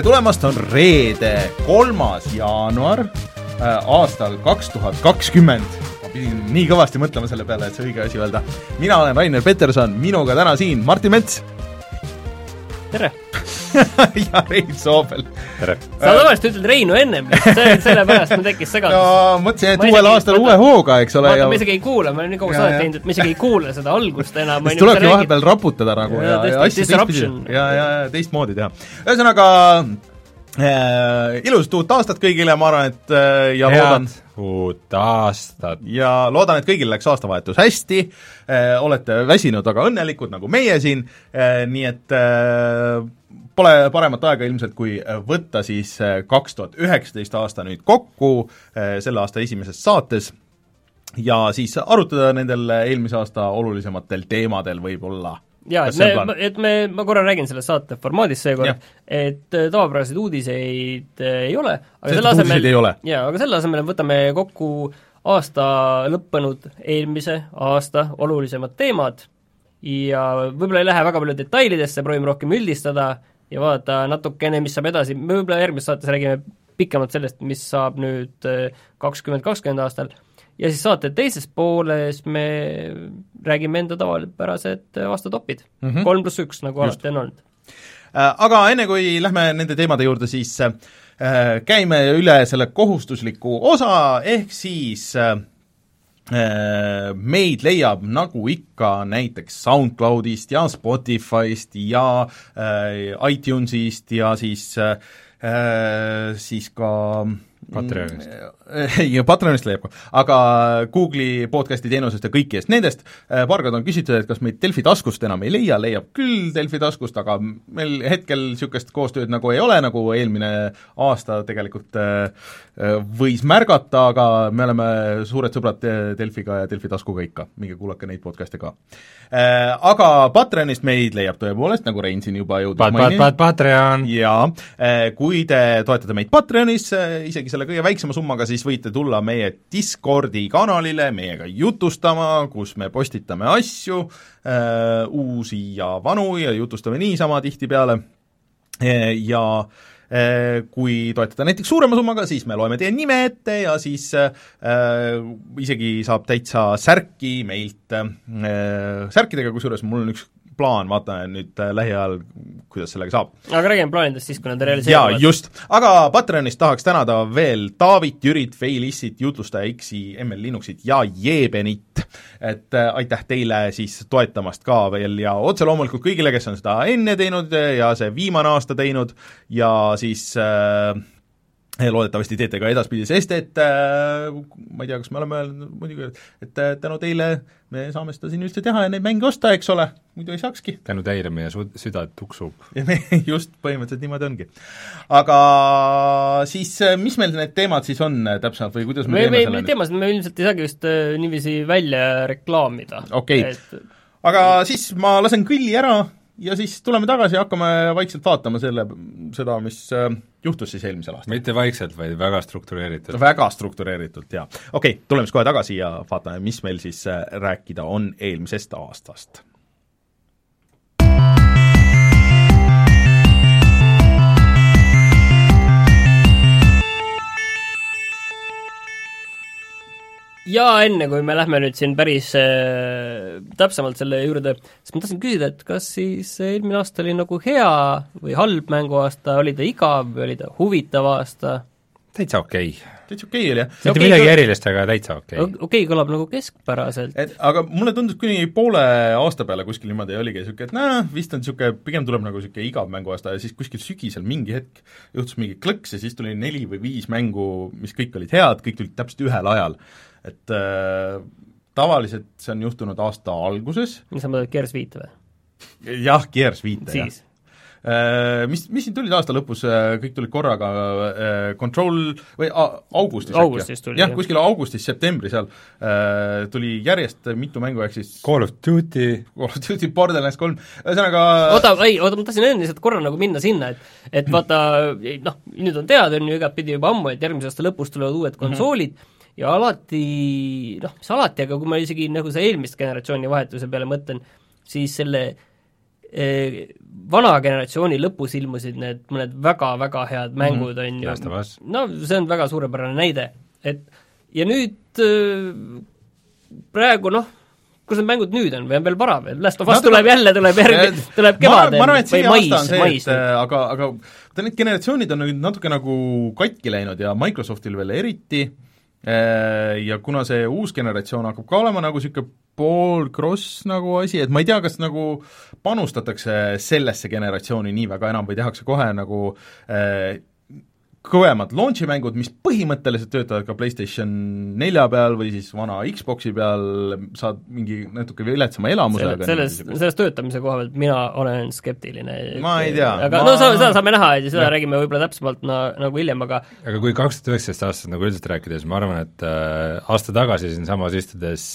tere tulemast, on reede, kolmas jaanuar äh, aastal kaks tuhat kakskümmend. ma pidin nii kõvasti mõtlema selle peale, et see õige asi öelda. mina olen Rainer Peterson, minuga täna siin Martin Mets tere ja Rein Soobel. tere! sa tavaliselt ütled Reinu ennem, see, sellepärast mul tekkis segadus. no mõtlesin, et uuel aastal uue hooga, eks ole. vaata, ma isegi ei kuula, ma olen nii kaua saadet teinud, et ma isegi ei kuule seda algust enam. siis tulebki vahepeal raputada nagu ja, ja, ja asju teistpidi ja, ja, ja teistmoodi teha. ühesõnaga äh, ilusat uut aastat kõigile, ma arvan, et äh, ja Head loodan uut aastat! ja loodan, et kõigil läks aastavahetus hästi äh,, olete väsinud, aga õnnelikud, nagu meie siin äh,, nii et äh, pole paremat aega ilmselt, kui võtta siis äh, kaks tuhat üheksateist aasta nüüd kokku äh, selle aasta esimeses saates ja siis arutada nendel eelmise aasta olulisematel teemadel võib-olla. Jaa, et me, et me, ma korra räägin sellest saate formaadist seekord, et äh, tavapäraseid uudiseid ei ole, aga selle asemel jaa, aga selle asemel võtame kokku aasta lõppenud eelmise aasta olulisemad teemad ja võib-olla ei lähe väga palju detailidesse, proovime rohkem üldistada ja vaadata natukene, mis saab edasi, me võib-olla järgmises saates räägime pikemalt sellest, mis saab nüüd äh, kakskümmend kakskümmend aastal, ja siis saate teises pooles me räägime enda tavapärased aastatopid mm -hmm., kolm pluss üks, nagu Just. alati on olnud. Äh, aga enne, kui lähme nende teemade juurde, siis äh, käime üle selle kohustusliku osa, ehk siis äh, Äh, meid leiab nagu ikka näiteks SoundCloudist ja Spotify'st ja äh, iTunes'ist ja siis äh, siis ka Patreonist. ja Patreonist leiab ka, aga Google'i podcast'i teenusest ja kõikidest nendest, äh, paar korda on küsitud, et kas meid Delfi taskust enam ei leia, leiab küll Delfi taskust, aga meil hetkel niisugust koostööd nagu ei ole, nagu eelmine aasta tegelikult äh, äh, võis märgata, aga me oleme suured sõbrad Delfiga ja Delfi taskuga ikka, minge kuulake neid podcast'e ka. Aga Patreonist meid leiab tõepoolest, nagu Rein siin juba jõudis pat, mainida. Patreon! jaa, kui te toetate meid Patreonis, isegi selle kõige väiksema summaga, siis võite tulla meie Discordi kanalile meiega jutustama, kus me postitame asju äh,, uusi ja vanu ja jutustame niisama tihtipeale. Äh, ja äh, kui toetada näiteks suurema summaga, siis me loeme teie nime ette ja siis äh, isegi saab täitsa särki meilt äh, särkidega, kusjuures mul on üks plaan, vaatame nüüd äh, lähiajal, kuidas sellega saab. aga räägime plaanidest siis, kui nad realiseeruvad. jaa, just. aga Patreonist tahaks tänada veel Taavit, Jürit, Feilissit, jutlustaja X-i, ML Linuxit ja Jeebenit. et äh, aitäh teile siis toetamast ka veel ja otse loomulikult kõigile, kes on seda enne teinud ja see viimane aasta teinud ja siis äh, loodetavasti teete ka edaspidi, sest et äh, ma ei tea, kas me oleme öelnud muidugi, et äh, tänu teile me saame seda siin üldse teha ja neid mänge osta, eks ole, muidu ei saakski. tänu teile meie su-, süda tuksub. ja me just, põhimõtteliselt niimoodi ongi. aga siis äh, mis meil need teemad siis on täpsemalt või kuidas me, me teeme me, selle teemasid me ilmselt ei saagi vist niiviisi välja reklaamida. okei okay. et... aga siis ma lasen kõlli ära ja siis tuleme tagasi ja hakkame vaikselt vaatama selle, seda, mis äh, juhtus siis eelmisel aastal. mitte vaikselt, vaid väga struktureeritult. väga struktureeritult, jaa. okei okay,, tuleme siis kohe tagasi ja vaatame, mis meil siis äh, rääkida on eelmisest aastast ja enne, kui me lähme nüüd siin päris äh, täpsemalt selle juurde, siis ma tahtsin küsida, et kas siis eelmine aasta oli nagu hea või halb mänguaasta, oli ta igav või oli ta huvitav aasta? täitsa okei okay. täitsa okei okay oli, jah. mitte okay, midagi erilist, aga täitsa okei okay.. okei okay, kõlab nagu keskpäraselt. et aga mulle tundus kuni poole aasta peale kuskil niimoodi oligi niisugune, et noh, vist on niisugune, pigem tuleb nagu niisugune igav mänguaasta ja siis kuskil sügisel mingi hetk juhtus mingi klõks ja siis tuli neli või viis mängu, mis kõik olid head, kõik tulid täpselt ühel ajal et äh, tavaliselt see on juhtunud aasta alguses. mis sa mõtled, Gears viite või? jah, Gears viite, jah. Äh, mis, mis siin tulid aasta lõpus, äh, kõik tulid korraga, äh, Control või augustis augustis tuli, jah, kuskil augustis, septembris seal tuli järjest mitu mängu, ehk siis Call of Duty. Call of Duty, Borderlands kolm, ühesõnaga oota, ei, oota, ma tahtsin enne lihtsalt korra nagu minna sinna, et et vaata noh, nüüd on teada, on ju igatpidi juba ammu, et järgmise aasta lõpus tulevad uued konsoolid. mm, -hmm ja alati noh, mis alati, aga kui ma isegi nagu see eelmist generatsiooni vahetuse peale mõtlen, siis selle vana generatsiooni lõpus ilmusid need mõned väga-väga head mängud mm, on ju, no see on väga suurepärane näide, et ja nüüd praegu noh, kus need mängud nüüd on või on veel vara veel, Last of Us tuleb jälle, tuleb järgi, tuleb kevadel või mais, mais. aga, aga need generatsioonid on nüüd natuke nagu katki läinud ja Microsoftil veel eriti, ja kuna see uus generatsioon hakkab ka olema nagu niisugune pool cross nagu asi, et ma ei tea, kas nagu panustatakse sellesse generatsiooni nii väga enam või tehakse kohe nagu äh, kõvemad launch'i mängud, mis põhimõtteliselt töötavad ka PlayStation nelja peal või siis vana Xbox'i peal, saad mingi natuke viletsama elamuse Selle, selles, selles töötamise koha pealt mina olen skeptiline. ma ei tea. aga ma... no seda saame näha ja seda ja. räägime võib-olla täpsemalt na, nagu hiljem, aga aga kui kaks tuhat üheksateist aastast nagu üldiselt rääkida, siis ma arvan, et äh, aasta tagasi siinsamas istudes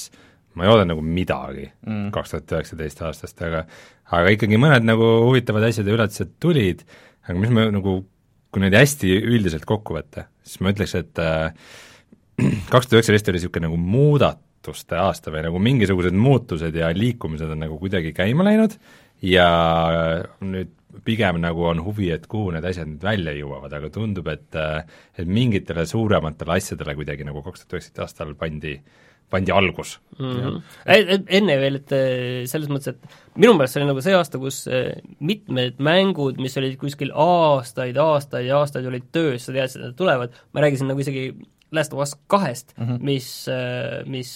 ma ei oodanud nagu midagi mm. kaks tuhat üheksateist aastast, aga aga ikkagi mõned nagu huvitavad asjad ja üllatused tulid, aga mis ma nagu, kui neid hästi üldiselt kokku võtta, siis ma ütleks, et äh, kaks tuhat üheksateist oli niisugune nagu muudatuste aasta või nagu mingisugused muutused ja liikumised on nagu kuidagi käima läinud ja nüüd pigem nagu on huvi, et kuhu need asjad nüüd välja jõuavad, aga tundub, et äh, et mingitele suurematele asjadele kuidagi nagu kaks tuhat üheksateist aastal pandi äh, pandi algus mm. -hmm. enne veel, et äh, selles mõttes, et minu meelest see oli nagu see aasta, kus äh, mitmed mängud, mis olid kuskil aastaid, aastaid ja aastaid olid töös, sa teadsid, et nad tulevad, ma rääkisin nagu isegi Last of Us kahest mm, -hmm. mis, äh, mis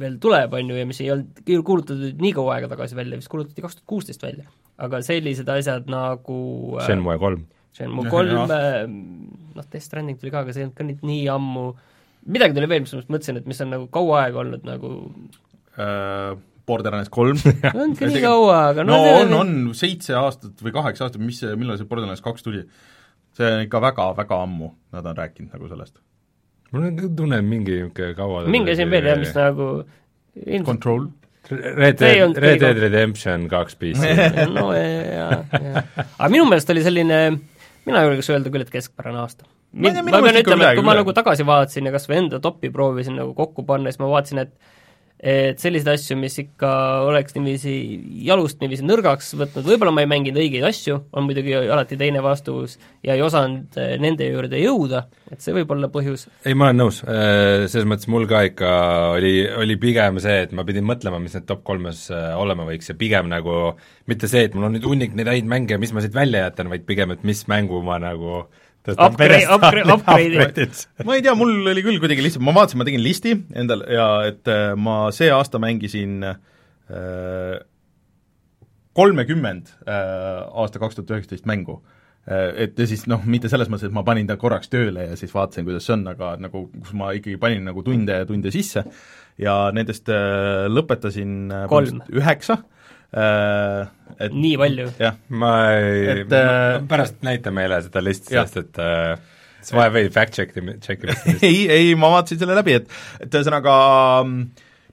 veel tuleb, on ju, ja mis ei olnud kuulutatud nii kaua aega tagasi välja, vist kuulutati kaks tuhat kuusteist välja. aga sellised asjad nagu Shenmue kolm. Shenmue kolm, noh, Death Stranding tuli ka, aga see ei olnud ka nüüd nii ammu äh, midagi tuli veel, mis ma mõtlesin, et mis on nagu kaua aega olnud nagu uh, Borderlands kolm on ikka nii kaua, aga no, no on, on seitse aastat või kaheksa aastat, mis, millal see Borderlands kaks tuli? see on ikka väga-väga ammu, nad on rääkinud nagu sellest. mul on tunne, et mingi niisugune kaua mingi asi on veel jah, mis nagu ilmselt... Control? Red Dead, Red Dead Redemption kaks PC no jaa, jaa. aga minu meelest oli selline, mina julgeks öelda küll, et keskpärane aasta mind, ma, ma pean ütlema, et kui ma nagu tagasi vaatasin ja kas või enda topi proovisin nagu kokku panna, siis ma vaatasin, et et selliseid asju, mis ikka oleks niiviisi jalust niiviisi nõrgaks võtnud, võib-olla ma ei mänginud õigeid asju, on muidugi alati teine vastus, ja ei osanud eh, nende juurde jõuda, et see võib olla põhjus. ei, ma olen nõus, eh, selles mõttes mul ka ikka oli, oli pigem see, et ma pidin mõtlema, mis need top kolmes eh, olema võiks ja pigem nagu mitte see, et mul on nüüd hunnik neid häid mänge, mis ma siit välja jätan, vaid pigem, et mis mängu ma nagu Upgrade, upgrade, upgrade'id. ma ei tea, mul oli küll kuidagi lihtsalt, ma vaatasin, ma tegin listi endal ja et äh, ma see aasta mängisin äh, kolmekümmend äh, aasta kaks tuhat üheksateist mängu äh,. Et ja siis noh, mitte selles mõttes, et ma panin ta korraks tööle ja siis vaatasin, kuidas see on, aga nagu kus ma ikkagi panin nagu tunde ja tunde sisse ja nendest äh, lõpetasin kolm, üheksa Äh, et nii palju? jah, ma ei, äh, pärast näita meile seda listi, sest et äh, see vajab veidi fact check imist, check imist. ei, ei, ma vaatasin selle läbi, et et ühesõnaga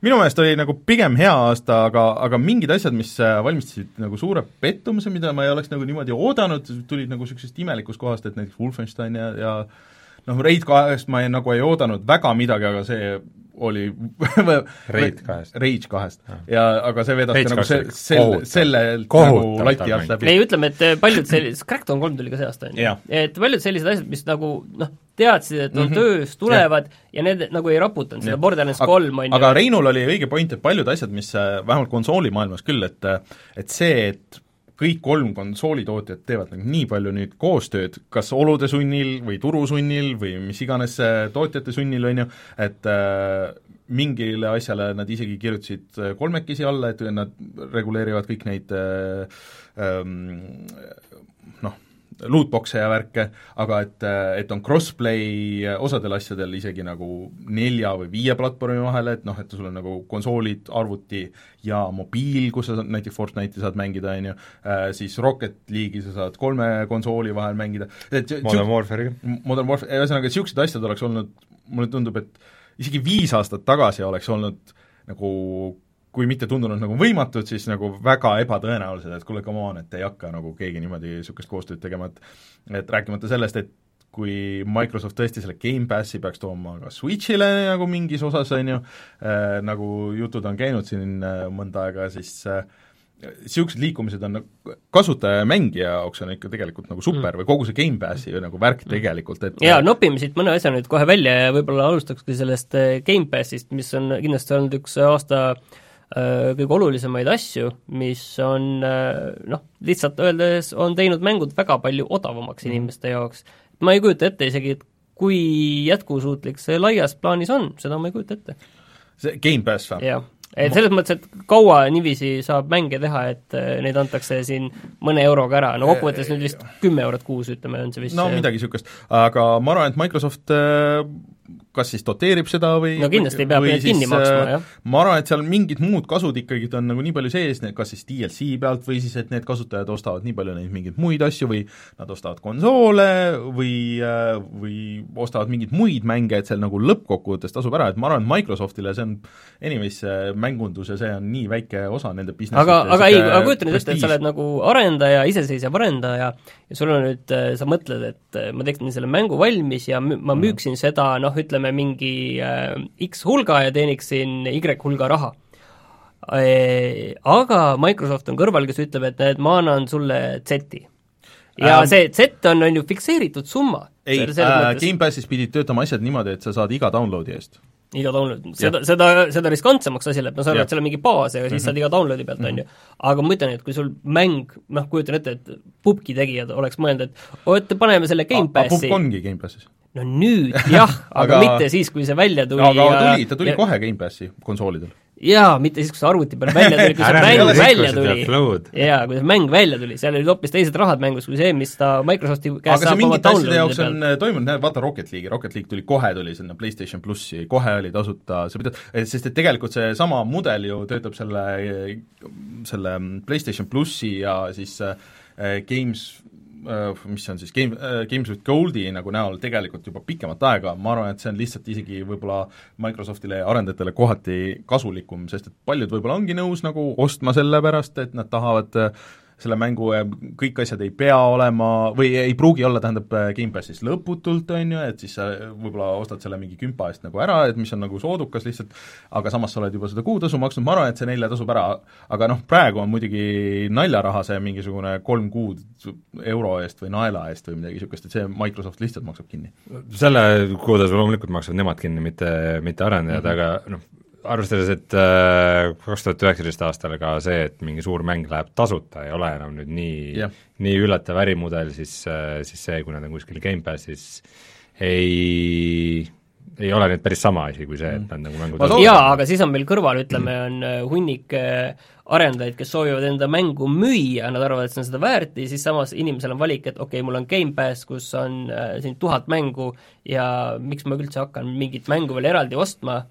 minu meelest oli nagu pigem hea aasta, aga, aga mingid asjad, mis valmistasid nagu suure pettumuse, mida ma ei oleks nagu niimoodi oodanud, tulid nagu niisugusest imelikust kohast, et näiteks Wolfenstein ja, ja noh, Raid kahest ma ei, nagu ei oodanud väga midagi, aga see oli Rage kahest. Rage kahest. ja aga see vedas ka nagu se-, selle, sellelt nagu lati alt läbi. ei, ütleme, et äh, paljud sellised, Crackdown kolm tuli ka see aasta, on ju, et paljud sellised asjad, mis nagu noh, teadsid, et on mm -hmm. töös, tulevad ja. ja need nagu ei raputanud seda Borderlands kolm, on ju. aga Reinul oli õige point, et paljud asjad, mis äh, vähemalt konsoolimaailmas küll, et et see, et kõik kolm konsoolitootjat teevad nagu nii palju nüüd koostööd, kas olude sunnil või turu sunnil või mis iganes tootjate sunnil, on ju, et äh, mingile asjale nad isegi kirjutasid äh, kolmekesi alla, et nad reguleerivad kõik neid äh, ähm, lootbox'e ja värke, aga et, et on crossplay osadel asjadel isegi nagu nelja või viie platvormi vahel, et noh, et sul on nagu konsoolid, arvuti ja mobiil, kus sa näiteks Fortnite'i saad mängida, on ju, äh, siis Rocket League'i sa saad kolme konsooli vahel mängida, et Modern Warfare'iga. Modern Warfare, ühesõnaga, niisugused asjad oleks olnud, mulle tundub, et isegi viis aastat tagasi oleks olnud nagu kui mitte tundunud nagu võimatud, siis nagu väga ebatõenäolised, et kuule, come on, et ei hakka nagu keegi niimoodi niisugust koostööd tegema, et et rääkimata sellest, et kui Microsoft tõesti selle Gamepassi peaks tooma ka Switch'ile nagu mingis osas, on ju äh,, nagu jutud on käinud siin äh, mõnda aega, siis äh, niisugused liikumised on nagu kasutaja ja mängija jaoks on ikka tegelikult nagu super mm. või kogu see Gamepassi nagu värk mm. tegelikult, et jaa, nopime siit mõne asja nüüd kohe välja ja võib-olla alustakski sellest äh, Gamepassist, mis on kindlasti olnud üks aasta äh, kõige olulisemaid asju, mis on äh, noh, lihtsalt öeldes on teinud mängud väga palju odavamaks mm. inimeste jaoks. ma ei kujuta ette isegi, et kui jätkusuutlik see laias plaanis on, seda ma ei kujuta ette. see Gamepass või? jah et selles mõttes, et kaua niiviisi saab mänge teha, et äh, neid antakse siin mõne euroga ära, no kokkuvõttes nüüd vist kümme eurot kuus, ütleme, on see vist no midagi niisugust, aga ma arvan, et Microsoft äh, kas siis doteerib seda või no kindlasti peab need kinni maksma, äh, jah. ma arvan, et seal mingid muud kasud ikkagi on nagu nii palju sees, kas siis DLC pealt või siis, et need kasutajad ostavad nii palju neid mingeid muid asju või nad ostavad konsoole või, äh, või ostavad mingeid muid mänge, et seal nagu lõppkokkuvõttes tasub ära, et ma arvan, et Microsoftile see on anyways, mängundus ja see on nii väike osa nende business'ist aga, aga ei, aga kujuta nüüd ette, et sa oled nagu arendaja, iseseisev arendaja ja sul on nüüd, sa mõtled, et ma teeksin selle mängu valmis ja ma mhm. müüksin mm. seda noh, ütleme, võtame mingi äh, X hulga ja teeniksin Y hulga raha e,. Aga Microsoft on kõrval, kes ütleb, et näed, ma annan sulle Z-i. ja ähm, see Z on, on ju fikseeritud summa. ei, äh, Gamepassis pidid töötama asjad niimoodi, et sa saad iga downloadi eest iga download, seda, seda, seda riskantsemaks asi läheb, ma saan aru, et seal on mingi baas ja siis mm -hmm. saad iga downloadi pealt, on ju. aga ma ütlen, et kui sul mäng, noh, kujutan ette, et pubgi tegijad oleks mõelnud, et oot, paneme selle Gamepassi. pubg ongi Gamepassis no nüüd jah aga, aga mitte siis, kui see välja tuli aga ja... tuli, ta tuli ja... kohe Gamepassi konsoolidel. jaa, mitte siis, kui see arvuti peal välja tuli, kui see mäng välja tuli. jaa, kui see mäng välja tuli, seal olid hoopis teised rahad mängus kui see, mis ta Microsofti käest aga see mingite asjade jaoks on peal. toimunud, vaata Rocket League'i, Rocket League tuli kohe, tuli sinna PlayStation plussi, kohe oli tasuta, sa pidad, sest et tegelikult seesama mudel ju töötab selle, selle PlayStation plussi ja siis äh, Games Äh, mis see on siis, Game, äh, Games with Goldi nagu näol tegelikult juba pikemat aega, ma arvan, et see on lihtsalt isegi võib-olla Microsoftile ja arendajatele kohati kasulikum, sest et paljud võib-olla ongi nõus nagu ostma selle pärast, et nad tahavad äh, selle mängu kõik asjad ei pea olema või ei pruugi olla, tähendab, Gamepassis lõputult, on ju, et siis sa võib-olla ostad selle mingi kümpa eest nagu ära, et mis on nagu soodukas lihtsalt, aga samas sa oled juba seda kuutasu maksnud, ma arvan, et see neile tasub ära, aga noh, praegu on muidugi naljaraha see mingisugune kolm kuud euro eest või naela eest või midagi niisugust, et see Microsoft lihtsalt maksab kinni. selle kuutasu loomulikult maksavad nemad kinni, mitte, mitte arendajad mm, -hmm. aga noh, arvestades, et äh, kaks tuhat üheksateist aastal ka see, et mingi suur mäng läheb tasuta, ei ole enam nüüd nii yeah., nii üllatav ärimudel, siis, äh, siis see, kui nad on kuskil Gamepassis, ei ei ole nüüd päris sama asi kui see, et nad nagu mängu tasuta jaa, aga siis on meil kõrval, ütleme, on äh, hunnik arendajaid, kes soovivad enda mängu müüa, nad arvavad, et see on seda väärt ja siis samas inimesel on valik, et okei okay,, mul on Gamepass, kus on äh, siin tuhat mängu ja miks ma üldse hakkan mingit mängu veel eraldi ostma,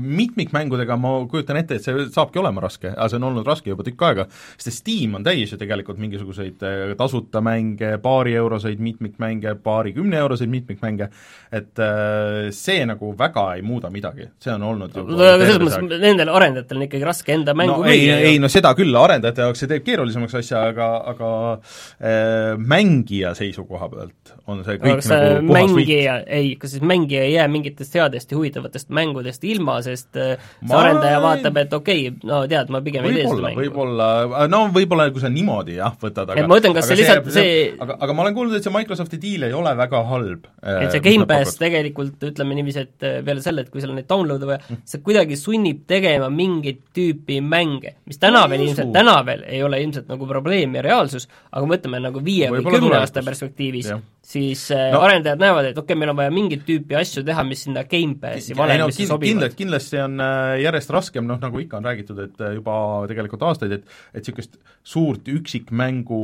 mitmikmängudega ma kujutan ette, et see saabki olema raske, aga see on olnud raske juba tükk aega, sest Steam on täis ju tegelikult mingisuguseid äh, tasuta mänge, paarieuroseid mitmikmänge, paarikümneeuroseid mitmikmänge, et äh, see nagu väga ei muuda midagi, see on olnud no, selles mõttes nendel arendajatel on ikkagi raske enda mängu no, ei, ei no seda küll, arendajate jaoks see teeb keerulisemaks asja, aga, aga äh, mängija seisukoha pealt on see kõik aga nagu puhas mängija, ei, kas siis mängija ei jää mingitest headest ja huvitavatest mängudest ilma, ilma, sest äh, see arendaja vaatab, et okei okay,, no tead, ma pigem ei tee seda mängu. võib-olla, no võib-olla kui sa niimoodi jah, võtad, aga et ma ütlen, kas see lihtsalt see, see... aga, aga ma olen kuulnud, et see Microsofti diil ei ole väga halb. Äh, et see Gamepass tegelikult, ütleme niiviisi, et äh, peale selle, et kui sul on neid download'e vaja see kuidagi sunnib tegema mingit tüüpi mänge, mis täna veel ilmselt, täna veel ei ole ilmselt nagu probleem ja reaalsus, aga mõtleme nagu viie või kümne aasta perspektiivis, siis no. arendajad näevad, et okei okay,, meil on vaja mingit tüüpi asju teha, mis sinna Gamepassi valemisse no, sobivad kindlasti on äh, järjest raskem, noh nagu ikka on räägitud, et äh, juba tegelikult aastaid, et et niisugust suurt üksikmängu,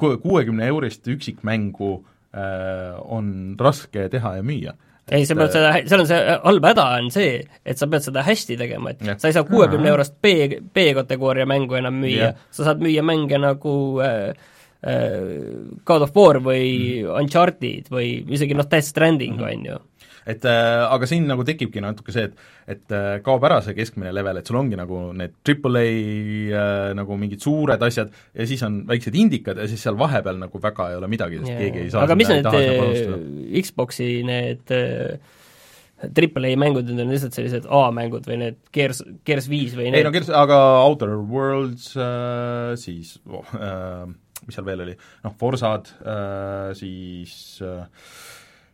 kuuekümne eurist üksikmängu äh, on raske teha ja müüa ei, sa pead äh, seda, seal on see halb häda on see, et sa pead seda hästi tegema, et ja. sa ei saa kuuekümne eurost B, B-kategooria mängu enam müüa, sa saad müüa mänge nagu äh, God of War või mm. Uncharted või isegi noh, Death Stranding, mhm. on ju et äh, aga siin nagu tekibki natuke see, et et äh, kaob ära see keskmine level, et sul ongi nagu need triple A äh, nagu mingid suured asjad ja siis on väiksed indikad ja siis seal vahepeal nagu väga ei ole midagi, sest yeah. keegi ei saa aga mis need Xboxi need triple A mängud, need on lihtsalt sellised A-mängud või need Gears, Gears viis või need ei no Gears, aga Outer Worlds äh,, siis oh, äh, mis seal veel oli, noh, Forsad äh,, siis äh,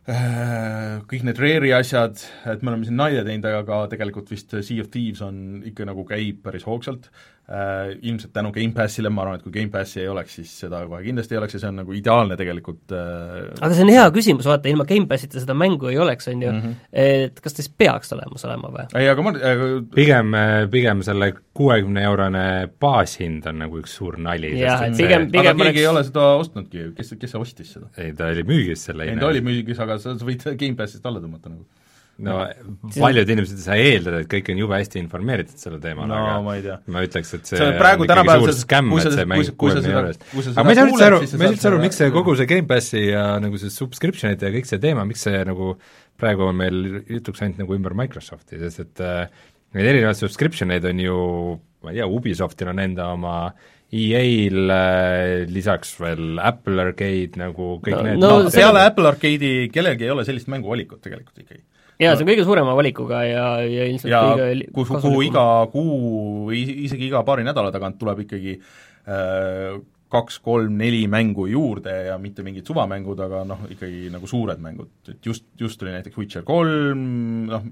äh kõik need Rare'i asjad, et me oleme siin nalja teinud, aga tegelikult vist Sea of Thieves on ikka nagu käib päris hoogsalt. äh, ilmselt tänu Gamepassile, ma arvan, et kui Gamepassi ei oleks, siis seda kohe kindlasti ei oleks ja see on nagu ideaalne tegelikult äh, aga see on hea küsimus, vaata, ilma Gamepassita seda mängu ei oleks, on ju mm, -hmm. et kas ta siis peaks olemas olema või? ei, aga ma aga... pigem, pigem selle kuuekümne eurone baashind on nagu üks suur nali. jah, et pigem, pigem aga keegi oleks... ei ole seda ostnudki, kes, kes see ostis seda? ei, ta oli müügis selle ei, ta oli müügis, aga sa, sa võid Gamepassist alla tõmmata nagu no paljud inimesed ei saa eeldada, et kõik on jube hästi informeeritud sellel teemal no,, aga ma, ma ütleks, et see, see praegu tänapäeval suur skämm, et see mäng kuuekümne eest. aga ma ei saa üldse aru, ma ei saa üldse aru, miks see kogu see Gamepassi ja nagu see subscription'ite ja kõik see teema, miks see nagu praegu on meil jutuks ainult nagu ümber Microsofti, sest et äh, neid erinevaid subscription eid on ju, ma ei tea, Ubisoftil on enda oma EA-l äh, lisaks veel Apple Arcade nagu kõik no, need no, peale Apple Arcade'i kellelgi ei ole sellist mänguvalikut tegelikult ikkagi jaa, see on kõige suurema valikuga ja, ja ilmselt ja kõige kuhu, kuhu iga kuu, isegi iga paari nädala tagant tuleb ikkagi äh, kaks-kolm-neli mängu juurde ja mitte mingid suvamängud, aga noh, ikkagi nagu suured mängud, et just, just tuli näiteks Witcher kolm, noh,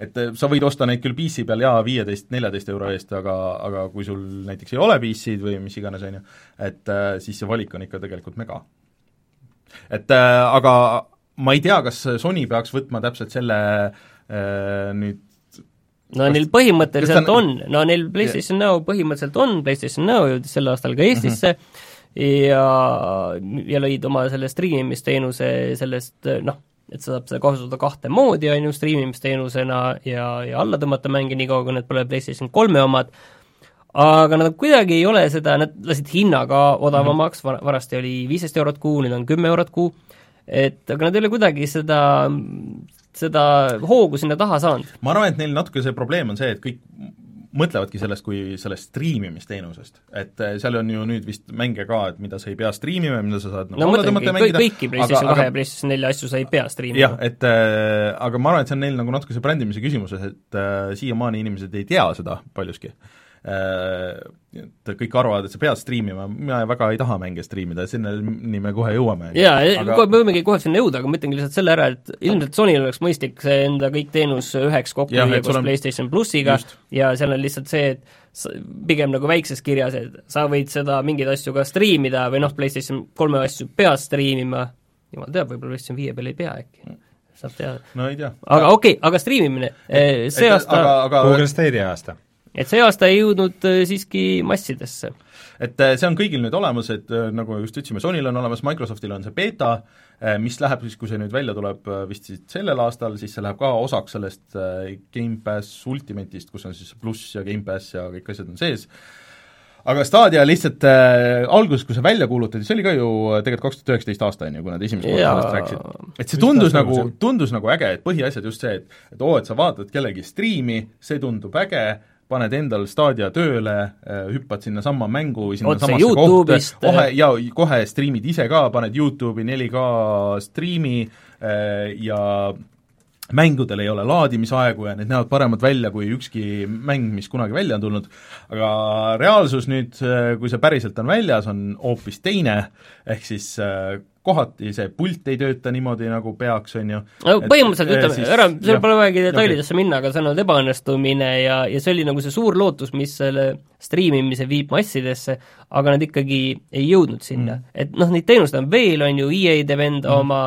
et äh, sa võid osta neid küll PC peal jaa, viieteist, neljateist euro eest, aga, aga kui sul näiteks ei ole PC-d või mis iganes, on ju, et äh, siis see valik on ikka tegelikult mega. et äh, aga ma ei tea, kas Sony peaks võtma täpselt selle äh, nüüd no neil põhimõtteliselt on, no neil PlayStation yeah. Now põhimõtteliselt on, PlayStation Now jõudis sel aastal ka Eestisse mm -hmm. ja, ja lõid oma selle striimimisteenuse sellest noh, et saab seda kasutada kahte moodi, on ju, striimimisteenusena ja, ja alla tõmmata mänge nii kaua, kui need pole PlayStation kolme omad, aga nad kuidagi ei ole seda, nad lasid hinna ka odavamaks mm, -hmm. varasti oli viisteist eurot kuu, nüüd on kümme eurot kuu, et aga nad ei ole kuidagi seda, seda hoogu sinna taha saanud. ma arvan, et neil natuke see probleem on see, et kõik mõtlevadki sellest kui sellest striimimisteenusest. et eh, seal on ju nüüd vist mänge ka, et mida sa ei pea striimima ja mida sa saad nagu no mõtlengi, kõik, kõiki PlayStation kahe ja PlayStation nelja asju sa ei pea striimima. jah, et äh, aga ma arvan, et see on neil nagu natuke see brändimise küsimus, et äh, siiamaani inimesed ei tea seda paljuski Äh, et kõik arvavad, et sa pead striimima, mina väga ei taha mänge striimida, sinnani me kohe jõuame. jaa aga..., kohe, me võimegi kohe sinna jõuda, aga ma ütlengi lihtsalt selle ära, et ilmselt Sonyl oleks mõistlik see enda kõik teenus üheks kokku viia koos on... PlayStation plussiga Just. ja seal on lihtsalt see, et sa, pigem nagu väikses kirjas, et sa võid seda mingeid asju ka striimida või noh, PlayStation kolme asju pead striimima, jumal teab, võib-olla PlayStation viie peal ei pea äkki saab teada. no ei tea. aga okei okay,, aga striimimine, see aasta aga, aga Google Stadia aasta et see aasta ei jõudnud äh, siiski massidesse. et äh, see on kõigil nüüd olemas, et äh, nagu just ütlesime, Sonyl on olemas, Microsoftil on see beeta, mis läheb siis, kui see nüüd välja tuleb vist siis sellel aastal, siis see läheb ka osaks sellest Gamepass Ultimate'ist, kus on siis pluss ja Gamepass ja kõik asjad on sees, aga Stadia lihtsalt äh, alguses, kui see välja kuulutati, see oli ka ju tegelikult kaks tuhat üheksateist aasta, on ju, kui nad esimest korda sellest rääkisid. et see tundus nagu, tundus nagu äge, et põhiasjad just see, et et oo, et sa vaatad kellegi striimi, see tundub äge, paned endal Stadia tööle, äh, hüppad sinnasamma mängu sinna Otse kohta, kohe, ja kohe striimid ise ka, paned YouTube'i 4K striimi äh, ja mängudel ei ole laadimisaegu ja need näevad paremad välja kui ükski mäng, mis kunagi välja on tulnud, aga reaalsus nüüd, äh, kui see päriselt on väljas, on hoopis teine, ehk siis kohati see pult ei tööta niimoodi, nagu peaks, on ju. no põhimõtteliselt ütleme siis, ära, seal pole vajagi detailidesse minna, aga see on olnud ebaõnnestumine ja, ja see oli nagu see suur lootus, mis selle striimimise viib massidesse, aga nad ikkagi ei jõudnud sinna. Mm.. et noh, neid teenuseid on veel, on ju, EA teeb enda mm. oma,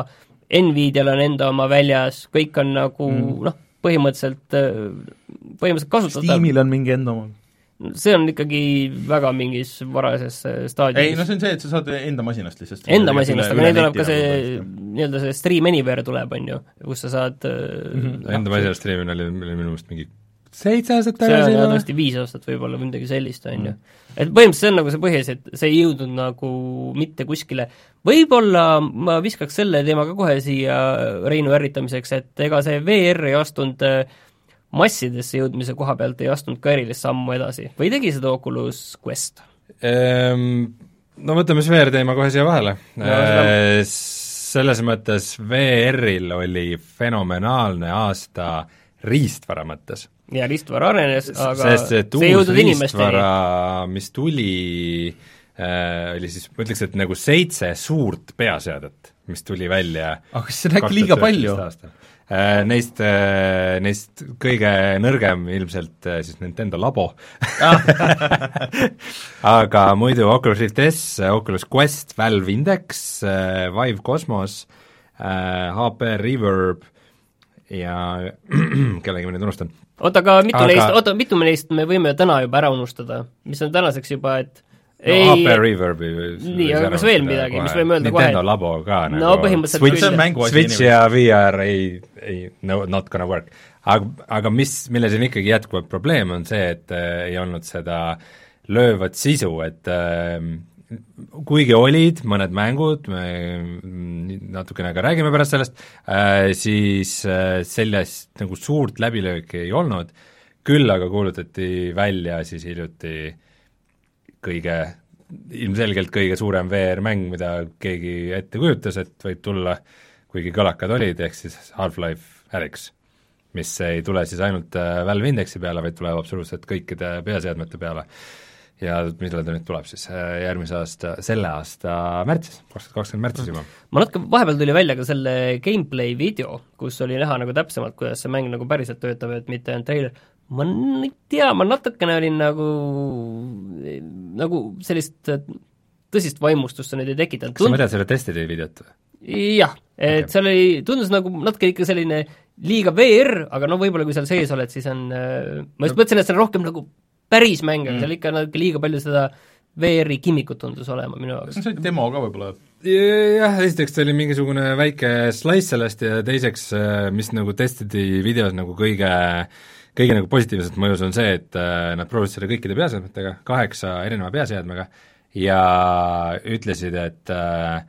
Nvidial on enda oma väljas, kõik on nagu mm. noh, põhimõtteliselt, põhimõtteliselt kasutatav. Steamil on mingi enda oma see on ikkagi väga mingis varajases staadiumis. ei no see on see, et sa saad enda masinast lihtsalt enda masinast, aga neil tuleb ka see nii-öelda see Stream Anywhere tuleb, on ju, kus sa saad mm -hmm. enda masinast streamimine oli, oli minu meelest mingi seitse aastat tagasi see on tõesti viis aastat võib-olla või midagi sellist, on ju. Et põhimõtteliselt see on nagu see põhjus, et see ei jõudnud nagu mitte kuskile. võib-olla ma viskaks selle teema ka kohe siia Reinu ärritamiseks, et ega see VR ei astunud äh, massidesse jõudmise koha pealt ei astunud ka erilist sammu edasi või tegi seda Oculus Quest ehm,? No võtame siis VR teema kohe siia vahele. Ehm, selles mõttes VR-il oli fenomenaalne aasta riistvara mõttes. Ja riistvara arenes, aga sest et uus riistvara, mis tuli äh,, oli siis, ma ütleks, et nagu seitse suurt peaseadet, mis tuli välja aga kas see on äkki liiga palju? Äh, neist, äh, neist kõige nõrgem ilmselt äh, siis Nintendo labo aga muidu Oculus Rift S, Oculus Quest, Valve Index, Vive Cosmos, HP Reverb ja kellegi ma nüüd unustan. Oota, aga mitu aga... neist, oota, mitu neist me võime täna juba ära unustada, mis on tänaseks juba, et ei no, HP Reverbi nii, aga kas veel midagi, mis võime öelda Nintendo kohe? labo ka no, nagu põhimõtteliselt Switch, Switch ja VR ei, ei, no not gonna work. aga, aga mis, milles on ikkagi jätkuvalt probleem, on see, et äh, ei olnud seda löövat sisu, et äh, kuigi olid mõned mängud, me natukene ka räägime pärast sellest äh,, siis äh, sellest nagu suurt läbilööki ei olnud, küll aga kuulutati välja siis hiljuti kõige, ilmselgelt kõige suurem VR-mäng, mida keegi ette kujutas, et võib tulla, kuigi kõlakad olid, ehk siis Half-Life Alyx, mis ei tule siis ainult äh, Valve Indexi peale, vaid tuleb absoluutselt kõikide peaseadmete peale. Ja millal ta nüüd tuleb siis, äh, järgmise aasta, selle aasta märtsis, kaks tuhat kakskümmend märtsis juba. ma natuke, vahepeal tuli välja ka selle gameplay video, kus oli näha nagu täpsemalt, kuidas see mäng nagu päriselt töötab, et mitte ainult treiler, ma ei tea, ma natukene olin nagu, nagu sellist äh, tõsist vaimustust see nüüd ei tekitanud. kas sa mõtled selle testide videot või? jah, et okay. seal oli, tundus nagu natuke ikka selline liiga VR, aga no võib-olla kui seal sees oled, siis on, äh, ma just mõtlesin, et see on rohkem nagu päris mäng, aga mm. seal ikka natuke liiga palju seda VR-i kimmikut tundus olema minu jaoks. see oli demo ka võib-olla? jah, esiteks ta oli mingisugune väike slice sellest ja teiseks, äh, mis nagu testide videos nagu kõige kõige nagu positiivselt mõjus on see, et äh, nad proovisid seda kõikide peaseadmetega, kaheksa erineva peaseadmega, ja ütlesid, et äh,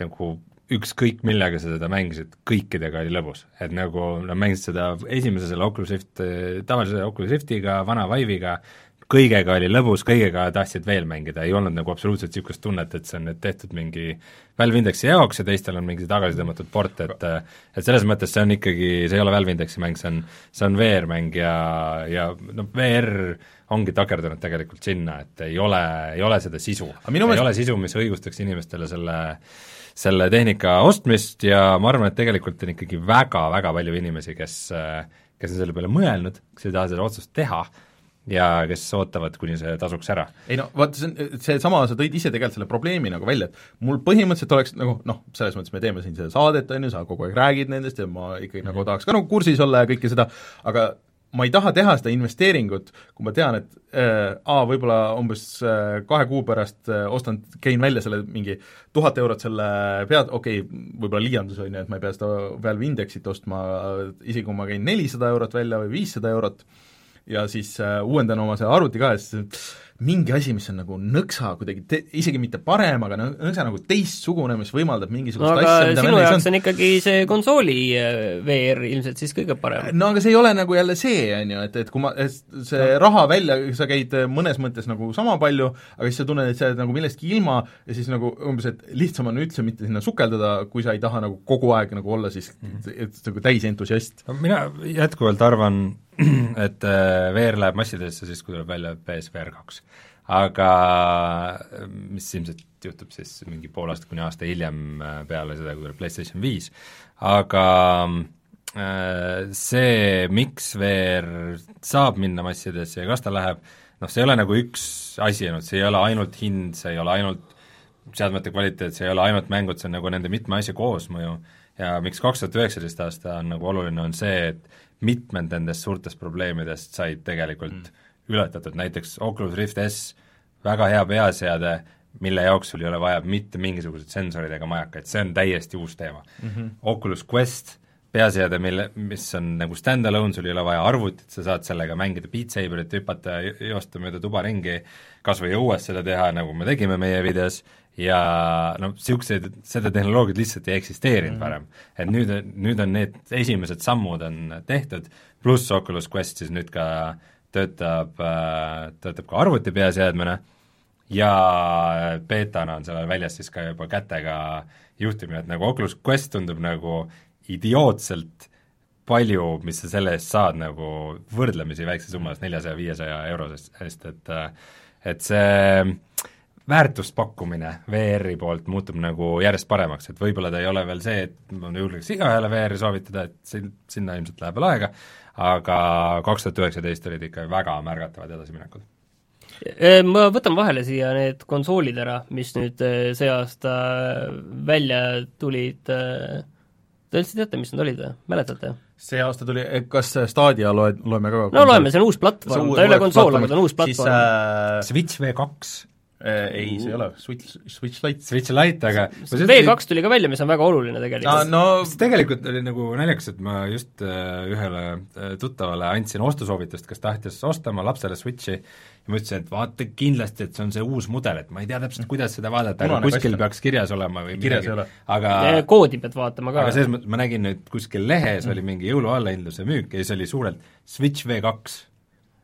nagu ükskõik millega sa seda mängisid, kõikidega oli lõbus. et nagu nad mängisid seda esimese selle Oculus Rift, tavalise Oculus Riftiga, vana Vive'iga, kõigega oli lõbus, kõigega tahtsid veel mängida, ei olnud nagu absoluutselt niisugust tunnet, et see on nüüd tehtud mingi Valve Indexi jaoks ja teistel on mingi tagasi tõmmatud port, et et selles mõttes see on ikkagi, see ei ole Valve Indexi mäng, see on, see on VR-mäng ja, ja noh, VR ongi takerdunud tegelikult sinna, et ei ole, ei ole seda sisu. ei mõist... ole sisu, mis õigustaks inimestele selle selle tehnika ostmist ja ma arvan, et tegelikult on ikkagi väga-väga palju inimesi, kes kes on selle peale mõelnud, kes ei taha seda otsust teha, ja kes ootavad, kuni see tasuks ära. ei no vaata, see on, seesama, sa tõid ise tegelikult selle probleemi nagu välja, et mul põhimõtteliselt oleks nagu noh, selles mõttes me teeme siin seda saadet, on ju, sa kogu aeg räägid nendest ja ma ikkagi mm -hmm. nagu tahaks ka nagu kursis olla ja kõike seda, aga ma ei taha teha seda investeeringut, kui ma tean, et äh, aa, võib-olla umbes äh, kahe kuu pärast äh, ostan, käin välja selle mingi tuhat eurot selle pead, okei okay,, võib-olla liialdus on ju, et ma ei pea seda Valve Indexit ostma, isegi kui ma käin nelisada eurot välja või viissada eurot ja siis äh, uuendan oma selle arvuti ka ja siis mingi asi, mis on nagu nõksa kuidagi te-, isegi mitte parem, aga nõksa nagu teistsugune, mis võimaldab mingisugust no, asja, mida sinu jaoks on ikkagi see konsooli äh, VR ilmselt siis kõige parem. no aga see ei ole nagu jälle see, on ju, et, et kui ma, see no. raha välja, sa käid mõnes mõttes nagu sama palju, aga siis sa tunned, et sa oled nagu millestki ilma ja siis nagu umbes, et lihtsam on üldse mitte sinna sukeldada, kui sa ei taha nagu kogu aeg nagu olla siis mm -hmm. et nagu täisentusiast. mina jätkuvalt arvan, et äh, VR läheb massidesse siis, kui tuleb välja PSVR kaks. aga mis ilmselt juhtub siis mingi pool aastat kuni aasta hiljem äh, peale seda, kui tuleb PlayStation viis, aga äh, see, miks VR saab minna massidesse ja kas ta läheb, noh, see ei ole nagu üks asi ainult, see ei ole ainult hind, see ei ole ainult seadmete kvaliteet, see ei ole ainult mängud, see on nagu nende mitme asja koosmõju ja miks kaks tuhat üheksateist aasta on nagu oluline, on see, et mitmed nendest suurtest probleemidest said tegelikult mm. ületatud, näiteks Oculus Rift S, väga hea peaseade, mille jaoks sul ei ole vaja mitte mingisuguseid sensoreid ega majakaid, see on täiesti uus teema mm. -hmm. Oculus Quest, peaseade, mille, mis on nagu stand-alone, sul ei ole vaja arvutit, sa saad sellega mängida Beat Saberit, hüpata ja joosta mööda tuba ringi, kas või õues seda teha, nagu me tegime meie videos, ja noh, niisuguseid, seda tehnoloogiat lihtsalt ei eksisteerinud mm. varem. et nüüd, nüüd on need esimesed sammud on tehtud, pluss Oculus Quest siis nüüd ka töötab, töötab ka arvuti peaseadmena ja beetana on sellel väljas siis ka juba kätega juhtimine, et nagu Oculus Quest tundub nagu idiootselt palju, mis sa selle eest saad nagu võrdlemisi väikses summas, neljasaja, viiesaja eurosest, et et see väärtuspakkumine VR-i poolt muutub nagu järjest paremaks, et võib-olla ta ei ole veel see, et ma julgeks igaühele VR-i soovitada, et sin-, sinna ilmselt läheb veel aega, aga kaks tuhat üheksateist olid ikka väga märgatavad edasiminekud. Ma võtan vahele siia need konsoolid ära, mis nüüd see aasta välja tulid, te üldse teate, mis need olid või, mäletate? see aasta tuli, kas Stadia loed, loeme ka no loeme, see on uus platvorm, ta ei ole konsool, aga ta on uus platvorm. siis äh, Switch V2 Äh, ei, see ei ole, Switch, Switch Lite. Switch Lite, aga V2 tuli ka välja, mis on väga oluline tegelikult. no, no tegelikult oli nagu naljakas, et ma just äh, ühele äh, tuttavale andsin ostusoovitust, kes tahtis osta oma lapsele Switchi ja ma ütlesin, et vaata kindlasti, et see on see uus mudel, et ma ei tea täpselt, kuidas seda vaadata, aga kuskil kast. peaks kirjas olema või kirjas midagi, aga koodi pead vaatama ka. aga selles mõttes ma nägin nüüd kuskil lehes oli mingi jõuluallahindluse müük ja siis oli suurelt Switch V2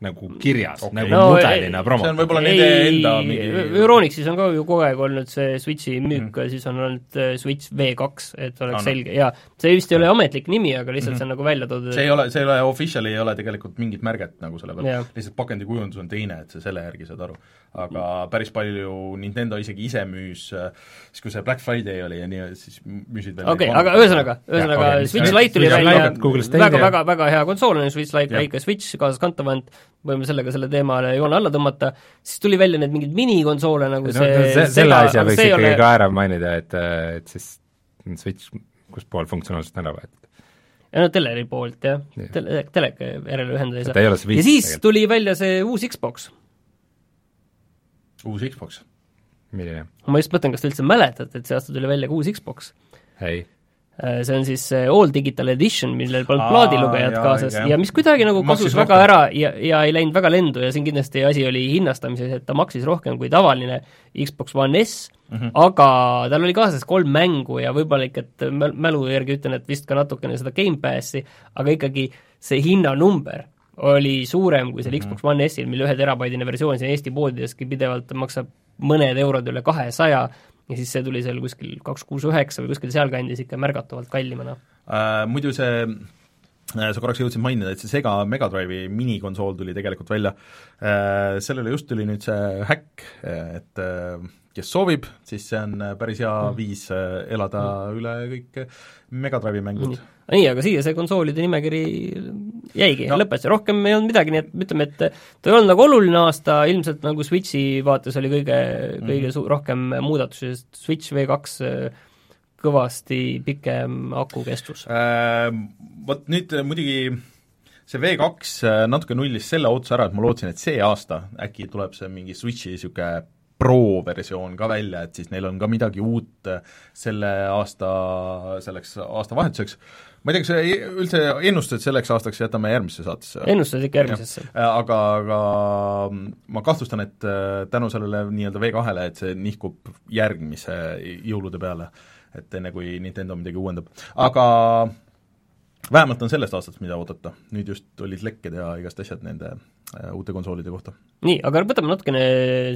nagu kirjas okay., nagu no, mudelina promo. see on võib-olla nende enda mingi Euronixis on ka ju kogu aeg olnud see Switchi müük mm., siis on olnud äh, Switch V2, et oleks no, selge ja see vist ei ole ametlik nimi, aga lihtsalt mm -hmm. see on nagu välja toodud. see ei ole, see ei ole, official ei ole tegelikult mingit märget nagu selle peal, lihtsalt pakendikujundus on teine, et sa selle järgi saad aru. aga mm. päris palju Nintendo isegi ise müüs, äh, siis kui see Black Friday oli ja nii, siis müüsid veel okei okay,, aga ühesõnaga, ühesõnaga okay, Switch Lite tuli välja väga, väga, väga hea konsool on Switch Lite, väike Switch, kaasaskantav ainult, võime sellega selle teemale joone alla tõmmata, siis tuli välja need mingid minikonsoole nagu see, no, see selle asja võiks ikkagi ole... ka ära mainida, et, et siis Switch, kus pool funktsionaalsust ära võetud. ja no teleri poolt jah ja., tele, teleka järele ühendada ei saa. ja siis tegelikult. tuli välja see uus Xbox. uus Xbox? milline? ma just mõtlen, kas te üldse mäletate, et see aasta tuli välja ka uus Xbox? ei see on siis All Digital Edition, millel polnud plaadilugejat kaasas ja, ja mis kuidagi nagu kasus väga rohkem. ära ja, ja ei läinud väga lendu ja siin kindlasti asi oli hinnastamises, et ta maksis rohkem kui tavaline Xbox One S mm, -hmm. aga tal oli kaasas kolm mängu ja võib-olla ikka, et mälu järgi ütlen, et vist ka natukene seda Gamepassi, aga ikkagi see hinnanumber oli suurem kui seal mm -hmm. Xbox One S-il, mille ühe terabaidine versioon siin Eesti poodideski pidevalt maksab mõned eurod üle kahesaja ja siis see tuli seal kuskil kaks kuus üheksa või kuskil sealkandis ikka märgatavalt kallimana äh,. Muidu see äh, sa korraks jõudsid mainida, et see Sega Mega Drive'i minikonsool tuli tegelikult välja, äh, sellele just tuli nüüd see häkk, et äh, kes soovib, siis see on päris hea mm. viis elada mm. üle kõik Mega Drive'i mängud mm nii, aga siia see konsoolide nimekiri jäigi no., lõppes rohkem ei olnud midagi, nii et ütleme, et ta ei olnud nagu oluline aasta, ilmselt nagu Switchi vaates oli kõige mm, -hmm. kõige su-, rohkem muudatusi, sest Switch V2 kõvasti pikem akukestus äh,. Vot nüüd muidugi see V2 natuke nullis selle otsa ära, et ma lootsin, et see aasta äkki tuleb see mingi Switchi niisugune Pro versioon ka välja, et siis neil on ka midagi uut selle aasta, selleks aastavahetuseks ma ei tea, kas sa üldse ennustad selleks aastaks, jätame järgmisse saatesse? ennustad ikka järgmisesse. aga, aga ma kahtlustan, et äh, tänu sellele nii-öelda V2-le, et see nihkub järgmise jõulude peale, et enne, kui Nintendo midagi uuendab. aga vähemalt on sellest aastast, mida oodata. nüüd just olid lekked ja igast asjad nende äh, uute konsoolide kohta. nii, aga võtame natukene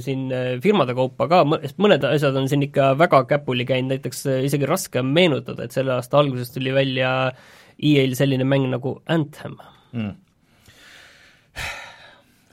siin äh, firmade kaupa ka, mõned asjad on siin ikka väga käpuli käinud, näiteks äh, isegi raske on meenutada, et selle aasta alguses tuli välja EA-l selline mäng nagu Anthem. Mm..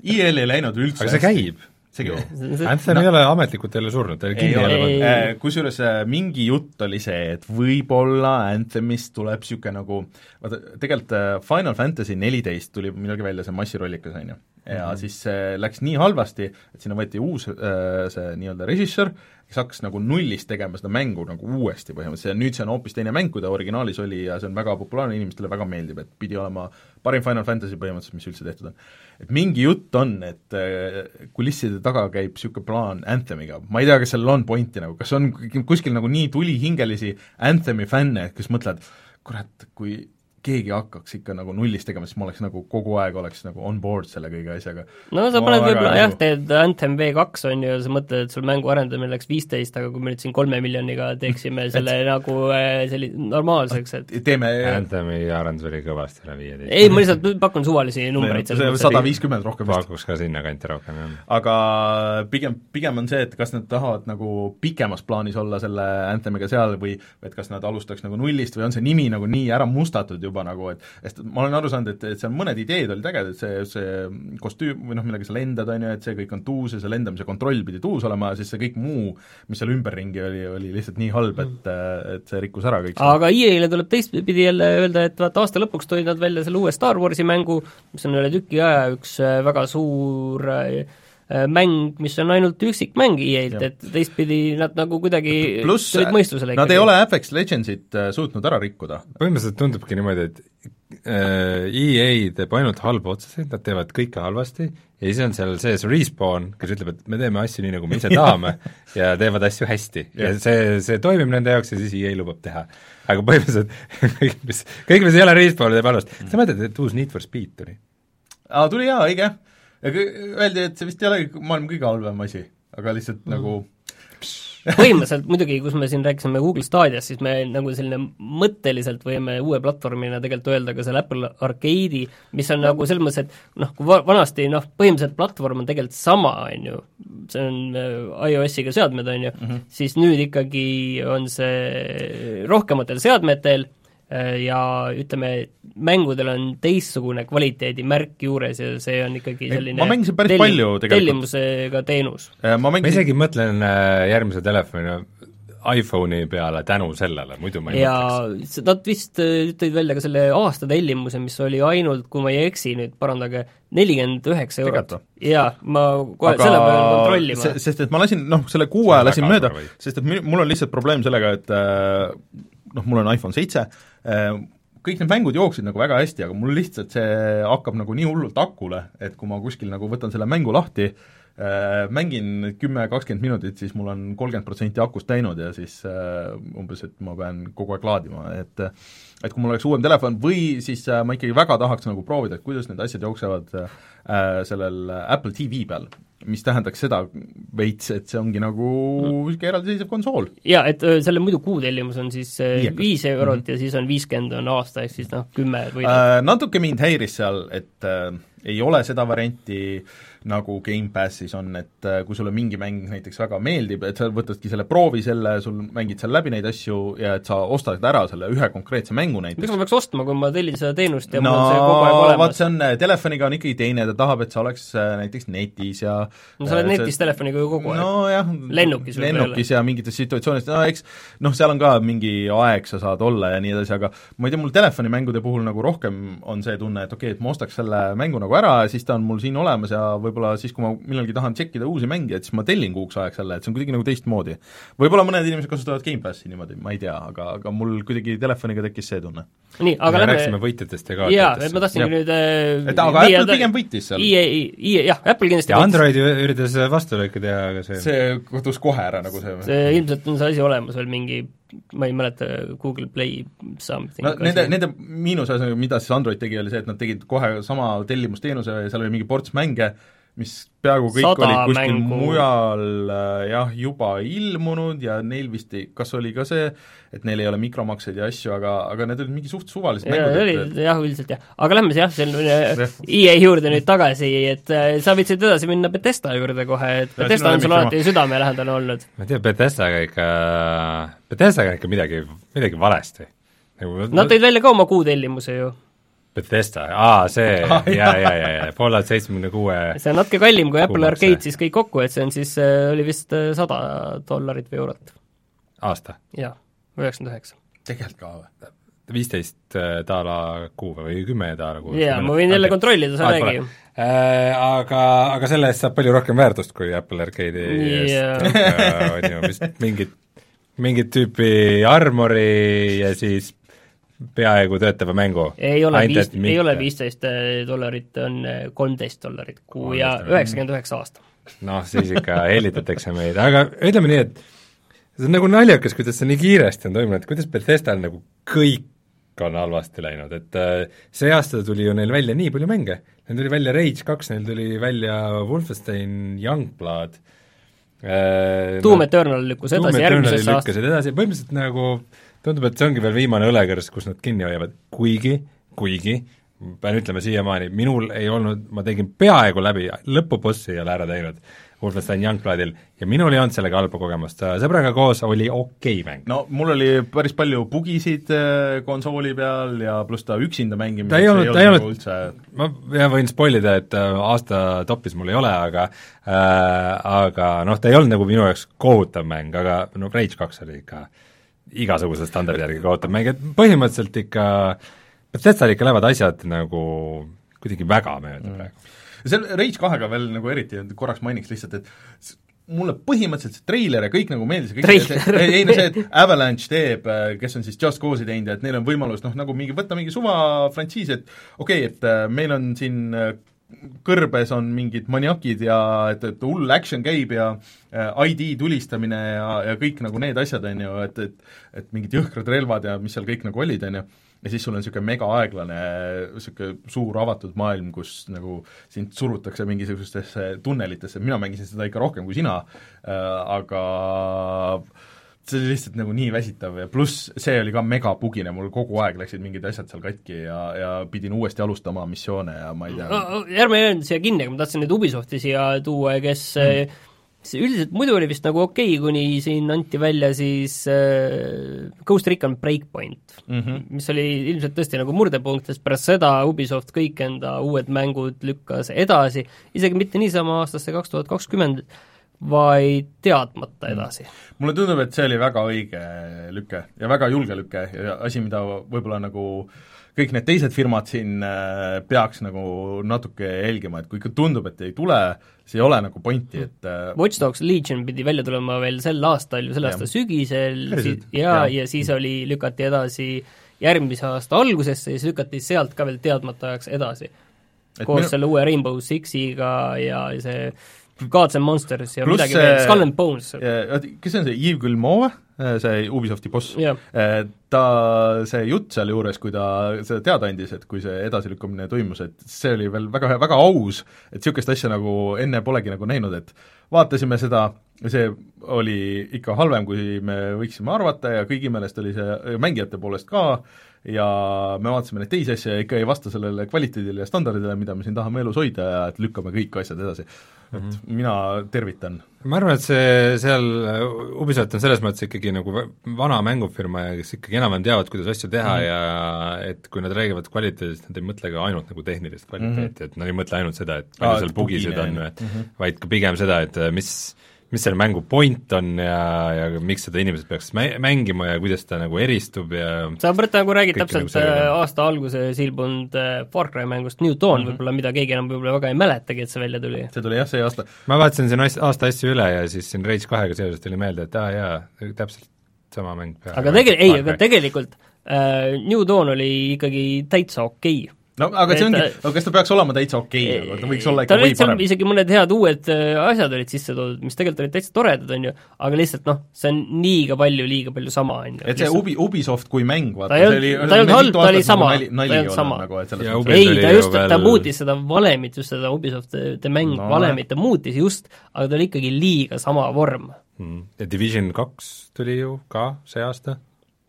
EA-l ei läinud üldse aga see käib isegi Anthem no, ei ole ametlikult jälle surnud, ta oli kinni jälle. Äh, kusjuures äh, mingi jutt oli see, et võib-olla Anthemist tuleb niisugune nagu vaata, tegelikult äh, Final Fantasy neliteist tuli millalgi välja, see massirollikas, on ju. ja mm -hmm. siis see läks nii halvasti, et sinna võeti uus see nii-öelda režissöör, kes hakkas nagu nullist tegema seda mängu nagu uuesti põhimõtteliselt ja nüüd see on hoopis teine mäng, kui ta originaalis oli ja see on väga populaarne, inimestele väga meeldib, et pidi olema parim Final Fantasy põhimõtteliselt, mis üldse tehtud on. et mingi jutt on, et äh, kulisside taga käib niisugune plaan Anthemiga, ma ei tea, kas sellel on pointi nagu, kas on kuskil nagu nii tulihingelisi Anthemi fänne, kes mõtlevad, kurat, kui keegi hakkaks ikka nagu nullist tegema, siis ma oleks nagu kogu aeg oleks nagu on board selle kõige asjaga. no sa paned võib-olla jah, teed Anthem V2 on ju, sa mõtled, et sul mängu arendamine läks viisteist, aga kui me nüüd siin kolme miljoniga teeksime selle et... nagu äh, selli-, normaalseks, et teeme Anthemi arendus oli kõvasti üle viieteist. ei, ma lihtsalt pakun suvalisi numbreid sada viiskümmend rohkem vist. pakuks ka sinnakanti rohkem, jah. aga pigem, pigem on see, et kas nad tahavad nagu pikemas plaanis olla selle Anthemiga seal või et kas nad alustaks nagu nullist või on see nimi nagu nii ära mustatud juba nagu, et sest ma olen aru saanud, et, et seal mõned ideed olid ägedad, see, see kostüüm või noh, millega sa lendad, on ju, et see kõik on tuus ja see lendamise kontroll pidi tuus olema ja siis see kõik muu, mis seal ümberringi oli, oli lihtsalt nii halb, et, et see rikkus ära kõik. aga EA-le tuleb teistpidi jälle öelda, et vaata, aasta lõpuks tulid nad välja selle uue Star Warsi mängu, mis on üle tüki aja üks äh, väga suur Äh, mäng, mis on ainult üksikmäng EA-lt, et teistpidi nad nagu kuidagi Plus, tulid mõistusele ikkagi. Nad ei ole Apex Legendsit äh, suutnud ära rikkuda. põhimõtteliselt tundubki niimoodi, et äh, EA teeb ainult halbu otsuseid, nad teevad kõike halvasti ja siis on seal sees Respawn, kes ütleb, et me teeme asju nii, nagu me ise tahame ja teevad asju hästi ja see, see toimib nende jaoks ja siis EA lubab teha. aga põhimõtteliselt kõik, mis, kõik, mis ei ole Respawn, teeb halvasti. sa mõtled, et uus Need for Speed tuli? aa, tuli jaa, õige ja öeldi, et see vist ei olegi maailma kõige halvem asi, aga lihtsalt mm. nagu põhimõtteliselt muidugi, kus me siin rääkisime Google Stadiast, siis me nagu selline mõtteliselt võime uue platvormina tegelikult öelda ka selle Apple Arcade'i, mis on nagu selles mõttes, et noh, kui va-, vanasti noh, põhimõtteliselt platvorm on tegelikult sama, on ju, see on äh, iOS-iga seadmed, on ju mm, -hmm. siis nüüd ikkagi on see rohkematel seadmetel Äh, ja ütleme, mängudel on teistsugune kvaliteedimärk juures ja see on ikkagi selline ma mängisin päris tellim, palju tegelikult. tellimusega teenus. Äh, ma, mängisin... ma isegi mõtlen äh, järgmise telefoni iPhone'i peale tänu sellele, muidu ma ei ja mõtleks. Nad vist tõid välja ka selle aasta tellimuse, mis oli ainult, kui ma ei eksi nüüd, parandage, nelikümmend üheksa eurot. jaa, ma kohe Aga selle peale kontrollima. sest et ma lasin, noh, selle kuu aja lasin mööda, sest et mul on lihtsalt probleem sellega, et noh, mul on iPhone seitse, äh, kõik need mängud jooksid nagu väga hästi, aga mul lihtsalt see hakkab nagu nii hullult akule, et kui ma kuskil nagu võtan selle mängu lahti, mängin kümme, kakskümmend minutit, siis mul on kolmkümmend protsenti akust läinud ja siis äh, umbes, et ma pean kogu aeg laadima, et et kui mul oleks uuem telefon või siis ma ikkagi väga tahaks nagu proovida, et kuidas need asjad jooksevad sellel Apple TV peal, mis tähendaks seda veits, et see ongi nagu niisugune mm. eraldiseisev konsool. jaa, et selle muidu kuutellimus on siis viis eurot mm -hmm. ja siis on viiskümmend on aasta, ehk siis noh, kümme või äh, natuke mind häiris seal, et äh, ei ole seda varianti äh, nagu Gamepassis on, et äh, kui sulle mingi mäng näiteks väga meeldib, et sa võtadki selle proovi selle, sul mängid seal läbi neid asju ja et sa ostad ära selle ühe konkreetse mängu näiteks. miks ma peaks ostma, kui ma tellin seda teenust ja no, mul on see kogu aeg olemas? vaat see on, telefoniga on ikkagi teine, ta tahab, et sa oleks äh, näiteks netis ja no sa oled netis see... telefoniga ju kogu aeg no,. lennukis lennukis ja mingites situatsioonides, no eks noh, seal on ka mingi aeg, sa saad olla ja nii edasi, aga ma ei tea, mul telefonimängude puhul nagu rohkem on see tunne, et okei okay,, et ma ostaks selle mängu nagu ära ja siis ta on mul siin olemas ja võib-olla siis, kui ma millalgi tahan tšekkida uusi mängijaid, siis ma tellin kuuks ajaks jälle, et see on kuidagi nagu teistmoodi. võib-olla mõned inimesed kasutavad Gamepassi niimoodi, ma ei tea, aga, aga mul kuidagi telefoniga tekkis see tunne. nii, aga lähme rääkisime võitjatest ja kaotajatest. jaa, et ma tahtsingi nüüd äh, et aga Apple pigem võitis seal. EA, EA, jah, Apple kindlasti ja Android üritas vastulööke teha, aga see see kadus kohe ära nagu see see ilmselt on see asi olemas veel mingi ma ei mäleta, Google Play something no nende, nende miinus, mida siis Android tegi, oli see, et nad tegid kohe sama tellimusteenuse ja seal oli mingi ports mänge, mis peaaegu kõik Sada olid kuskil mängu. mujal äh, jah, juba ilmunud ja neil vist ei, kas oli ka see, et neil ei ole mikromakseid ja asju, aga, aga need olid mingi suht suvalised ja, mängud. olid et... jah, üldiselt jah, aga lähme siis jah, selle EA juurde nüüd tagasi, et äh, sa võtsid edasi minna Betesta juurde kohe, et Betesta on sul alati südamelähedane olnud. ma ei tea, Betestaga ikka, Betestaga on ikka midagi, midagi valesti. Nagu Nad tõid välja ka oma kuutellimuse ju Bethesda, aa see ah,, jaa, jaa, jaa, jaa, Fallout seitsmekümne kuue see on natuke kallim kui Apple Arcade siis kõik kokku, et see on siis, äh, oli vist äh, sada dollarit või eurot. aasta? jaa, üheksakümmend üheksa. tegelikult ka või? viisteist äh, daala kuu või kümme daala kuu. jaa, ma võin jälle kontrollida, sa räägi ju. Aga, aga selle eest saab palju rohkem väärtust kui Apple Arcade'i eest, on ju vist mingit, mingit tüüpi armori ja siis peaaegu töötava mängu. ei ole viis, ei ole viisteist äh, dollarit, on äh, kolmteist dollarit kuu ja üheksakümmend üheksa aasta. noh, siis ikka hellitatakse meid, aga ütleme nii, et see on nagu naljakas, kuidas see nii kiiresti on toimunud, kuidas Bethesdal nagu kõik on halvasti läinud, et äh, see aasta tuli ju neil välja nii palju mänge, neil tuli välja Rage kaks, neil tuli välja Wolfenstein Youngblood äh,, Doom Eternal lükkus edasi järgmisesse aastasse. põhimõtteliselt nagu tundub, et see ongi veel viimane õlekõrs, kus nad kinni hoiavad, kuigi, kuigi pean ütlema siiamaani, minul ei olnud, ma tegin peaaegu läbi, lõpubossi ei ole ära teinud Wolfenstein Youngbloodil ja minul ei olnud sellega halba kogemust, sõbraga koos oli okei okay mäng. no mul oli päris palju bugisid äh, konsooli peal ja pluss ta üksinda mängimine ta ei olnud, ta ei olnud, nagu üldse... ma jah, võin spoil ida, et äh, aasta topis mul ei ole, aga äh, aga noh, ta ei olnud nagu minu jaoks kohutav mäng, aga no Rage kaks oli ikka igasuguse standardi järgi kohutav mäng, et põhimõtteliselt ikka Bethesdal ikka lähevad asjad nagu kuidagi väga mööda mm. praegu seal Rage kahega veel nagu eriti korraks mainiks lihtsalt, et mulle põhimõtteliselt see treiler ja kõik nagu meeldis kõik see, ei no see, et Avalanche teeb, kes on siis Just Cause'i teinud ja et neil on võimalus noh, nagu mingi, võtta mingi suva frantsiis, et okei okay,, et äh, meil on siin äh, kõrbes on mingid maniakid ja et, et hull action käib ja äh, ID tulistamine ja, ja kõik nagu need asjad, on ju, et, et et mingid jõhkrad relvad ja mis seal kõik nagu olid, on ju. Ja siis sul on niisugune mega aeglane niisugune suur avatud maailm, kus nagu sind surutakse mingisugustesse tunnelitesse, mina mängisin seda ikka rohkem kui sina äh,, aga see oli lihtsalt nagu nii väsitav ja pluss see oli ka megabugine, mul kogu aeg läksid mingid asjad seal katki ja, ja pidin uuesti alustama missioone ja ma ei tea no,. ärme jäänud siia kinni, aga ma tahtsin nüüd Ubisofti siia tuua, kes mm see üldiselt muidu oli vist nagu okei okay,, kuni siin anti välja siis äh, Ghost Recon Breakpoint mm, -hmm. mis oli ilmselt tõesti nagu murdepunkt, sest pärast seda Ubisoft kõik enda uued mängud lükkas edasi, isegi mitte niisama aastasse kaks tuhat kakskümmend, vaid teadmata mhm. edasi. Mm.. mulle tundub, et see oli väga õige lüke ja väga julge lüke ja asi, mida võib-olla nagu kõik need teised firmad siin äh, peaks nagu natuke jälgima, et kui ikka tundub, et ei tule, siis ei ole nagu pointi, et äh, Watch Dogs Legion pidi välja tulema veel sel aastal ju, selle aasta sügisel ja, ja, ja siis oli, lükati edasi järgmise aasta algusesse ja siis lükati sealt ka veel teadmata ajaks edasi. koos minu... selle uue Rainbow Sixiga ja see Gods and Monsters ja Plus midagi veel, Skull and Bones. kes see on see, Yves Guillemot, see Ubisofti boss yeah.? ta, see jutt sealjuures, kui ta seda teada andis, et kui see edasilükkamine toimus, et see oli veel väga, väga aus, et niisugust asja nagu enne polegi nagu näinud, et vaatasime seda, see oli ikka halvem, kui me võiksime arvata ja kõigi meelest oli see mängijate poolest ka, ja me vaatasime neid teisi asju ja ikka ei vasta sellele kvaliteedile ja standardile, mida me siin tahame elus hoida ja et lükkame kõik asjad edasi. et mm -hmm. mina tervitan. ma arvan, et see seal, Ubisoft on selles mõttes ikkagi nagu vana mängufirma ja kes ikkagi enam-vähem teavad, kuidas asju teha mm -hmm. ja et kui nad räägivad kvaliteedist, nad ei mõtle ka ainult nagu tehnilist kvaliteeti mm, -hmm. et nad ei mõtle ainult seda, et palju seal bugisid on, -hmm. vaid ka pigem seda, et mis mis selle mängu point on ja, ja miks seda inimesed peaks mängima ja kuidas ta nagu eristub ja sa praegu nagu räägid täpselt nagu äh, aasta alguses ilmunud äh, Far Cry mängust New Dawn mm -hmm. võib-olla, mida keegi enam võib-olla väga ei mäletagi, et see välja tuli. see tuli jah, see aasta. ma vaatasin siin aasta asju üle ja siis siin Rage kahega seoses tuli meelde, et aa ah, jaa, täpselt sama mäng. aga tege-, ei, aga tegelikult äh, New Dawn oli ikkagi täitsa okei okay no aga see ongi, aga kas ta peaks olema täitsa okei okay, nagu, ta võiks olla ikka või parem? isegi mõned head uued äh, asjad olid sisse toodud, mis tegelikult olid täitsa toredad, on ju, aga lihtsalt noh, see on liiga palju, liiga palju sama, on ju. et see Ubi, Ubisoft kui mäng, vaata, see oli ta ei olnud halb, ta oli sama, ta ei olnud sama. Nagu, ei, ta just, ta muutis seda valemit, just seda Ubisoft The Mäng no, valemit, ta muutis just, aga ta oli ikkagi liiga sama vorm. Mm.. ja Division kaks tuli ju ka see aasta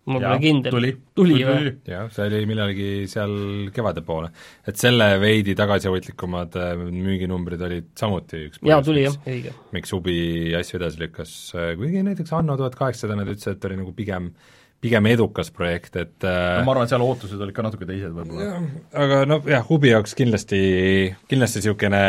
ma pole kindel. tuli, tuli või? jah, see oli millalgi seal kevade poole. et selle veidi tagasihoidlikumad äh, müüginumbrid olid samuti üks jaa, tuli jah, õige. miks Ubi asju edasi lükkas, äh, kuigi näiteks Anno tuhat kaheksasada nad ütlesid, et oli nagu pigem pigem edukas projekt, et äh, no ma arvan, et seal ootused olid ka natuke teised võib-olla. aga noh, jah, Ubi jaoks kindlasti, kindlasti niisugune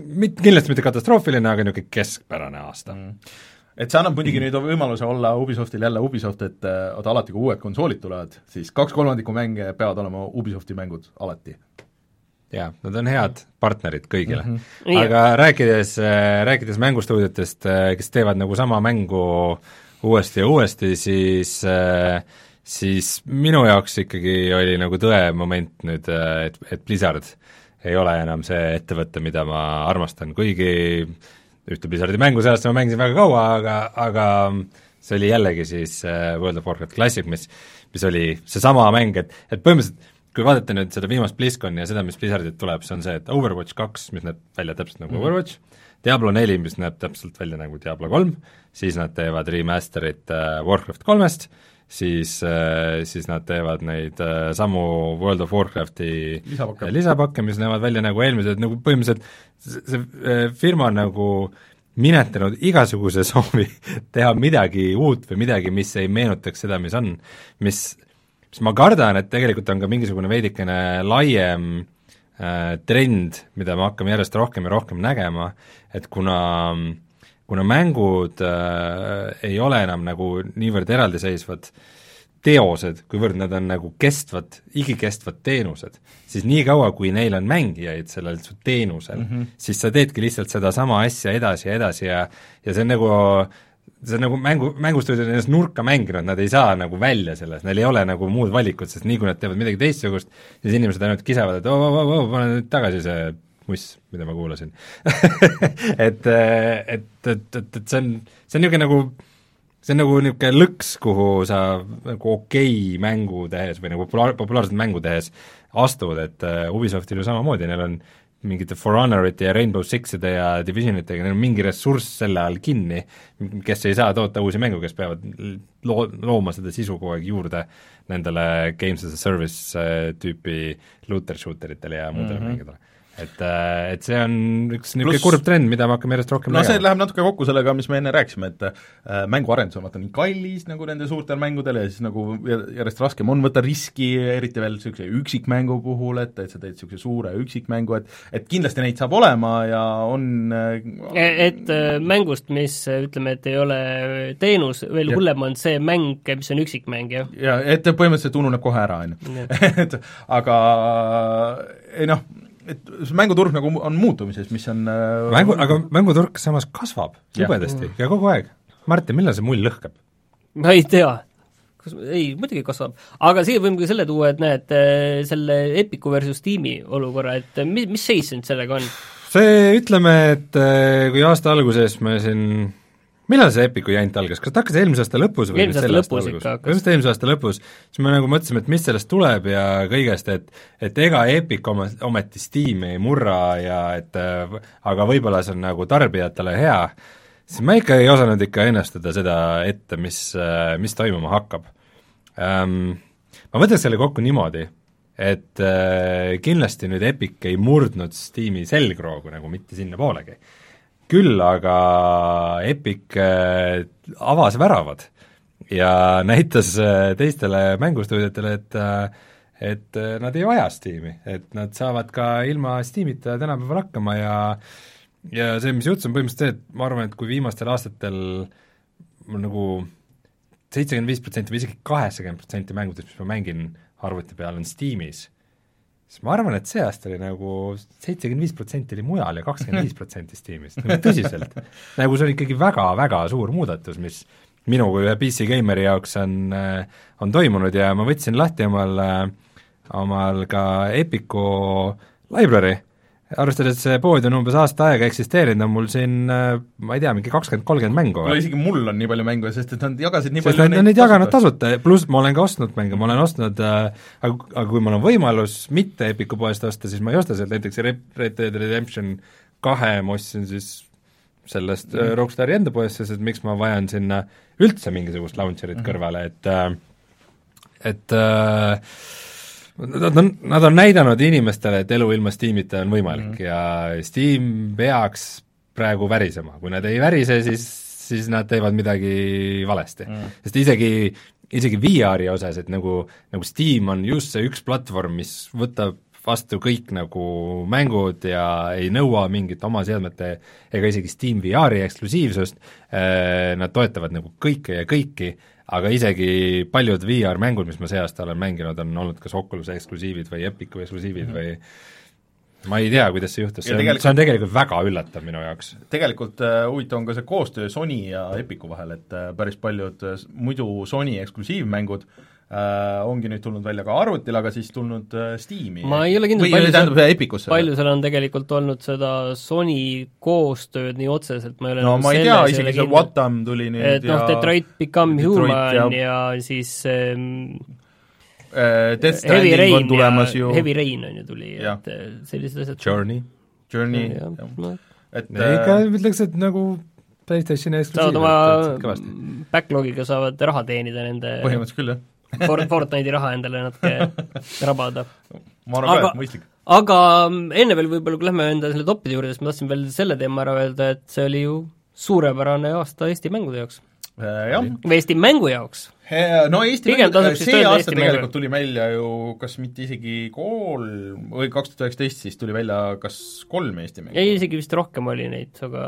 mit-, kindlasti mitte katastroofiline, aga niisugune keskpärane aasta mm et see annab muidugi nüüd võimaluse olla Ubisoftil jälle Ubisoft, et äh, vaata alati, kui uued konsoolid tulevad, siis kaks kolmandikku mänge peavad olema Ubisofti mängud, alati. jaa, nad on head partnerid kõigile mm. -hmm. aga rääkides, äh, rääkides mängustuudiotest, äh, kes teevad nagu sama mängu uuesti ja uuesti, siis siis minu jaoks ikkagi oli nagu tõemoment nüüd, et, et Blizzard ei ole enam see ettevõte, mida ma armastan, kuigi ühte Blizzardi mängu sellest ma mängisin väga kaua, aga, aga see oli jällegi siis äh, World of Warcraft Classic, mis, mis oli seesama mäng, et, et põhimõtteliselt kui vaadata nüüd seda viimast BlizzConi ja seda, mis Blizzardilt tuleb, see on see, et Overwatch kaks, mis näeb välja täpselt nagu mm -hmm. Overwatch, Diablo neli, mis näeb täpselt välja nagu Diablo kolm, siis nad teevad remaster'it äh, Warcraft kolmest, äh,, siis nad teevad neid äh, samu World of Warcrafti lisapakke, lisapakke, mis näevad välja nagu eelmised, nagu põhimõtteliselt see, see äh, firma on nagu minetanud igasuguse soovi teha midagi uut või midagi, mis ei meenutaks seda, mis on, mis, mis ma kardan, et tegelikult on ka mingisugune veidikene laiem äh, trend, mida me hakkame järjest rohkem ja rohkem nägema, et kuna äh, kuna mängud äh, ei ole enam nagu niivõrd eraldiseisvad teosed, kuivõrd nad on nagu kestvad, igikestvad teenused, siis niikaua, kui neil on mängijaid sellel su teenusel mm, -hmm. siis sa teedki lihtsalt sedasama asja edasi ja edasi ja ja see on nagu see on nagu mängu, mängustuudiod on ennast nurka mänginud, nad ei saa nagu välja sellest, neil ei ole nagu muud valikut, sest nii kui nad teevad midagi teistsugust, siis inimesed ainult kisavad, et oo, oo, oo, pane nüüd tagasi see muss, mida ma kuulasin et, et, et, et, et see on, see on niisugune nagu see on nagu niisugune lõks, kuhu sa nagu okei okay mängu tehes või nagu populaar, populaarset mängu tehes astud, et uh, Ubisoftil ju samamoodi, neil on mingite For Honorite ja Rainbow Sixide ja Divisionitega, neil on mingi ressurss selle all kinni, kes ei saa toota uusi mänge, kes peavad loo-, looma seda sisu kogu aeg juurde nendele games as a service äh, tüüpi looter shooter itele ja muudele mm -hmm. mängudele et, äh, et see on üks niisugune kurb trend, mida me hakkame järjest rohkem no nägema. see läheb natuke kokku sellega, mis me enne rääkisime, et äh, mänguarendus on vaata nii kallis nagu nende suurtel mängudel ja siis nagu järjest raskem on võtta riski, eriti veel niisuguse üksikmängu puhul, et, et sa teed niisuguse suure üksikmängu, et et kindlasti neid saab olema ja on äh, e, et äh, mängust, mis ütleme, et ei ole teenus, veel hullem on see mäng, mis on üksikmäng, jah? jaa, et põhimõtteliselt ununeb kohe ära, on ju. et aga ei noh, et see mänguturg nagu on muutumises, mis on äh, mängu, aga mänguturg samas kasvab jubedasti ja. ja kogu aeg. Martin, millal see mull lõhkeb? ma ei tea. kas, ei, muidugi kasvab. aga siia võime ka selle tuua, et näed, äh, selle Epicu versus Steam'i olukorra, et mis, mis seis nüüd sellega on? see, ütleme, et äh, kui aasta alguses me siin millal see Epiku jant algas, kas ta hakkas eelmise aasta lõpus või eelmise aasta lõpus ikka hakkas? just eelmise aasta lõpus, siis me nagu mõtlesime, et mis sellest tuleb ja kõigest, et et ega Epic oma, ometi Steam'i ei murra ja et aga võib-olla see on nagu tarbijatele hea, siis ma ikka ei osanud ikka ennustada seda ette, mis, mis toimuma hakkab. Ähm,. Ma võtaks selle kokku niimoodi, et äh, kindlasti nüüd Epic ei murdnud Steam'i selgroogu nagu mitte sinnapoolegi küll aga Epic äh, avas väravad ja näitas äh, teistele mängustuudiotele, et äh, et nad ei vaja Steam'i, et nad saavad ka ilma Steam'ita tänapäeval hakkama ja ja see, mis juhtus, on põhimõtteliselt see, et ma arvan, et kui viimastel aastatel nagu seitsekümmend viis protsenti või isegi kaheksakümmend protsenti mängudest, mis ma mängin arvuti peal, on Steamis siis ma arvan, et see aasta oli nagu seitsekümmend viis protsenti oli mujal ja kakskümmend viis protsenti Steamist, nagu tõsiselt. nagu see on ikkagi väga-väga suur muudatus, mis minu kui ühe PC gamer'i jaoks on, äh, on toimunud ja ma võtsin lahti omal, äh, omal ka Epicu library arvestades, et see pood on umbes aasta aega eksisteerinud, on mul siin äh, ma ei tea, mingi kakskümmend, kolmkümmend mängu. no isegi mul on nii palju mänge, sest et nad jagasid nii sest palju nad on neid jaganud tasuta, pluss ma olen ka ostnud mänge, ma olen ostnud äh, aga, aga kui mul on võimalus mitte Epiku poest osta, siis ma ei osta sealt näiteks Red Dead Redemption kahe ma ostsin siis sellest mm. Rockstari enda poest, sest et miks ma vajan sinna üldse mingisugust launcher'it mm -hmm. kõrvale, et et äh, Nad on, nad on näidanud inimestele, et elu ilma Steamita on võimalik mm -hmm. ja Steam peaks praegu värisema, kui nad ei värise, siis, siis nad teevad midagi valesti mm. -hmm. sest isegi, isegi VR-i osas, et nagu, nagu Steam on just see üks platvorm, mis võtab vastu kõik nagu mängud ja ei nõua mingit oma seadmete ega isegi Steam VR-i eksklusiivsust, äh, nad toetavad nagu kõike ja kõiki aga isegi paljud VR-mängud, mis ma see aasta olen mänginud, on olnud kas Oculus'e eksklusiivid või Epicu eksklusiivid mm -hmm. või ma ei tea, kuidas see juhtus, see on, see on tegelikult väga üllatav minu jaoks. tegelikult äh, huvitav on ka see koostöö Sony ja Epicu vahel, et äh, päris paljud äh, muidu Sony eksklusiivmängud äh, ongi nüüd tulnud välja ka arvutile, aga siis tulnud äh, Steam'i. ma ei ole kindel, palju tähendab Epicusse? palju seal on tegelikult olnud seda Sony koostööd nii otseselt, ma ei ole no ma ei tea, isegi see Watam tuli nüüd et noh, Detroit Become Detroit Human ja, ja siis ähm, uh, Death Stranding on tulemas ju Heavy Rain on ju tuli, et äh, sellised asjad Journey. Journey, jah. No. et ikka ütleks, et nagu PlayStationi eksklusiiv. saavad oma backlogiga saavad raha teenida nende põhimõtteliselt küll, jah Fortnite'i raha endale natuke rabada. ma arvan ka, et mõistlik. aga enne veel võib-olla, kui lähme enda selle toppide juurde, siis ma tahtsin veel selle teema ära öelda, et see oli ju suurepärane aasta Eesti mängude jaoks. Äh, või Eesti mängu jaoks. No Eesti Pigem mängu, see aasta tegelikult mängu. tuli välja ju kas mitte isegi kolm või kaks tuhat üheksateist siis tuli välja kas kolm Eesti mängu? ei, isegi vist rohkem oli neid, aga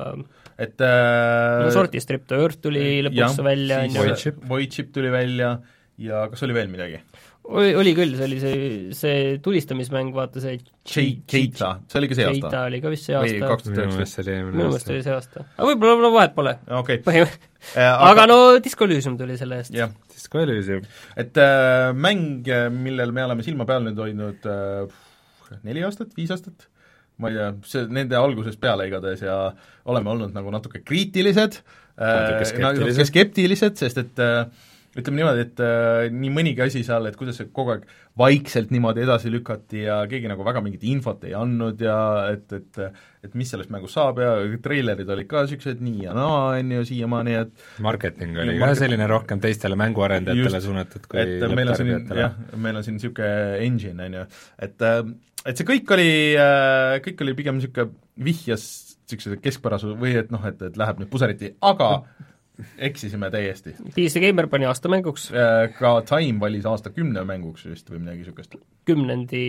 et äh, no Sorti Strip to Earth tuli lõpuks jah, välja, on ju. Void Chip tuli välja ja kas oli veel midagi? oli, oli küll, see oli see, see tulistamismäng, vaata see Cheita, see oli ka see aasta? Cheita oli ka vist see aasta. või kaks tuhat üheksateist? minu meelest oli see aasta. aga võib-olla no, vahet pole okay.. Äh, aga, aga no Disco Elysium tuli selle eest. jah, Disco Elysium. et äh, mäng, millel me oleme silma peal nüüd hoidnud äh, neli aastat, viis aastat, ma ei tea, see nende algusest peale igatahes ja oleme olnud nagu natuke kriitilised äh,, natuke skeptilised, sest et äh, ütleme niimoodi, et äh, nii mõnigi asi seal, et kuidas see kogu aeg vaikselt niimoodi edasi lükati ja keegi nagu väga mingit infot ei andnud ja et, et et mis sellest mängust saab ja treilerid olid ka niisugused nii ja naa, on ju, siiamaani, et marketing oli ka. market... selline rohkem teistele mänguarendajatele suunatud kui et meil on siin, jah, meil on siin niisugune engine, on ju, et äh, et see kõik oli, äh, kõik oli pigem niisugune vihjas niisuguse keskpärasuse või et noh, et, et läheb nüüd puseriti, aga eksisime täiesti. PC Gamer pani aasta mänguks. Äh, ka Time valis aasta kümne mänguks vist või midagi niisugust. kümnendi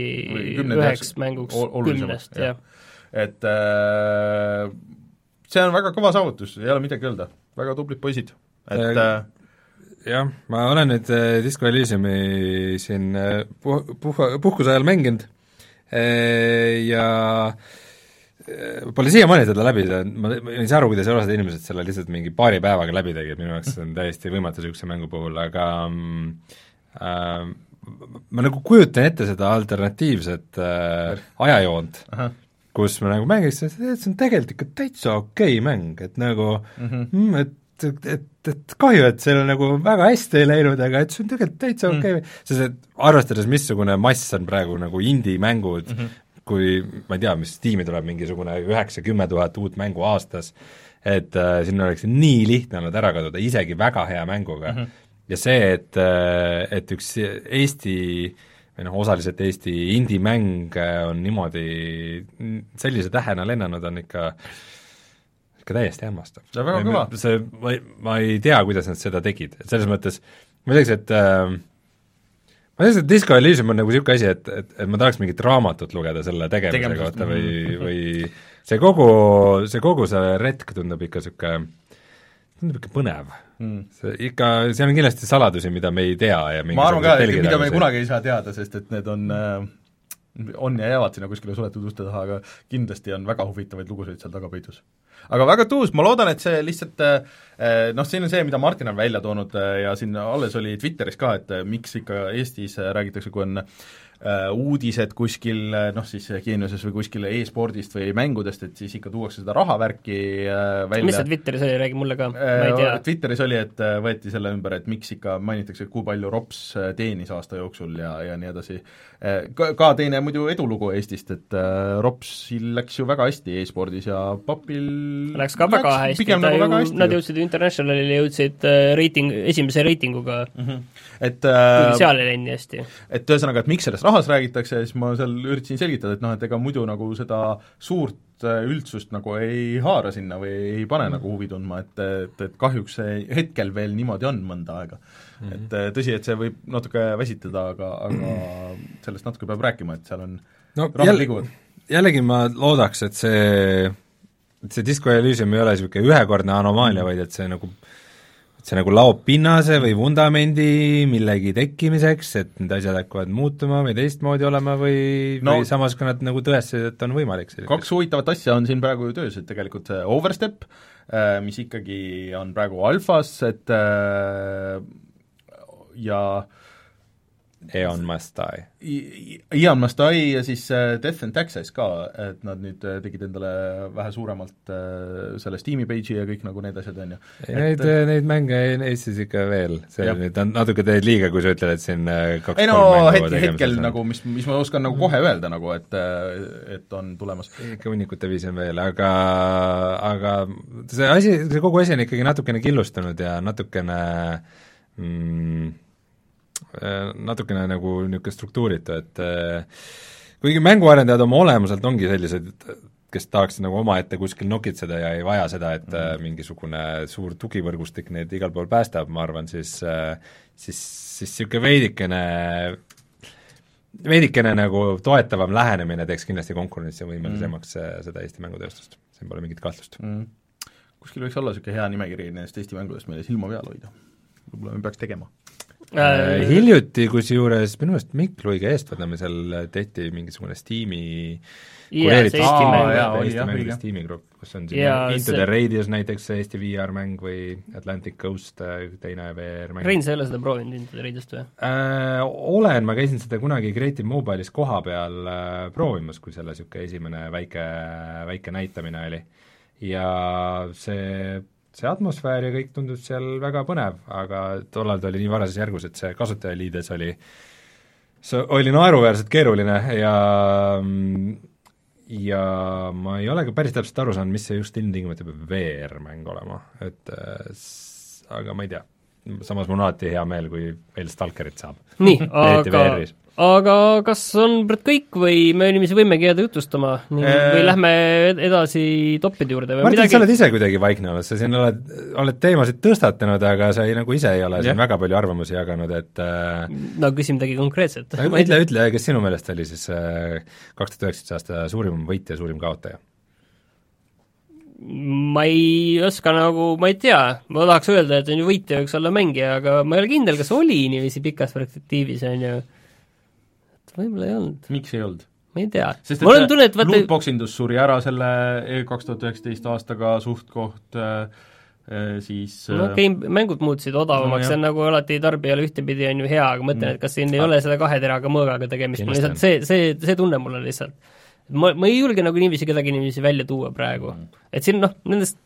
üheks mänguks kümnest, jah. et äh, see on väga kõva saavutus, ei ole midagi öelda, väga tublid poisid, et äh, äh, jah, ma olen nüüd Disco Elysiumi siin puh-, puh-, puhkuse ajal mänginud ja äh, Pole siiamaani seda läbi saanud, ma, ma ei saa aru, kuidas osad inimesed selle lihtsalt mingi paari päevaga läbi tegid, minu jaoks see on täiesti võimatu niisuguse mängu puhul, aga äh, ma nagu kujutan ette seda alternatiivset äh, ajajoont, kus ma nagu mängiks, et see on tegelikult ikka täitsa okei okay mäng, et nagu mhm. mm -hmm. et, et, et, et kahju, et seal nagu väga hästi ei läinud, aga et see on tegelikult täitsa okei okay. mm, sest et arvestades, missugune mass on praegu nagu indie-mängud mm, -hmm kui ma ei tea, mis tiimi tuleb mingisugune üheksa, kümme tuhat uut mängu aastas, et äh, sinna oleks nii lihtne olnud ära kaduda, isegi väga hea mänguga mm. -hmm. ja see, et, äh, et üks Eesti või noh, osaliselt Eesti indie-mäng äh, on niimoodi sellise tähena lennanud, on ikka ikka täiesti hämmastav. see on väga kõva. see, ma ei, ma ei tea, kuidas nad seda tegid, et selles mõttes ma ütleks, et äh, ma tean, et Disco Elysium on nagu niisugune asi, et, et, et ma tahaks mingit raamatut lugeda selle tegemise Tegemisest. kohta või, mhm. või see kogu, see kogu see retk tundub ikka niisugune, tundub ikka põnev mm.. see ikka, seal on kindlasti saladusi, mida me ei tea ja ma arvan ka, et mida me kunagi ei saa teada, sest et need on äh, on ja jäävad sinna kuskile suletud uste taha, aga kindlasti on väga huvitavaid lugusid seal taga peitus aga väga tuus, ma loodan, et see lihtsalt eh, noh, siin on see, mida Martin on välja toonud eh, ja siin alles oli Twitteris ka, et miks ikka Eestis räägitakse, kui on Äh, uudised kuskil noh, siis Geeniuses või kuskil e-spordist või mängudest, et siis ikka tuuakse seda rahavärki äh, välja. mis see Twitteris oli, räägi mulle ka, ma ei äh, tea. Twitteris oli, et võeti selle ümber, et miks ikka mainitakse, kui palju Rops teenis aasta jooksul ja, ja nii edasi. Ka, teine muidu edulugu Eestist, et Ropsil läks ju väga hästi e-spordis ja Papil läks ka väga läks hästi, ta nagu ju, nad jõudsid Internationalile, jõudsid reiting, esimese reitinguga mm, -hmm. Et kuigi seal ei läinud nii hästi. et ühesõnaga, et miks sellest rahas räägitakse, siis ma seal üritasin selgitada, et noh, et ega muidu nagu seda suurt äh, üldsust nagu ei haara sinna või ei pane mm. nagu huvi tundma, et, et, et kahjuks see hetkel veel niimoodi on mõnda aega mm. -hmm. et äh, tõsi, et see võib natuke väsitada, aga, aga sellest natuke peab rääkima, et seal on no, rahad liiguvad. jällegi ma loodaks, et see, et see Disco Elysium ei ole niisugune ühekordne anomaalia mm., vaid et see nagu see nagu laob pinnase või vundamendi millegi tekkimiseks, et need asjad hakkavad muutuma või teistmoodi olema või no,, või samas ka nad nagu tõestasid, et on võimalik kaks huvitavat asja on siin praegu ju töös, et tegelikult see Overstep, äh, mis ikkagi on praegu alfas, et äh, ja Eon Must Die. Eon Must Die ja siis äh, Death and Taxes ka, et nad nüüd äh, tegid endale vähe suuremalt äh, selle Steam'i page'i ja kõik nagu need asjad, on ju. Neid, neid mänge Eestis ikka veel, see nüüd on natuke teed liiga, kui sa ütled, et siin kaks ei no hetkel, hetkel nagu, mis, mis ma oskan nagu kohe öelda nagu, et et on tulemas. ikka hunnikute viisi on veel, aga aga see asi, see kogu asi on ikkagi natukene killustunud ja natukene mm, natukene nagu niisugune struktuuritu, et äh, kuigi mänguarendajad oma olemuselt ongi sellised, kes tahaksid nagu omaette kuskil nokitseda ja ei vaja seda, et mm. mingisugune suur tugivõrgustik neid igal pool päästab, ma arvan, siis siis, siis niisugune veidikene veidikene nagu toetavam lähenemine teeks kindlasti konkurentsivõimelisemaks mm. seda Eesti mängutööstust, siin pole mingit kahtlust mm.. kuskil võiks olla niisugune hea nimekiri nendest Eesti mängudest, mille silma peal hoida. võib-olla me peaks tegema Äh, hiljuti kusjuures minu meelest Mikk Luige eestvedamisel tehti mingisugune Steam'i kus on siin Into see... the Radius näiteks Eesti VR-mäng või Atlantic Coast äh, teine VR-mäng. Rein, sa ei ole seda proovinud, Into the Radiust või äh,? Olen, ma käisin seda kunagi Creative Mobile'is koha peal äh, proovimas, kui selle niisugune esimene väike, väike näitamine oli. ja see see atmosfäär ja kõik tundus seal väga põnev, aga tollal ta oli nii varases järgus, et see kasutajaliides oli, see oli naeruväärselt keeruline ja ja ma ei ole ka päris täpselt aru saanud, mis see just ilmtingimata peab VR-mäng olema, et äh, aga ma ei tea, samas mul on alati hea meel, kui veel Stalkerit saab. nii, aga aga kas on kõik või me inimesi võimegi jääda jutustama nii, eee... või lähme edasi toppide juurde või Martin midagi? sa oled ise kuidagi vaikne olnud, sa siin oled, oled teemasid tõstatanud, aga sa ei, nagu ise ei ole ja. siin väga palju arvamusi jaganud, et äh... no küsi midagi konkreetset. ütle, ütle, kes sinu meelest oli siis äh, kaks tuhat üheksateist aasta suurim võitja, suurim kaotaja? ma ei oska nagu, ma ei tea, ma tahaks öelda, et on ju võitja võiks olla mängija, aga ma ei ole kindel, kas oli niiviisi pikas perspektiivis, on ju võib-olla ei olnud. miks ei olnud? ma ei tea. sest et, tunne, et vaata lootboxindus suri ära selle kaks tuhat üheksateist aastaga suht-koht äh, äh siis no okei okay,, mängud muutusid odavamaks no,, see on nagu alati tarbijale ühtepidi on ju hea, aga mõtlen et kas siin ei ole seda kahe teraga mõõgaga tegemist, mul lihtsalt see, see, see tunne mul on lihtsalt. ma, ma ei julge nagu niiviisi kedagi niiviisi välja tuua praegu mm.. et siin noh, nendest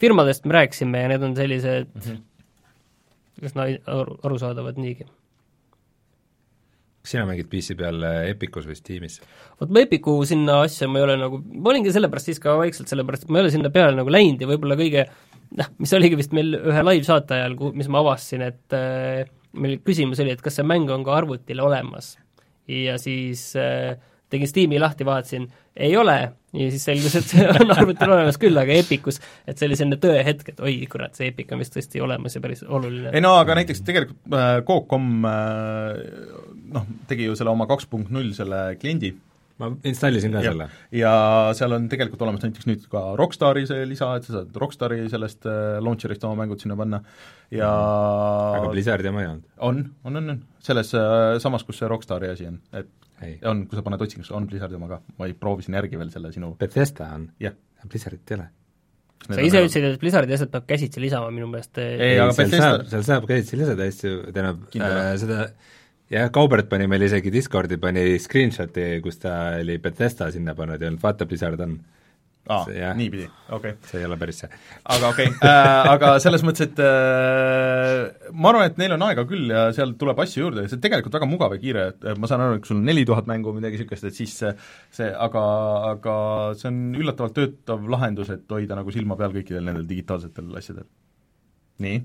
firmadest me rääkisime ja need on sellised mm -hmm. üsna aru, arusaadavad niigi kas sina mängid PC peal äh, Epicus või Steamis? vot ma Epicu sinna asja ma ei ole nagu, ma olingi sellepärast siis ka vaikselt, sellepärast et ma ei ole sinna peale nagu läinud ja võib-olla kõige noh, mis oligi vist meil ühe live-saate ajal, mis ma avastasin, et äh, meil küsimus oli, et kas see mäng on ka arvutil olemas. ja siis äh, tegin Steam'i lahti, vaatasin, ei ole, ja siis selgus, et see on arvutil olemas küll, aga Epicus, et see oli selline tõehetk, et oi kurat, see Epic on vist tõesti olemas ja päris oluline. ei no aga näiteks tegelikult äh, Coop.com äh, noh, tegi ju selle oma kaks punkt null selle kliendi, ma installisin ka ja, selle. ja seal on tegelikult olemas näiteks nüüd ka Rockstari see lisa, et sa saad Rockstari sellest äh, launcher'ist oma mängud sinna panna ja aga Blizzardi oma ei olnud? on, on, on, on, selles äh, samas, kus see Rockstari asi on, et. On, kui sa paned otsingusse, on Blizzardi oma ka, ma ei proovisin järgi veel selle sinu Bethesda on? jah. Blizzardit ei ole? sa ise ütlesid, et Blizzardi asjad peab käsitsi lisama minu meelest ei, ei, aga seal Bethesda... saab, seal saab käsitsi lisada hästi, tähendab äh, seda jah, Kaubert pani meil isegi Discordi, pani screenshot'i, kus ta oli Bethesda sinna pannud ja öelnud, vaata, Blizzard on. Aa, niipidi, okei okay.. see ei ole päris see. aga okei okay. äh,, aga selles mõttes, et äh, ma arvan, et neil on aega küll ja seal tuleb asju juurde ja see on tegelikult väga mugav ja kiire, et ma saan aru, et kui sul on neli tuhat mängu või midagi niisugust, et siis see, see aga, aga see on üllatavalt töötav lahendus, et hoida nagu silma peal kõikidel nendel digitaalsetel asjadel. nii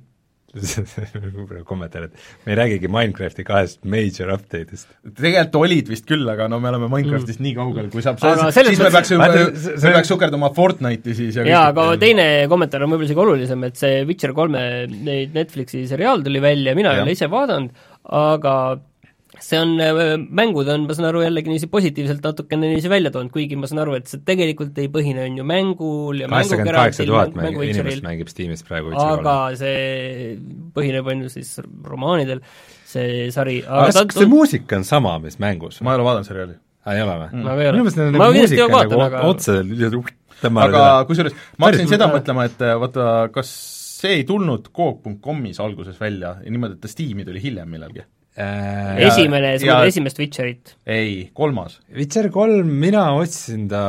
kommentaar, et me ei räägigi Minecrafti kahest major update'ist. tegelikult olid vist küll, aga no me oleme Minecraftist mm. nii kaugel, kui saab, siis me peaks, me peaks sukerdama Fortnite'i siis ja jaa, aga teine kommentaar on võib-olla isegi olulisem, et see Witcher kolme neid Netflixi seriaal tuli välja, mina ei ole ise vaadanud, aga see on, äh, mängud on, ma saan aru, jällegi niiviisi positiivselt natukene niiviisi välja toonud, kuigi ma saan aru, et see tegelikult ei põhine, on ju, mängul ja kaheksakümmend kaheksa tuhat mängu, inimest mängib Steamis praegu aga see põhineb, on ju, siis romaanidel, see sari aga kas, kas see muusika on sama, mis mängus? ma ei ole vaadanud seriaali. aa, ei ole või mm.? minu meelest nende muusika on nagu aga... otse aga kusjuures ma hakkasin seda mõtlema, et vaata, kas see ei tulnud Coop.com'is alguses välja ja niimoodi, et ta Steam'i tuli hiljem millalgi äh, esimene, sa mõtled esimest Witcherit? ei, kolmas. Witcher kolm, mina otsisin ta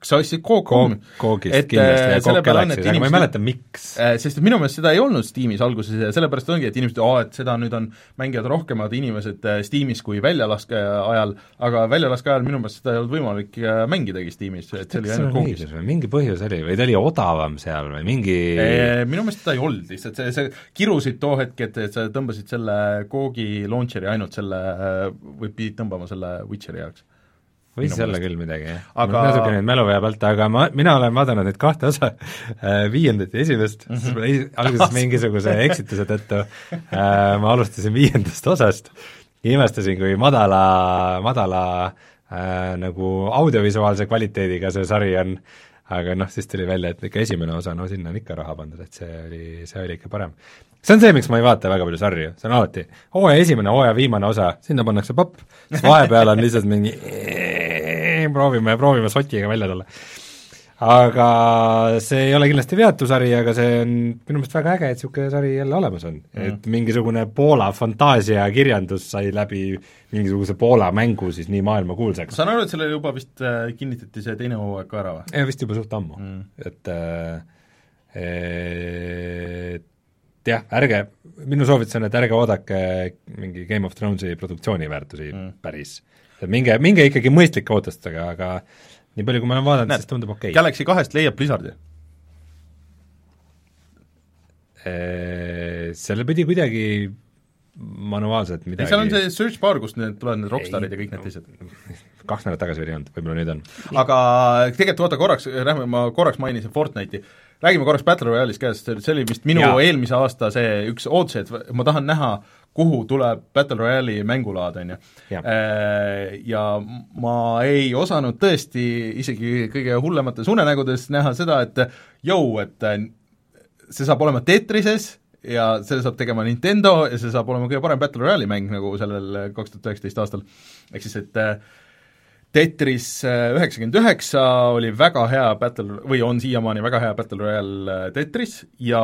kas sa ostsid Coop-Comi? Coogist kindlasti ja Coop Galaxy's, aga ma ei mäleta, miks. Sest minu meelest seda ei olnud Steamis alguses ja sellepärast ongi, et inimesed, aa, et seda nüüd on, mängivad rohkemad inimesed Steamis kui väljalaske ajal, aga väljalaske ajal minu meelest seda ei olnud võimalik mängidagi Steamis, et see oli ainult Coogis. mingi põhjus oli või ta oli odavam seal või mingi minu meelest seda ei olnud lihtsalt, see, see kirusid too hetk, et, et sa tõmbasid selle Coogi launcher'i ainult selle, või pidid tõmbama selle Witcheri jaoks. Võis olla küll midagi, jah. Aga.... natuke nüüd mälu jääb alt, aga ma, mina olen vaadanud neid kahte osa äh,, viiendat ja esimest. Mm, -hmm. mul alguses mingisuguse eksituse tõttu äh, ma alustasin viiendast osast. Imestasin, kui madala, madala äh, nagu audiovisuaalse kvaliteediga see sari on, aga noh, siis tuli välja, et ikka esimene osa, no sinna on ikka raha pandud, et see oli, see oli ikka parem. see on see, miks ma ei vaata väga palju sarju, see on alati hooaja esimene, hooaja viimane osa, sinna pannakse papp, vahepeal on lihtsalt mingi proovime, proovime sotiga välja tulla. Aga see ei ole kindlasti veatu sari, aga see on minu meelest väga äge, et niisugune sari jälle olemas on mm. et mingisugune Poola fantaasiakirjandus sai läbi mingisuguse Poola mängu siis nii maailmakuulsaks. saan aru, et sellele juba vist äh, kinnitati see teine hooaeg ka ära või? jah, vist juba suht ammu mm., et äh, et jah, ärge, minu soovitus on, et ärge oodake mingi Game of Thronesi produktsiooni väärtusi mm. päris minge, minge ikkagi mõistlike ootustega, aga nii palju, kui ma olen vaadanud, siis tundub okei okay.. Galaxy kahest leiab Blizzardi? Seal pidi kuidagi manuaalselt midagi seal on see search bar, kust need tulevad need Rockstarid ja kõik need teised. kaks nädalat tagasi veel ei olnud, võib-olla nüüd on. aga tegelikult oota korraks, lähme, ma korraks mainisin Fortnite'i, räägime korraks Battle Royale'ist ka, sest see oli vist minu ja. eelmise aasta see üks ootus, et ma tahan näha, kuhu tuleb Battle Royale'i mängulaad, on ju. Äh, ja ma ei osanud tõesti isegi kõige hullemates unenägudes näha seda, et jõu, et see saab olema Tetrises ja selle saab tegema Nintendo ja see saab olema kõige parem Battle Royale'i mäng nagu sellel kaks tuhat üheksateist aastal. ehk siis, et äh, Tetris äh, üheksakümmend üheksa oli väga hea battle, või on siiamaani väga hea Battle Royale äh, Tetris ja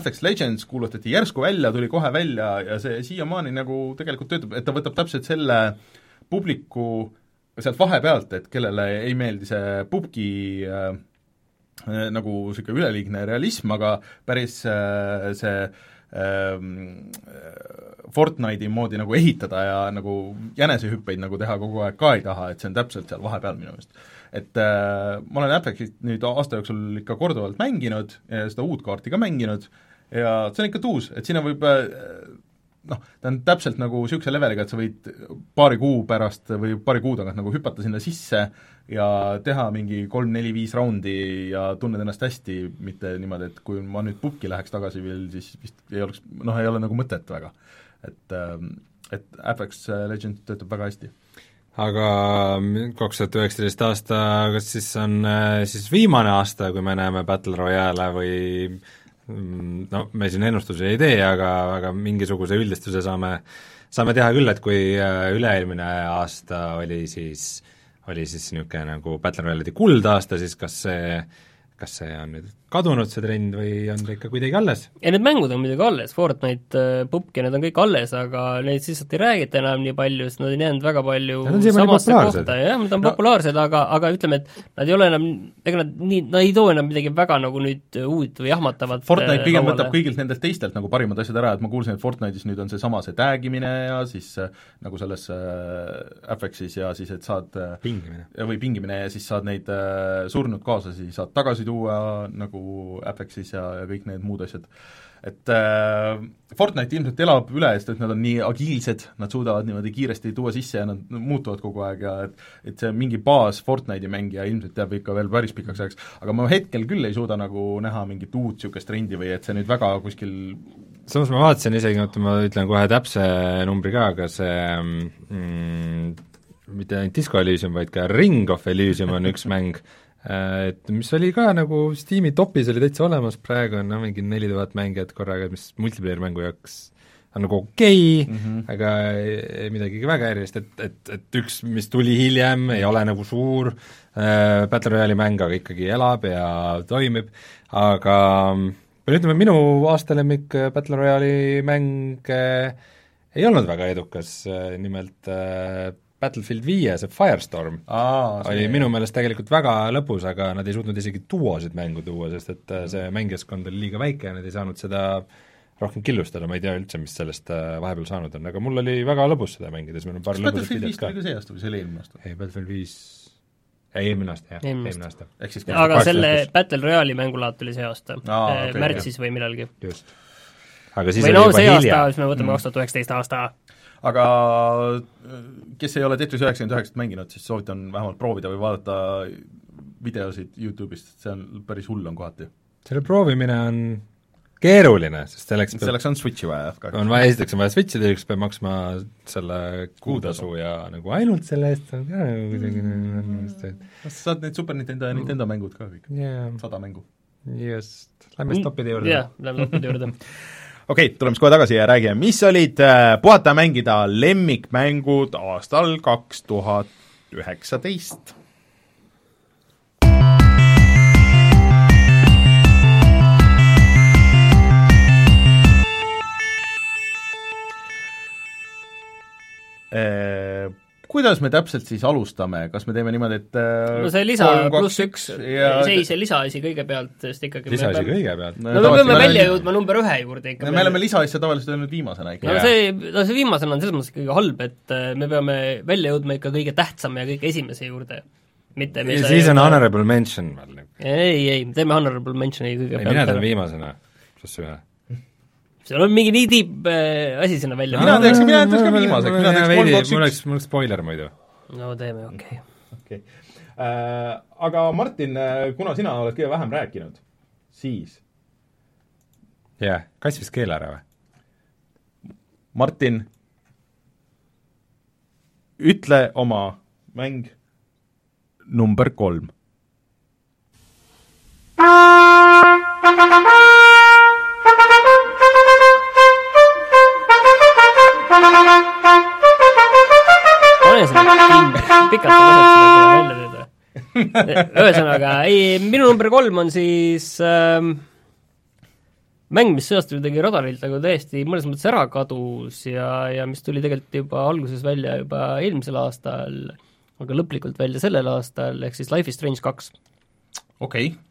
FX Legends kuulutati järsku välja, tuli kohe välja ja see siiamaani nagu tegelikult töötab, et ta võtab täpselt selle publiku sealt vahepealt, et kellele ei meeldi see pubgi äh, Äh, nagu niisugune üleliigne realism, aga päris äh, see ähm, Fortnite'i moodi nagu ehitada ja nagu jänesehüppeid nagu teha kogu aeg ka ei taha, et see on täpselt seal vahepeal minu meelest. et äh, ma olen Apexit nüüd aasta jooksul ikka korduvalt mänginud ja seda uut kaarti ka mänginud ja see on ikka tuus, et sinna võib äh, noh, ta on täpselt nagu niisuguse leveliga, et sa võid paari kuu pärast või paari kuu tagant nagu hüpata sinna sisse ja teha mingi kolm-neli-viis raundi ja tunned ennast hästi, mitte niimoodi, et kui ma nüüd pubki läheks tagasi veel, siis vist ei oleks, noh, ei ole nagu mõtet väga. et, ähm, et Apex Legends töötab väga hästi aga kaks tuhat üheksateist aasta, kas siis on äh, siis viimane aasta, kui me näeme Battle Royale'e või Mm, no me siin ennustusi ei tee, aga, aga mingisuguse üldistuse saame, saame teha küll, et kui äh, üle-eelmine aasta oli siis, oli siis niisugune nagu Battle Royale'i kuldaasta, siis kas see kas see on nüüd kadunud, see trend, või on ta ikka kuidagi alles? ei, need mängud on muidugi alles, Fortnite, äh, PUBG, need on kõik alles, aga neid lihtsalt ei räägita enam nii palju, sest nad on jäänud väga palju samasse kohta, jah, nad on no. populaarsed, aga, aga ütleme, et nad ei ole enam, ega nad nii, nad ei too enam midagi väga nagu nüüd uut või jahmatavat Fortnite pigem lauale. võtab kõigilt nendelt teistelt nagu parimad asjad ära, et ma kuulsin, et Fortnite'is nüüd on seesama see tag imine ja siis äh, nagu selles äh, Affexis ja siis, et saad äh, pingimine. või pingimine ja siis saad neid äh, surnud kaaslasi, saad tagasi tuua nagu Apexis ja, ja kõik need muud asjad. et äh, Fortnite ilmselt elab üle, sest et nad on nii agiilsed, nad suudavad niimoodi kiiresti tuua sisse ja nad muutuvad kogu aeg ja et et see mingi baas Fortnite'i mängija ilmselt jääb ikka veel päris pikaks ajaks, aga ma hetkel küll ei suuda nagu näha mingit uut niisugust trendi või et see nüüd väga kuskil samas ma vaatasin isegi, oota ma ütlen kohe täpse numbri ka, aga see mm, mitte ainult Disco Elysium, vaid ka Ring of Elysium on üks mäng, et mis oli ka nagu Steam'i topis oli täitsa olemas, praegu on noh, mingi neli tuhat mängijat korraga, mis multiplayer mängu jaoks on nagu okei okay, mm, -hmm. aga ei midagi väga erilist, et, et, et üks, mis tuli hiljem, ei ole nagu suur äh, Battle Royale'i mäng, aga ikkagi elab ja toimib, aga pean ütlema, minu aastalemmik Battle Royale'i mäng äh, ei olnud väga edukas, nimelt äh, Battlefield viie, see Firestorm Aa, see oli minu meelest tegelikult väga lõbus, aga nad ei suutnud isegi duosid mängu tuua, sest et äh, see mängijaskond oli liiga väike ja nad ei saanud seda rohkem killustada, ma ei tea üldse, mis sellest äh, vahepeal saanud on, aga mul oli väga lõbus seda mängida, siis meil on paar kas Battlefield viis tuli ka see aasta või see oli eelmine aasta? ei, Battlefield viis ei, eelmine aasta, jah, eelmine aasta. aga selle Battle Royale'i mängulaad tuli see aasta Aa, okei, okay, märtsis või millalgi. just. aga siis või oli no juba see hilja. aasta, siis me võtame kaks tuhat üheksateist aasta aga kes ei ole Tetris üheksakümmend üheksat mänginud, siis soovitan vähemalt proovida või vaadata videosid YouTube'ist, see on, päris hull on kohati. selle proovimine on keeruline, sest selleks peab selleks on Switchi vaja, jah. on vaja, esiteks on vaja Switchi, teiseks peab maksma selle kuutasu ja nagu ainult selle eest on ka nagu kuidagi sa saad need Super Nintendo ja Nintendo mängud ka kõik, jaa, sada mängu. just, lähme stoppide juurde. jah, lähme stoppide juurde okei okay,, tuleme siis kohe tagasi ja räägime, mis olid äh, puhata mängida lemmikmängud aastal kaks tuhat üheksateist. Äh, kuidas me täpselt siis alustame, kas me teeme niimoodi, et äh, no see lisa kolm, pluss üks, ja see, see lisaasi kõigepealt, sest ikkagi lisaasi me peame, kõigepealt. no me peame välja jõudma number ühe juurde ikka. me oleme lisaasja tavaliselt öelnud viimasena ikka. no see, no see viimasena on selles mõttes ikkagi halb, et äh, me peame välja jõudma ikka kõige tähtsama ja kõige esimese juurde. mitte ja siis on honorable mention veel. ei, ei, teeme honorable mention'i ei, kõigepealt. mina teen viimasena, pluss ühe. Seal on mingi nii tiib äh, asi sinna välja Mina teeks- mina jätaks ka viimaseks, mina teeks kolm, kaks, mul üks. oleks, mul oleks spoiler muidu. no teeme, okei okay. okei okay. äh,. Aga Martin, kuna sina oled kõige vähem rääkinud, siis jah yeah., kass viskas keele ära või? Martin, ütle oma mäng number kolm. pane seda kinni, pikalt ei lase seda välja teeda. ühesõnaga, ei, minu number kolm on siis ähm, mäng, mis see aasta kuidagi radarilt nagu täiesti mõnes mõttes ära kadus ja, ja mis tuli tegelikult juba alguses välja juba eelmisel aastal, aga lõplikult välja sellel aastal, ehk siis Life is Strange kaks. okei okay.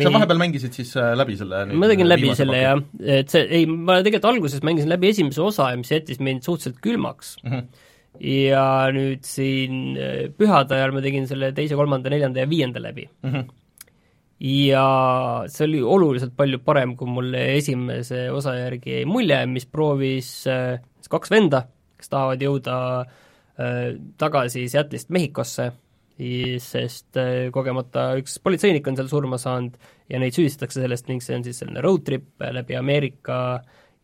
Sa vahepeal mängisid siis äh, läbi selle ma tegin läbi selle jah, et see, ei, ma tegelikult alguses mängisin läbi esimese osa, mis jättis mind suhteliselt külmaks mm. -hmm. ja nüüd siin eh, pühade ajal ma tegin selle teise, kolmanda, neljanda ja viienda läbi Mm -hmm. ja see oli oluliselt palju parem, kui mulle esimese osa järgi jäi mulje, mis proovis äh, kaks venda, kes tahavad jõuda äh, tagasi Seattle'ist Mehhikosse, sest äh, kogemata üks politseinik on seal surma saanud ja neid süüdistatakse sellest ning see on siis selline road trip läbi Ameerika,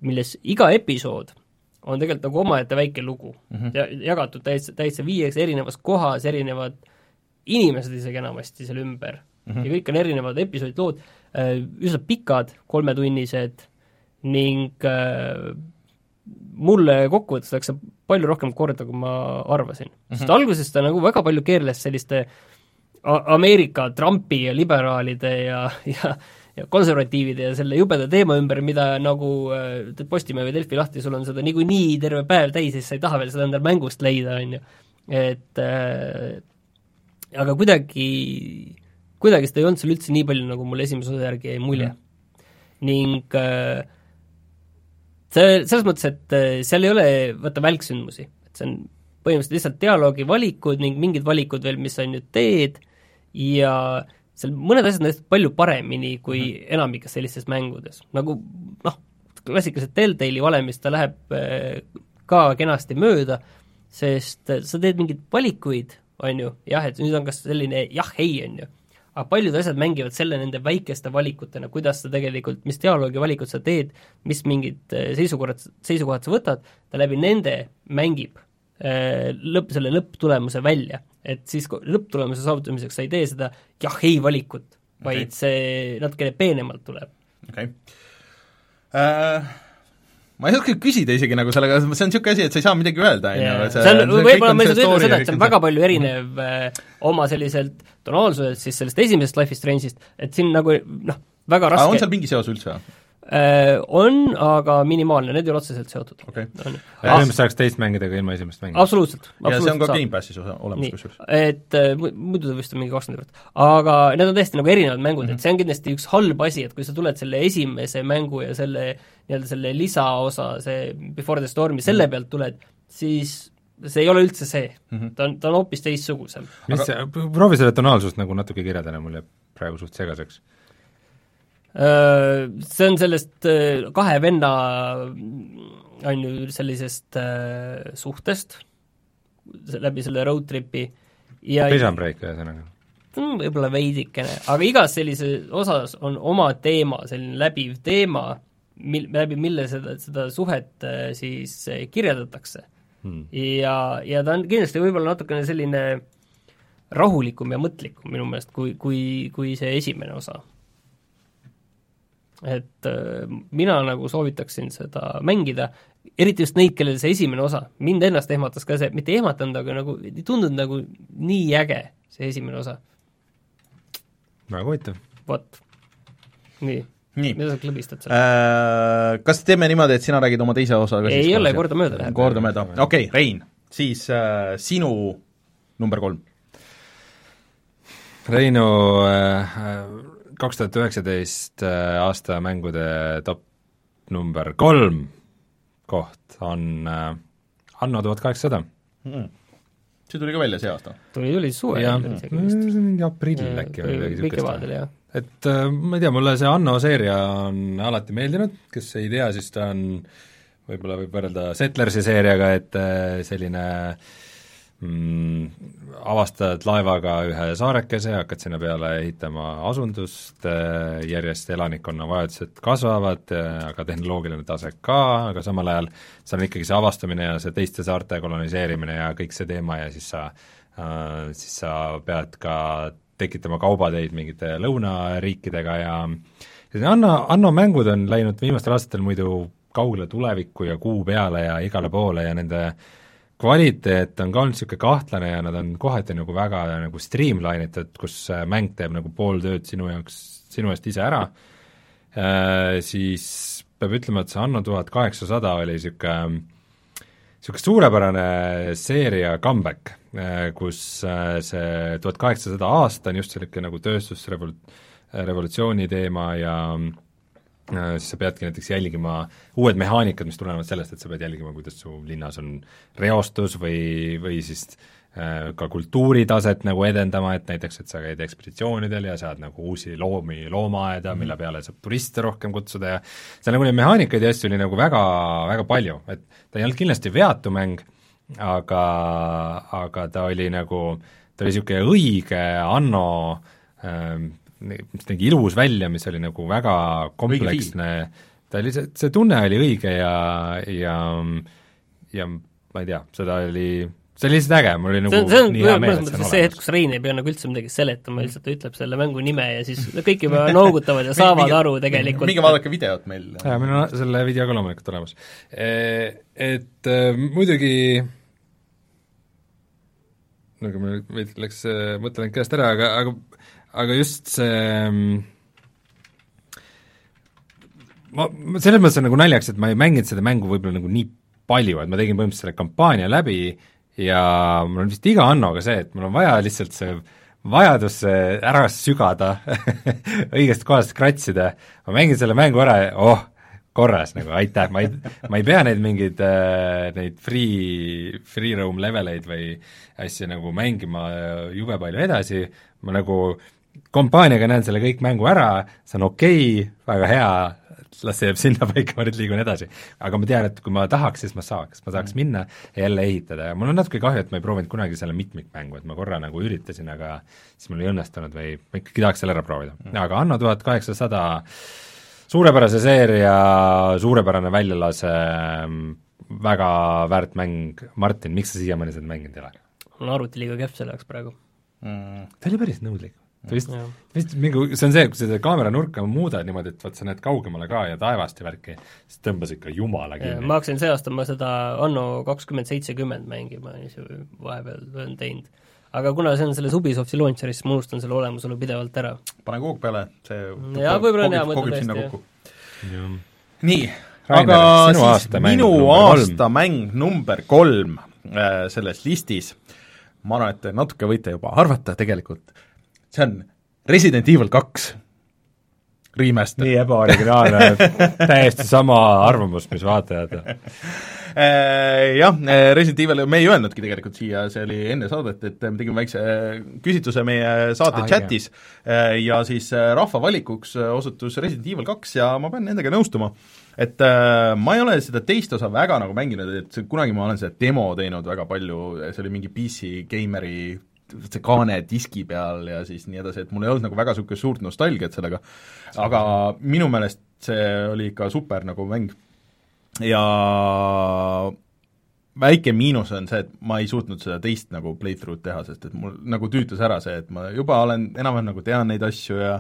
milles iga episood on tegelikult nagu omaette väike lugu mm -hmm. ja jagatud täitsa, täitsa viieks erinevas kohas, erinevad inimesed isegi enamasti seal ümber mm -hmm. ja kõik on erinevad episoodid, lood, üsna pikad, kolmetunnised ning äh, mulle kokkuvõttes läks see palju rohkem korda, kui ma arvasin mm. -hmm. sest alguses ta nagu väga palju keerles selliste Ameerika Trumpi ja liberaalide ja, ja ja konservatiivide ja selle jubeda teema ümber, mida nagu äh, teed Postimehe või Delfi lahti, sul on seda niikuinii terve päev täis ja siis sa ei taha veel seda endale mängust leida, on ju. et äh, aga kuidagi, kuidagi seda ei olnud seal üldse nii palju, nagu mulle esimese osa järgi jäi mulje mm.. ning äh, see, selles mõttes, et äh, seal ei ole vaata välksündmusi, et see on põhimõtteliselt lihtsalt dialoogivalikud ning mingid valikud veel, mis sa nüüd teed. Ja seal mõned asjad on tehtud palju paremini kui mm -hmm. enamikes sellistes mängudes, nagu noh, klassikaliselt Telltale'i valemist ta läheb äh, ka kenasti mööda, sest äh, sa teed mingeid valikuid, on ju, jah, et nüüd on kas selline jah-ei, on ju, aga paljud asjad mängivad selle nende väikeste valikutena, kuidas sa tegelikult, mis dialoogivalikud sa teed, mis mingid äh, seisukorrad, seisukohad sa võtad, ta läbi nende mängib lõpp, selle lõpptulemuse välja. et siis lõpptulemuse saavutamiseks sa ei tee seda jah-ei valikut, vaid okay. see natukene peenemalt tuleb. okei okay. äh,. Ma ei oska küsida isegi nagu sellega, see on niisugune asi, et sa ei saa midagi öelda, on ju, see on, võib-olla ma lihtsalt ütlen seda, et see on väga palju erinev äh, oma selliselt tonaalsuselt siis sellest esimesest Life is Strange'ist, et siin nagu noh, väga raske on seal mingi seos üldse on, aga minimaalne, need ei ole otseselt seotud okay.. põhimõtteliselt saaks teist mängida ka ilma esimest mängida? absoluutselt, absoluutselt. ja see on ka. Gamepassis olemas kusjuures. et äh, muidu ta vist on mingi kakskümmend eurot. aga need on tõesti nagu erinevad mängud mm, -hmm. et see on kindlasti üks halb asi, et kui sa tuled selle esimese mängu ja selle nii-öelda selle lisaosa, see Before the Stormi, selle mhm. pealt tuled, siis see ei ole üldse see mm, -hmm. ta on, ta on hoopis teistsugusem. mis see, proovi selle tonaalsust nagu natuke kirjeldada, mul jääb praegu suht segaseks Äh, see on sellest äh, kahe venna on ju sellisest äh, suhtest läbi selle road tripi ja Prison Break ühesõnaga? võib-olla veidikene, aga igas sellises osas on oma teema, selline läbiv teema, mil-, läbi mille seda, seda suhet siis kirjeldatakse. Hmm.. ja, ja ta on kindlasti võib-olla natukene selline rahulikum ja mõtlikum minu meelest, kui, kui, kui see esimene osa et äh, mina nagu soovitaksin seda mängida, eriti just neid, kellel see esimene osa, mind ennast ehmatas ka see, mitte ei ehmatanud, aga nagu ei tundunud nagu nii äge, see esimene osa. väga huvitav. vot, nii. nii. mida sa klõbistad seal äh,? Kas teeme niimoodi, et sina räägid oma teise osaga ei ole, kordamööda läheb. kordamööda, okei okay,, Rein, siis äh, sinu number kolm. Reinu äh, kaks tuhat üheksateist äh, aasta mängude top number kolm koht on äh, Anno tuhat kaheksasada mm.. see tuli ka välja see aasta? tuli, tuli suvel jah, mingi aprill äkki või midagi niisugust. kevadel, jah. et äh, ma ei tea, mulle see Anno seeria on alati meeldinud, kes ei tea, siis ta on võib-olla võib võrrelda Settlersi seeriaga, et selline äh, mm, avastad laevaga ühe saarekese, hakkad sinna peale ehitama asundust, äh, järjest elanikkonna vajadused kasvavad, äh, aga tehnoloogiline tase ka, aga samal ajal seal on ikkagi see avastamine ja see teiste saarte koloniseerimine ja kõik see teema ja siis sa äh,, siis sa pead ka tekitama kaubateid mingite lõunariikidega ja ja Anno, Anno mängud on läinud viimastel aastatel muidu kaugele tulevikku ja kuu peale ja igale poole ja nende äh, kvaliteet on ka olnud niisugune kahtlane ja nad on kohati nagu väga nagu streamline itud, kus mäng teeb nagu pool tööd sinu jaoks, sinu eest ise ära. Äh,, siis peab ütlema, et see Anno tuhat kaheksasada oli niisugune niisugune suurepärane seeria comeback, äh, kus äh, see tuhat kaheksasada aasta on just niisugune nagu tööstusrevol-, revolutsiooni teema ja äh, siis sa peadki näiteks jälgima uued mehaanikad, mis tulenevad sellest, et sa pead jälgima, kuidas su linnas on reostus või, või siis äh, ka kultuuritaset nagu edendama, et näiteks, et sa käid ekspeditsioonidel ja saad nagu uusi loomi loomaaeda, mille mhm. peale saab turiste rohkem kutsuda ja seal nagu neid mehaanikaid ja asju oli nagu väga, väga palju, et ta ei olnud kindlasti veatu mäng, aga, aga ta oli nagu, ta oli niisugune õige anno ähm, mis nägi ilus välja, mis oli nagu väga kompleksne, ta oli, see, see tunne oli õige ja, ja ja ma ei tea, seda oli, see oli lihtsalt äge, mul oli nagu see, see on, nii hea meel, et see on olemas. see hetk, kus Rein ei pea nagu üldse midagi seletama, lihtsalt ta ütleb selle mängu nime ja siis kõik juba noogutavad ja saavad minge, aru tegelikult. minge vaadake videot meil. jaa, meil on selle video ka loomulikult olemas. E, et äh, muidugi nagu meil veidi läks mõte läinud käest ära, aga, aga aga just see mm, ma, selles mõttes on nagu naljaks, et ma ei mänginud seda mängu võib-olla nagu nii palju, et ma tegin põhimõtteliselt selle kampaania läbi ja mul on vist iga Annoga see, et mul on vaja lihtsalt see vajadus ära sügada õigest kohast kratsida, ma mängin selle mängu ära ja oh, korras nagu, aitäh, ma ei, ma ei pea neid mingeid äh, neid free, free roam leveleid või asju nagu mängima jube palju edasi, ma nagu äh, kampaaniaga näen selle kõik mängu ära, see on okei okay,, väga hea, las see jääb sinnapaika, ma nüüd liigun edasi. aga ma tean, et kui ma tahaks, siis ma saaks, ma saaks mm. minna ja jälle ehitada ja mul on natuke kahju, et ma ei proovinud kunagi selle mitmikmängu, et ma korra nagu üritasin, aga siis mul ei õnnestunud või ma ikkagi tahaks selle ära proovida mm.. aga Anno tuhat kaheksasada suurepärase seeria, suurepärane väljalase, väga väärt mäng, Martin, miks sa siiamaani seda mänginud ei ole? mul on arvuti liiga kehv selle jaoks praegu mm.. ta oli päris nõudlik ta vist, vist mingi, see on see, kui sa kaamera nurka muudad niimoodi, et vaat sa näed kaugemale ka ja taevast ja värki, siis tõmbas ikka jumala kinni. ma hakkasin see aasta ma seda Anno kakskümmend seitsekümmend mängima, vahepeal olen teinud. aga kuna see on selles Ubisofti launcher'is, siis ma unustan selle olemasolu pidevalt ära. pane kook peale, see jaa, võib-olla on hea mõte tõesti, jah nii, aga siis aasta minu aasta mäng number kolm äh, selles listis, ma arvan, et natuke võite juba arvata tegelikult, see on Resident Evil kaks remaster. nii ebaoriginaalne täiesti sama arvamus, mis vaatajatel äh, jah, äh, Resident Evil, me ei öelnudki tegelikult siia, see oli enne saadet, et me tegime väikse äh, küsitluse meie saate ah, chatis jah. ja siis rahva valikuks osutus Resident Evil kaks ja ma pean nendega nõustuma. et ma ei ole seda teist osa väga nagu mänginud, et kunagi ma olen seda demo teinud väga palju, see oli mingi PC Gameri see kaane diski peal ja siis nii edasi, et mul ei olnud nagu väga niisugust suurt nostalgiat sellega, aga minu meelest see oli ikka super nagu mäng. ja väike miinus on see, et ma ei suutnud seda teist nagu playthrough'd teha, sest et mul nagu tüütas ära see, et ma juba olen, enam-vähem nagu tean neid asju ja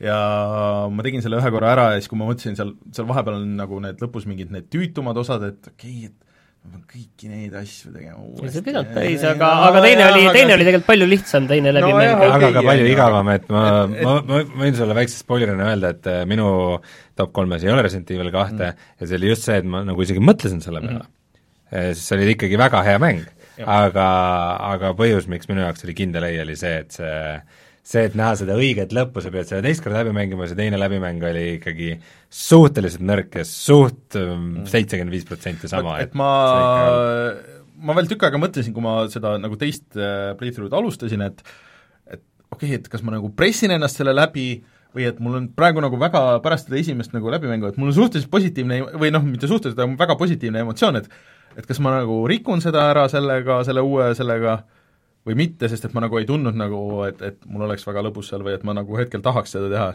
ja ma tegin selle ühe korra ära ja siis, kui ma mõtlesin seal, seal vahepeal on nagu need lõpus mingid need tüütumad osad, et okei okay,, et ma pean kõiki neid asju tegema uuesti. sa ei pidanud päris, aga, aga teine oli, teine oli tegelikult palju lihtsam, teine läbi no, mäng. aga okay, ka palju igavam, et ma, ma, ma võin sulle väikse spoilerina öelda, et äh, minu top kolmes ei ole Resident Evil kahte mm. ja see oli just see, et ma nagu isegi mõtlesin selle peale mm.. sest see oli ikkagi väga hea mäng, aga, aga põhjus, miks minu jaoks oli kindel ei, oli see, et see see, et näha seda õiget lõppu, sa pead selle teist korda läbi mängima, see teine läbimäng oli ikkagi suhteliselt nõrk ja suht ähm, mm. seitsekümmend viis protsenti sama. et ma, ma veel tükk aega mõtlesin, kui ma seda nagu teist äh, playthrough'd alustasin, et et okei okay,, et kas ma nagu pressin ennast selle läbi või et mul on praegu nagu väga pärast seda esimest nagu läbimängu, et mul on suhteliselt positiivne või noh, mitte suhteliselt, aga väga positiivne emotsioon, et et kas ma nagu rikun seda ära sellega, selle uue sellega äh, või mitte, sest et ma nagu ei tundnud nagu, et, et mul oleks väga lõbus seal või et ma nagu hetkel tahaks seda teha,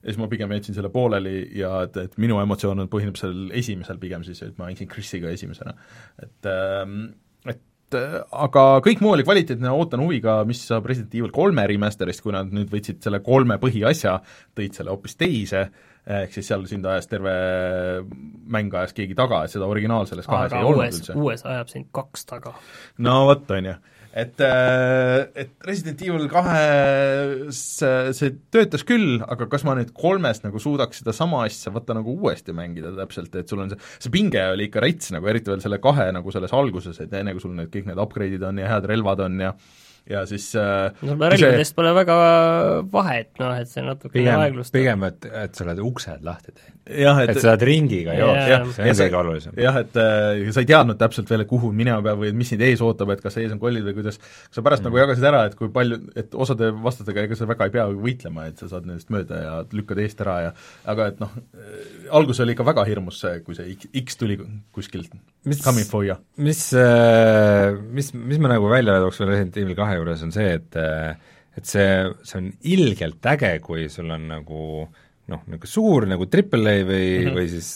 ja siis ma pigem jätsin selle pooleli ja et, et minu emotsioon on põhineb sellel esimesel pigem siis, et ma mängin Chrisiga esimesena. et ähm, et äh, aga kõik muu oli kvaliteetne, ootan huviga, mis saab Resident Evil kolme remaster'ist, kui nad nüüd võtsid selle kolme põhiasja, tõid selle hoopis teise, ehk siis seal sind ajas terve mäng ajas keegi taga, et seda originaalselles kahes ei olnud üldse. uues ajab sind kaks taga. no vot, on ju et, äh, et Resident Evil kahes see töötas küll, aga kas ma nüüd kolmes nagu suudaks sedasama asja võtta nagu uuesti mängida täpselt, et sul on see, see pinge oli ikka rets nagu, eriti veel selle kahe nagu selles alguses, et enne kui sul need kõik need upgrade'id on ja head relvad on ja ja siis äh, no relvadest see... pole väga vahet, noh, et see natuke aeglustab. pigem, et, et sa oled uksed lahti teinud. Et, et sa saad ringiga joosta, see on kõige olulisem. jah, et äh, sa ei teadnud täpselt veel, kuhu minema peab või mis sind ees ootab, et kas ees on kollid või kuidas, sa pärast mm. nagu jagasid ära, et kui palju, et osade vastastega ega sa väga ei pea võitlema, et sa saad nendest mööda ja lükkad eest ära ja aga et noh, algus oli ikka väga hirmus see, kui see X, tuli kuskilt mis, coming for you. mis, äh, mis, mis ma nagu välja tooks veel Resident Evil kahe juures, on see, et et see, see on ilgelt äge, kui sul on nagu noh, nagu suur nagu triple A või mm, -hmm. või siis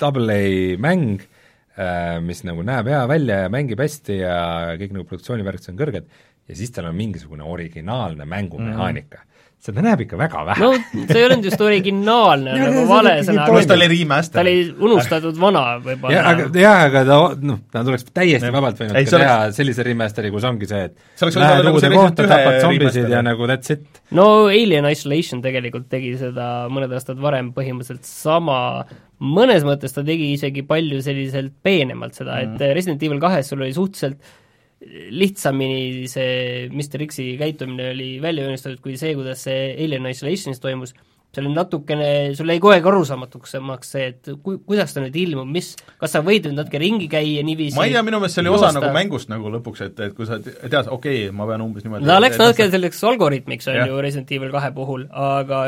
double A mäng, äh, mis nagu näeb hea välja ja mängib hästi ja kõik nagu produktsioonivärgid on kõrged, ja siis tal on mingisugune originaalne mängumehaanika mm. -hmm seda näeb ikka väga vähe. no see ei olnud just originaalne nagu vale sõna. ta oli remaster. ta oli unustatud vana võib-olla. jah, aga, jah, aga ta, noh, nad oleks täiesti vabalt võinud ei, ka teha oleks... sellise remaster'i, kus ongi see, et lähed uude kohta, tapad zombisid ja nagu that's it. no Alien Isolation tegelikult tegi seda mõned aastad varem põhimõtteliselt sama, mõnes mõttes ta tegi isegi palju selliselt peenemalt seda mm., et Resident Evil kahes sul oli suhteliselt lihtsamini see Mr X-i käitumine oli välja joonistatud kui see, kuidas see Alien Isolationis toimus, see oli natukene, sul jäi kogu aeg arusaamatuks see, et ku-, kuidas ta nüüd ilmub, mis, kas sa võid nüüd natuke ringi käia niiviisi ma ei tea, minu meelest see oli osa nagu mängust nagu lõpuks, et, et kui sa tead, okei okay,, ma pean umbes niimoodi ta läks natuke selliseks algoritmiks, on ju, Resident Evil kahe puhul, aga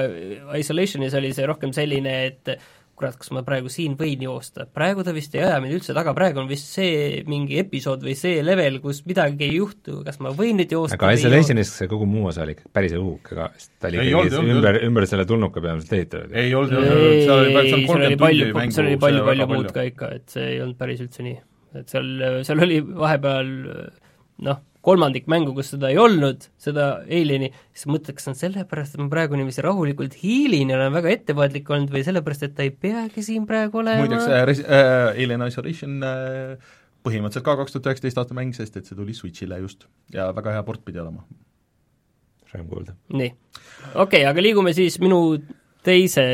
Isolationis oli see rohkem selline, et kurat, kas ma praegu siin võin joosta, praegu ta vist ei aja mind üldse taga, praegu on vist see mingi episood või see level, kus midagi ei juhtu, kas ma võin nüüd joosta aga Isolationis see kogu muu osa oli ikka päris õhuke ka, sest ta oli ikkagi ümber, ümber selle tulnuka peamiselt ehitatud. ei olnud, ei olnud, seal oli, seal on kolmkümmend tundi mängu, seal oli palju, palju. muud ka ikka, et see ei olnud päris üldse nii. et seal, seal oli vahepeal noh, kolmandik mängu, kus seda ei olnud, seda Alieni, siis mõtled, kas on sellepärast, et ma praegu niiviisi rahulikult hiilin ja olen väga ettevaatlik olnud või sellepärast, et ta ei peagi siin praegu olema muideks äh, res- äh,, Alien Isolation äh, põhimõtteliselt ka kaks tuhat üheksateist aasta mäng, sest et see tuli Switch'ile just ja väga hea port pidi olema. rõõm kuulda. nii, okei okay,, aga liigume siis minu teise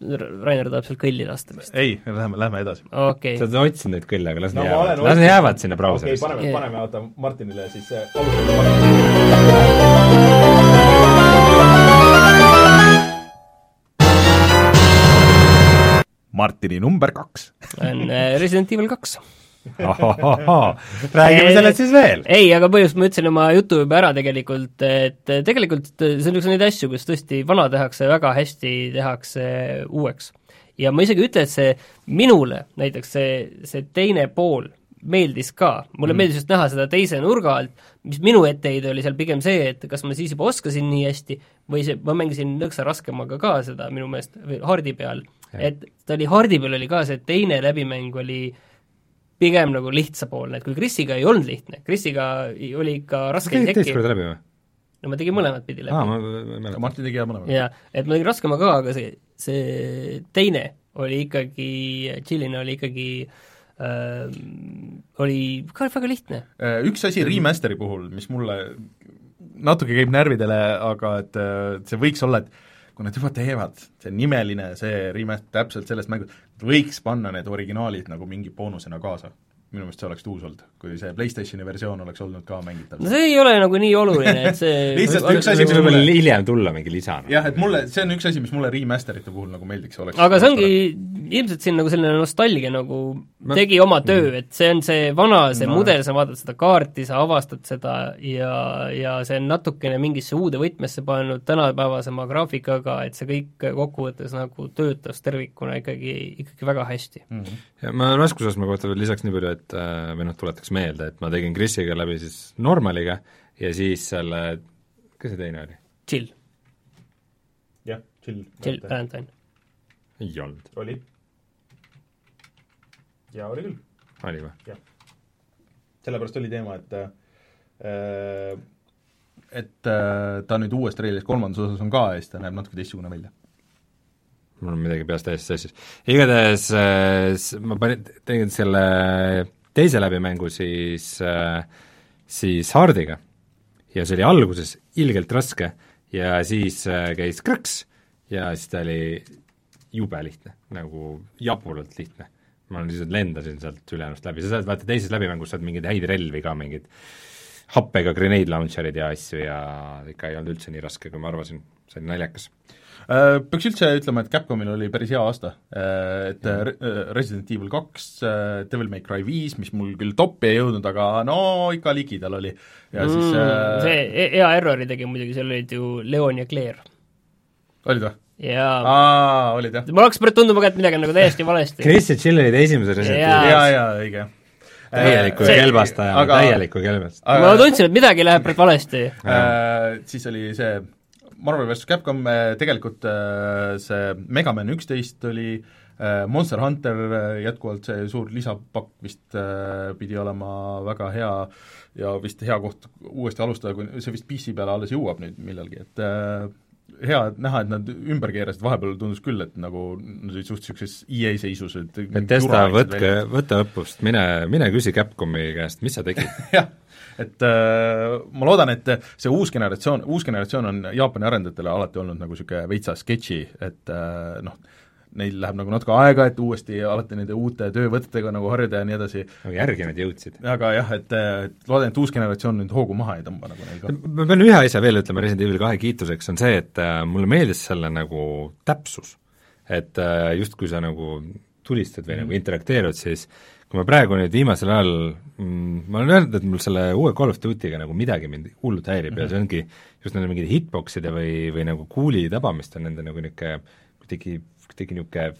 Rainer tahab seal kõlli lasta vist. ei, lähme, lähme edasi. okei okay.. sa oled otsinud neid kõlle, aga las nad no, jäävad, las nad jäävad sinna brauserisse. okei okay,, paneme yeah., paneme, oota, Martinile siis alustusele Martini number kaks on äh, Resident Evil kaks räägime sellest siis veel. ei, aga põhjust ma ütlesin oma jutu juba ära tegelikult, et tegelikult see on üks neid asju, kus tõesti vana tehakse väga hästi, tehakse uueks. ja ma isegi ütlen, et see minule näiteks see, see teine pool meeldis ka, mulle mm. meeldis just näha seda teise nurga alt, mis minu etteheide oli seal pigem see, et kas ma siis juba oskasin nii hästi või see, ma mängisin nõksa raskemaga ka seda minu meelest, või hardi peal, et ta oli, hardi peal oli ka see teine läbimäng oli pigem nagu lihtsapoolne, et kui Krisiga ei olnud lihtne, Krisiga oli ikka raske sa tegid teist korda läbi või? no ma tegin mõlemat pidi läbi. aa, ma, ei mäleta. Martin tegi jah mõlemat. jaa, et ma tegin raskema ka, aga see, see teine oli ikkagi, Chilline oli ikkagi äh, oli ka väga lihtne. Äh, üks asi remaster'i puhul, mis mulle natuke käib närvidele, aga et äh, see võiks olla, et kui nad juba teevad, see nimeline, see remake täpselt sellest mängust, võiks panna need originaalid nagu mingi boonusena kaasa minu meelest see oleks tuus olnud, kui see PlayStationi versioon oleks olnud ka mängitav. no see ei ole nagu nii oluline, et see lihtsalt üks asi, mis mulle hiljem tulla mingi lisana. jah, et mulle, see on üks asi, mis mulle remasterite puhul nagu meeldiks, oleks aga see ongi ilmselt siin nagu selline nostalgia nagu ma... tegi oma töö, et see on see vana, see no. mudel, sa vaatad seda kaarti, sa avastad seda ja, ja see on natukene mingisse uude võtmesse pannud tänapäevasema graafikaga, et see kõik kokkuvõttes nagu töötas tervikuna ikkagi, ikkagi väga hästi mm. -hmm. ja ma raskusastme kohta veel lisaks nii palju, et et äh, või noh, tuletaks meelde, et ma tegin Krisiga läbi siis normaliga ja siis selle, kes see teine oli? Chill. jah, Chill. Chill Valentine. ei olnud. oli. jaa, oli küll. oli või? jah. sellepärast oli teema, et äh, et äh, ta nüüd uues treilis kolmandas osas on ka ja siis ta näeb natuke teistsugune välja mul on midagi peast täiesti sassis. igatahes äh, ma panin, tegin selle teise läbimängu siis, äh, siis Hardiga ja see oli alguses ilgelt raske ja siis äh, käis krõks ja siis ta oli jube lihtne, nagu jaburalt lihtne. ma lihtsalt lendasin sealt ülejäänust läbi, sa saad vaata teises läbimängus saad mingeid häid relvi ka, mingeid happega grenade launcher'id ja asju ja ikka ei olnud üldse nii raske, kui ma arvasin, see oli naljakas Äh, peaks üldse ütlema, et Capcomil oli päris hea aasta, äh, et mm. Resident Evil kaks, Devil May Cry viis, mis mul küll toppi ei jõudnud, aga no ikka ligidal oli. ja mm, siis äh, see e-, hea errori tegi muidugi, seal olid ju Leon ja Claire. olid või? jaa. aa, olid jah? mul hakkas praegu tunduma ka, et midagi on nagu täiesti valesti. Chris ja Jill olid esimese Resident Evil'i jaa, jaa, õige täieliku see, kelbastaja aga..., täieliku kelbastaja. ma tundsin, et midagi läheb praegu valesti äh,. Siis oli see Marvel vs Capcom äh, tegelikult äh, see Mega Man üksteist oli, äh, Monster Hunter jätkuvalt see suur lisapakk vist pidi olema väga hea ja vist hea koht uuesti alustada, kui see vist PC peale alles jõuab nüüd millalgi, et hea näha, et nad ümber keerasid, vahepeal tundus küll, et nagu nad olid suht niisuguses EA seisus, et Bethesda, võtke, võta õppust, mine, mine küsi Capcomi käest, mis sa tegid? Jah. Et äh, ma loodan, et see uus generatsioon, uus generatsioon on Jaapani arendajatele alati olnud nagu niisugune veitsa sketši, et äh, noh, neil läheb nagu natuke aega, et uuesti alati nende uute töövõtetega nagu harjuda ja nii edasi. aga järgi nad jõudsid. aga jah, et, et loodan, et uus generatsioon nüüd hoogu maha ei tõmba nagu neil ka. ma pean ühe asja veel ütlema Resident Evil kahe kiituseks, on see, et äh, mulle meeldis selle nagu täpsus. et äh, just, kui sa nagu tulistad või mm nagu interakteerud, siis kui ma praegu nüüd viimasel ajal mm, ma olen öelnud, et mul selle uue Call of Duty'ga nagu midagi mind hullult häirib mm -hmm. ja see mhm. ongi just nende mingite hitbox'ide või, või nagu kuuli tabamist on nende nagu niisugune kuidagi, kuidagi niisugune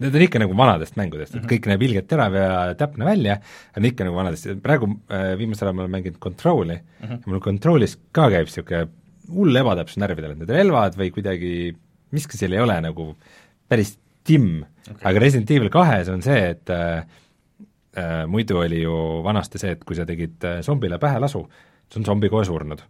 Need on ikka nagu vanadest mängudest, et -hmm. kõik näeb ilgelt terav ja täpne välja, on ikka nagu vanadest, praegu äh, viimasel ajal ma olen mänginud Control'i mm -hmm. ja mul Control'is ka käib niisugune hull ebatäpsus närvidel, et need relvad või kuidagi miski seal ei ole nagu päris timm okay., aga Resident Evil kahes on see, et äh, äh, muidu oli ju vanasti see, et kui sa tegid äh, zombile pähe lasu, siis on zombi kohe surnud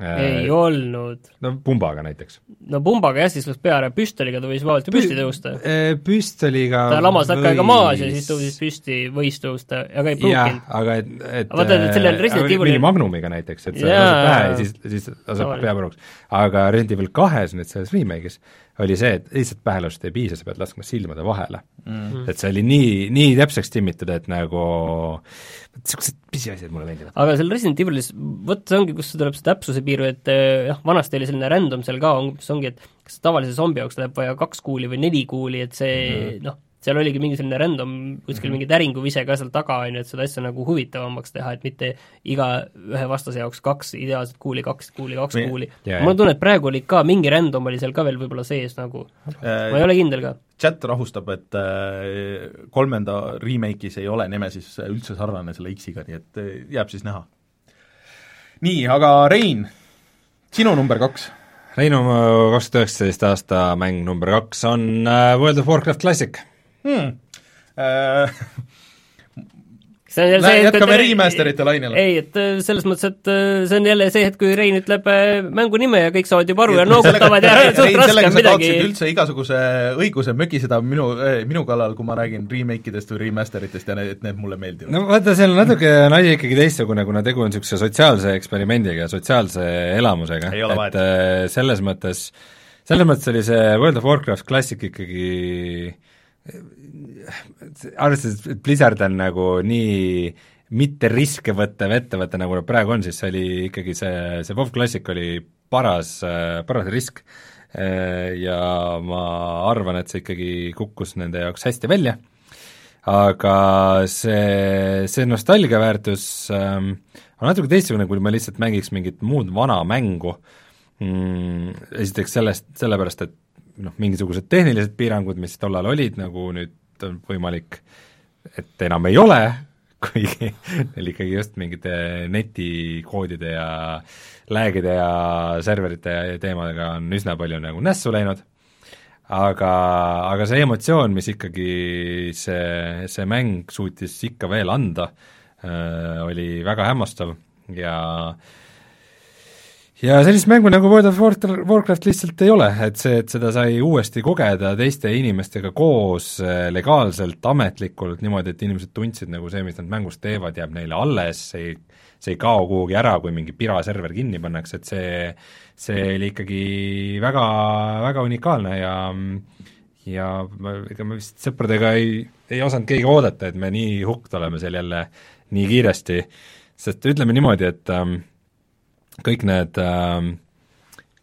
äh,. ei olnud. no pumbaga näiteks. no pumbaga jah, siis läks peale, püstoliga ta võis vabalt ju püsti tõusta äh,. Püstoliga ta lamas takka aega maas ja siis tõusis püsti, võis tõusta, aga ei pruukinud. aga et, et vaata, et sellel äh, Resident Evilil mingi Magnumiga näiteks, et sa lased pähe ja siis, siis laseb pea puruks. aga Resident Evil kahes, nüüd selles remake'is, oli see, et lihtsalt pähelust ei piisa, sa pead laskma silmade vahele mm. -hmm. et see oli nii, nii täpseks timmitud, et nagu niisugused pisiasjad mulle meeldivad. aga seal Resident Evilis, vot see ongi, kust tuleb see täpsuse piir, et eh, jah, vanasti oli selline random seal ka, umbes ongi, et kas tavalise zombi jaoks läheb vaja kaks kuuli või neli kuuli, et see mm -hmm. noh, seal oligi mingi selline random, kuskil mm -hmm. mingi täringuvise ka seal taga, on ju, et seda asja nagu huvitavamaks teha, et mitte iga ühe vastase jaoks kaks ideaalset kuuli, kaks kuuli, kaks Me, kuuli mul on tunne, et praegu oli ka mingi random oli seal ka veel võib-olla sees nagu äh,, ma ei ole kindel ka. chat rahustab, et äh, kolmanda remake'is ei ole Nemesis üldse sarnane selle X-iga, nii et äh, jääb siis näha. nii, aga Rein, sinu number kaks Reinu kaks tuhat üheksateist aasta mäng number kaks on äh, World of Warcraft Classic hmm.. Äh, see on jälle see hetk, jätkame remasterite lainele. ei, et äh, selles mõttes, et äh, see on jälle see hetk, kui Rein ütleb mängu nime ja kõik saavad juba aru ja noogutavad ja suht raske on midagi üldse igasuguse õiguse mögiseda minu, minu kallal, kui ma räägin remake idest või remasteritest ja need, et need mulle meeldivad. no vaata, seal on natuke on asi ikkagi teistsugune, kuna tegu on niisuguse sotsiaalse eksperimendiga, sotsiaalse elamusega, et selles mõttes, selles mõttes oli see World of Warcraft Classic ikkagi äh, arvestades, et Blizzard on nagu nii mitte riske võttev ettevõte, nagu nad praegu on, siis see oli ikkagi see, see WoW Classic oli paras, paras risk. Ja ma arvan, et see ikkagi kukkus nende jaoks hästi välja, aga see, see nostalgiaväärtus ähm, on natuke teistsugune, kui ma lihtsalt mängiks mingit muud vana mängu. Mm,, esiteks sellest, sellepärast, et noh, mingisugused tehnilised piirangud, mis tollal olid, nagu nüüd on võimalik, et enam ei ole, kuigi neil ikkagi just mingite netikoodide ja lag'ide ja serverite ja teemadega on üsna palju nagu nässu läinud, aga, aga see emotsioon, mis ikkagi see, see mäng suutis ikka veel anda äh,, oli väga hämmastav ja äh, ja sellist mängu nagu World of Warcraft lihtsalt ei ole, et see, et seda sai uuesti kogeda teiste inimestega koos äh, legaalselt, ametlikult, niimoodi, et inimesed tundsid nagu see, mis nad mängus teevad, jääb neile alles, see ei, see ei kao kuhugi ära, kui mingi piraserver kinni pannakse, et see, see oli ikkagi väga, väga unikaalne ja ja ma, ega me vist sõpradega ei, ei osanud keegi oodata, et me nii hukked oleme seal jälle nii kiiresti, sest ütleme niimoodi, et ähm, kõik need äh,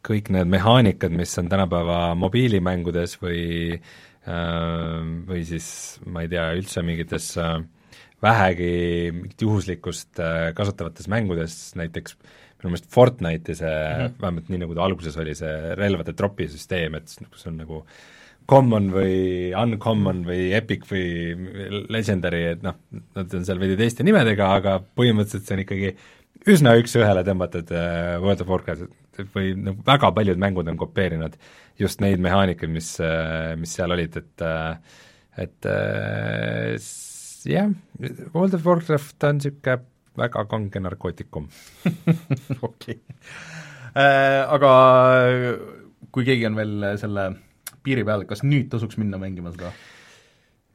kõik need mehaanikad, mis on tänapäeva mobiilimängudes või äh, või siis ma ei tea, üldse mingites äh, vähegi mingit juhuslikkust äh, kasutavates mängudes, näiteks minu meelest Fortnite'i see mm, -hmm. vähemalt nii, nagu ta alguses oli, see relvade tropi süsteem, et see on nagu common või uncommon või epic või legendary, et noh, nad on seal veidi teiste nimedega, aga põhimõtteliselt see on ikkagi üsna üks-ühele tõmmatud äh, World of Warcraft või noh, väga paljud mängud on kopeerinud just neid mehaanikaid, mis, äh, mis seal olid, et äh, et jah, World of Warcraft on niisugune väga kange narkootikum okei äh,. Aga kui keegi on veel selle piiri peal, kas nüüd tasuks minna mängima seda?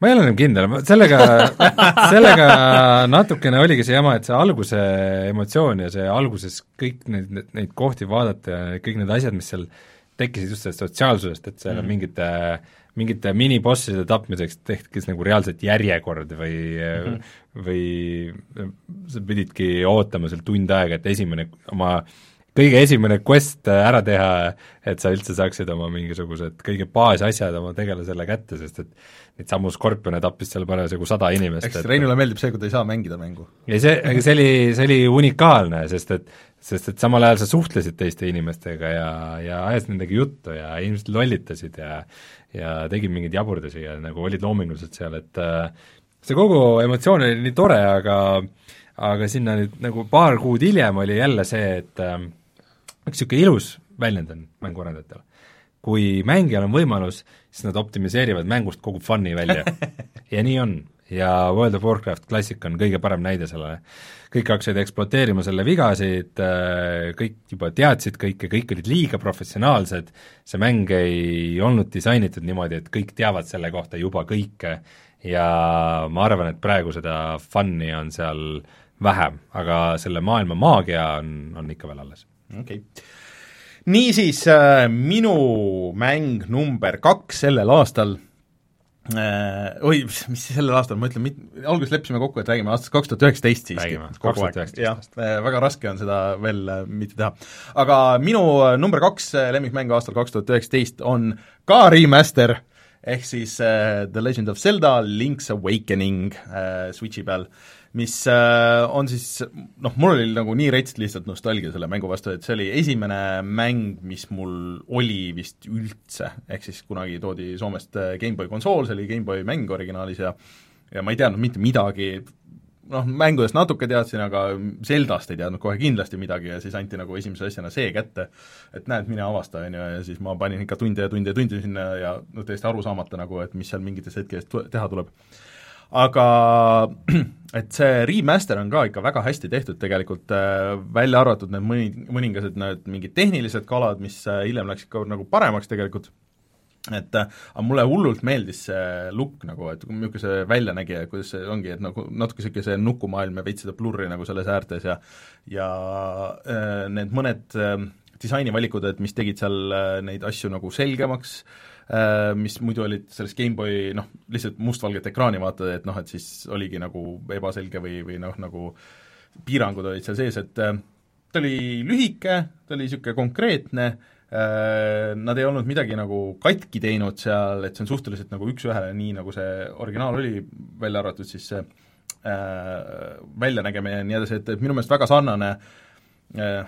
Ma ei ole enam kindel, sellega, sellega natukene oligi see jama, et see alguse emotsioon ja see alguses kõik neid, neid kohti vaadata ja kõik need asjad, mis seal tekkisid just sellest sotsiaalsusest, et seal on mm. mingite mingite minibosside tapmiseks tekkis nagu reaalselt järjekord või mm, -hmm. või sa pididki ootama seal tund aega, et esimene oma kõige esimene quest ära teha, et sa üldse saaksid oma mingisugused kõige baasasjad oma tegelasele kätte, sest et neid samu skorpione tappis seal parasjagu sada inimest. eks Reinule meeldib see, kui ta ei saa mängida mängu. ja see, aga see oli, see oli unikaalne, sest et sest et samal ajal sa suhtlesid teiste inimestega ja, ja ajasid nendega juttu ja inimesed lollitasid ja ja tegid mingeid jaburdusi ja nagu olid loomingulised seal, et äh, see kogu emotsioon oli nii tore, aga aga sinna nüüd nagu paar kuud hiljem oli jälle see, et äh, üks niisugune ilus väljend on mänguarendajatel. kui mängijal on võimalus siis nad optimiseerivad mängust kogu fun'i välja ja nii on. ja World of Warcraft Classic on kõige parem näide sellele. kõik hakkasid ekspluateerima selle vigasid, äh, kõik juba teadsid kõike, kõik olid liiga professionaalsed, see mäng ei olnud disainitud niimoodi, et kõik teavad selle kohta juba kõike ja ma arvan, et praegu seda fun'i on seal vähem, aga selle maailma maagia on, on ikka veel alles. Okei okay niisiis, äh, minu mäng number kaks sellel aastal äh, oi, mis sellel aastal, ma ütlen, alguses leppisime kokku, et räägime aastast kaks tuhat üheksateist siiski. kogu aeg, jah, äh, väga raske on seda veel mitte teha. aga minu number kaks lemmikmäng aastal kaks tuhat üheksateist on ka remaster, ehk siis uh, The Legend of Zelda Link's Awakening uh, Switchi peal uh,, mis äh, on siis noh, mul oli nagu nii rets lihtsalt nostalgia selle mängu vastu, et see oli esimene mäng, mis mul oli vist üldse, ehk siis kunagi toodi Soomest äh, GameBoy konsool, see oli GameBoy mäng originaalis ja ja ma ei teadnud mitte midagi, noh, mängudest natuke teadsin, aga Zeldast ei teadnud kohe kindlasti midagi ja siis anti nagu esimese asjana see kätte, et näed, mine avasta, on ju, ja siis ma panin ikka tunde ja tunde ja tunde sinna ja no täiesti aru saamata nagu, et mis seal mingites hetkedes teha tuleb aga et see remaster on ka ikka väga hästi tehtud tegelikult, äh, välja arvatud need mõni, mõningased need mingid tehnilised kalad, mis äh, hiljem läksid ka nagu paremaks tegelikult, et äh, aga mulle hullult meeldis see look nagu, et niisugune see välja nägi ja kuidas see ongi, et nagu natuke niisugune see nukumaailm ja veits seda blurri nagu selles äärtes ja ja need mõned disainivalikud, et mis tegid seal neid asju nagu selgemaks Äh, mis muidu olid selles GameBoy noh, lihtsalt mustvalget ekraani vaatad, et noh, et siis oligi nagu ebaselge või, või noh, nagu piirangud olid seal sees, et äh, ta oli lühike, ta oli niisugune konkreetne, äh, nad ei olnud midagi nagu katki teinud seal, et see on suhteliselt nagu üks-ühele, nii nagu see originaal oli, välja arvatud siis see äh, väljanägemine ja nii edasi, et, et minu meelest väga sarnane äh,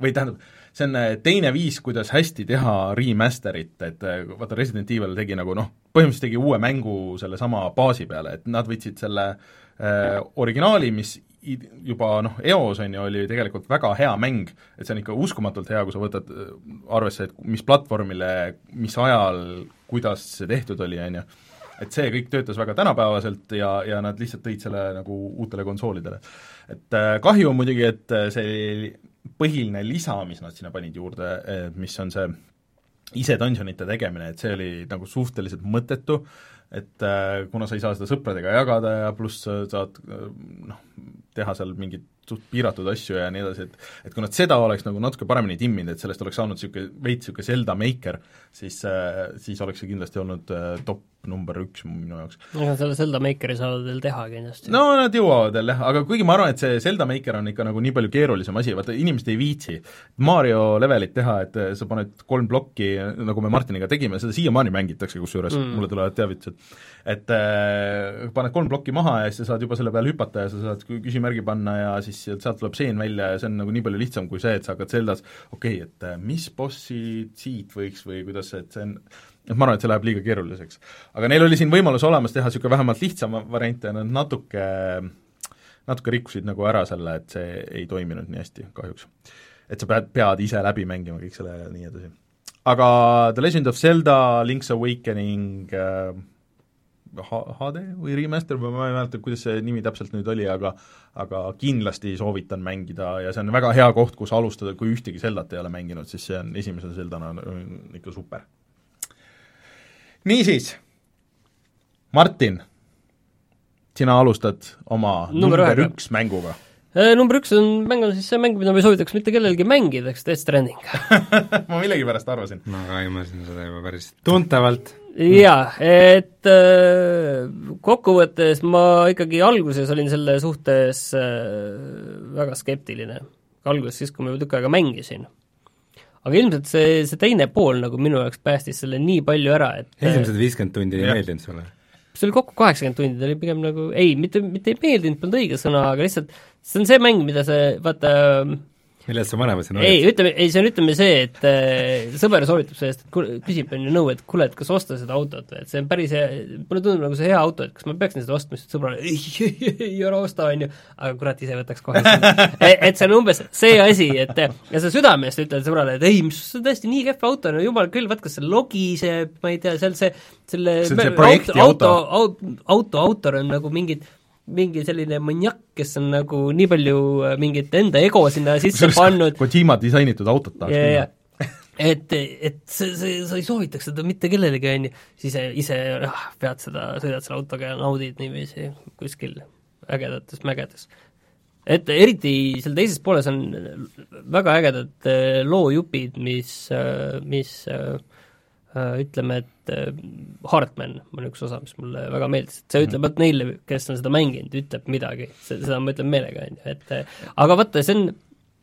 või tähendab, see on äh, teine viis, kuidas hästi teha remaster'it, et äh, vaata, Resident Evil tegi nagu noh, põhimõtteliselt tegi uue mängu sellesama baasi peale, et nad võtsid selle äh, originaali, mis juba noh, eos on ju, oli tegelikult väga hea mäng, et see on ikka uskumatult hea, kui sa võtad äh, arvesse, et mis platvormile, mis ajal, kuidas see tehtud oli, on ju et see kõik töötas väga tänapäevaselt ja, ja nad lihtsalt tõid selle nagu uutele konsoolidele. et kahju muidugi, et see põhiline lisa, mis nad sinna panid juurde, mis on see ise dungeonite tegemine, et see oli nagu suhteliselt mõttetu, et äh, kuna sa ei saa seda sõpradega jagada ja pluss saad noh, teha seal mingeid suht piiratud asju ja nii edasi, et et kui nad seda oleks nagu natuke paremini timminud, et sellest oleks saanud niisugune veits niisugune Zelda Maker, siis äh,, siis oleks see kindlasti olnud äh, top number üks minu jaoks. ega selle Zelda Makeri saavad veel teha kindlasti. no nad jõuavad veel jah, aga kuigi ma arvan, et see Zelda Maker on ikka nagu nii palju keerulisem asi, vaata inimesed ei viitsi Mario levelit teha, et äh, sa paned kolm plokki, nagu me Martiniga tegime, seda siiamaani mängitakse kusjuures mm., mulle tulevad teavitused, et äh, paned kolm plokki maha ja siis sa saad juba selle peale hüpata ja sa saad küsimärgi panna ja siis sealt tuleb seen välja ja see on nagu nii palju lihtsam kui see, et sa hakkad Zeldas okei okay,, et äh, mis bossid siit võiks või kuidas, et see on et ma arvan, et see läheb liiga keeruliseks. aga neil oli siin võimalus olemas teha niisugune vähemalt lihtsam variant ja nad natuke, natuke rikkusid nagu ära selle, et see ei toiminud nii hästi kahjuks. et sa pead, pead ise läbi mängima kõik selle ja nii edasi. aga The Legend of Zelda, Link's Awakening äh, HD või remaster või ma ei mäleta, kuidas see nimi täpselt nüüd oli, aga aga kindlasti soovitan mängida ja see on väga hea koht, kus alustada, kui ühtegi Zeldat ei ole mänginud, siis see on esimese Zeldana ikka super niisiis, Martin, sina alustad oma number, number üks mänguga äh, number üks on, mäng on siis see mäng, mida ma ei soovitaks mitte kellelgi mängida, eks Death Stranding ma millegipärast arvasin. ma ka aimasin seda juba päris tuntavalt. jaa, et äh, kokkuvõttes ma ikkagi alguses olin selle suhtes äh, väga skeptiline. alguses siis, kui ma juba tükk aega mängisin aga ilmselt see, see teine pool nagu minu jaoks päästis selle nii palju ära, et esimesed viiskümmend tundi ei meeldinud sulle? see oli kokku kaheksakümmend tundi, ta oli pigem nagu, ei, mitte, mitte ei meeldinud, polnud õige sõna, aga lihtsalt see on see mäng, mida see, vaata millest vanemad siin olid? ei, ütleme, ei see on, ütleme see, et äh, sõber soovitab sellest, et kuule, küsib on ju nõu, et kuule, et kas osta seda autot või et see on päris hea, mulle tundub nagu see hea auto, et kas ma peaksin seda ostma, siis sõbrale ei, ei, ei, ära osta, on ju, aga kurat, ise võtaks kohe e, et see on umbes see asi, et ja sa südamest ütled sõbrale, et ei, mis see on tõesti nii kehv auto, no jumal küll, vaat kas see logiseb, ma ei tea, seal see, selle see, see auto, auto, auto, auto autor on nagu mingid mingi selline maniak, kes on nagu nii palju äh, mingit enda ego sinna sisse Kusjuures pannud. Kojima disainitud autot tahaks yeah, minna. et, et see, see, sa ei soovitaks seda mitte kellelegi, on ju, siis ise ah, pead seda, sõidad selle autoga ja naudid niiviisi kuskil ägedates mägedes. et eriti seal teises pooles on väga ägedad äh, loojupid, mis, äh, mis äh, ütleme, et Hartman on üks osa, mis mulle väga meeldis, et see ütleb, vot neile, kes on seda mänginud, ütleb midagi, seda ma ütlen meelega, on ju, et aga vaata, see on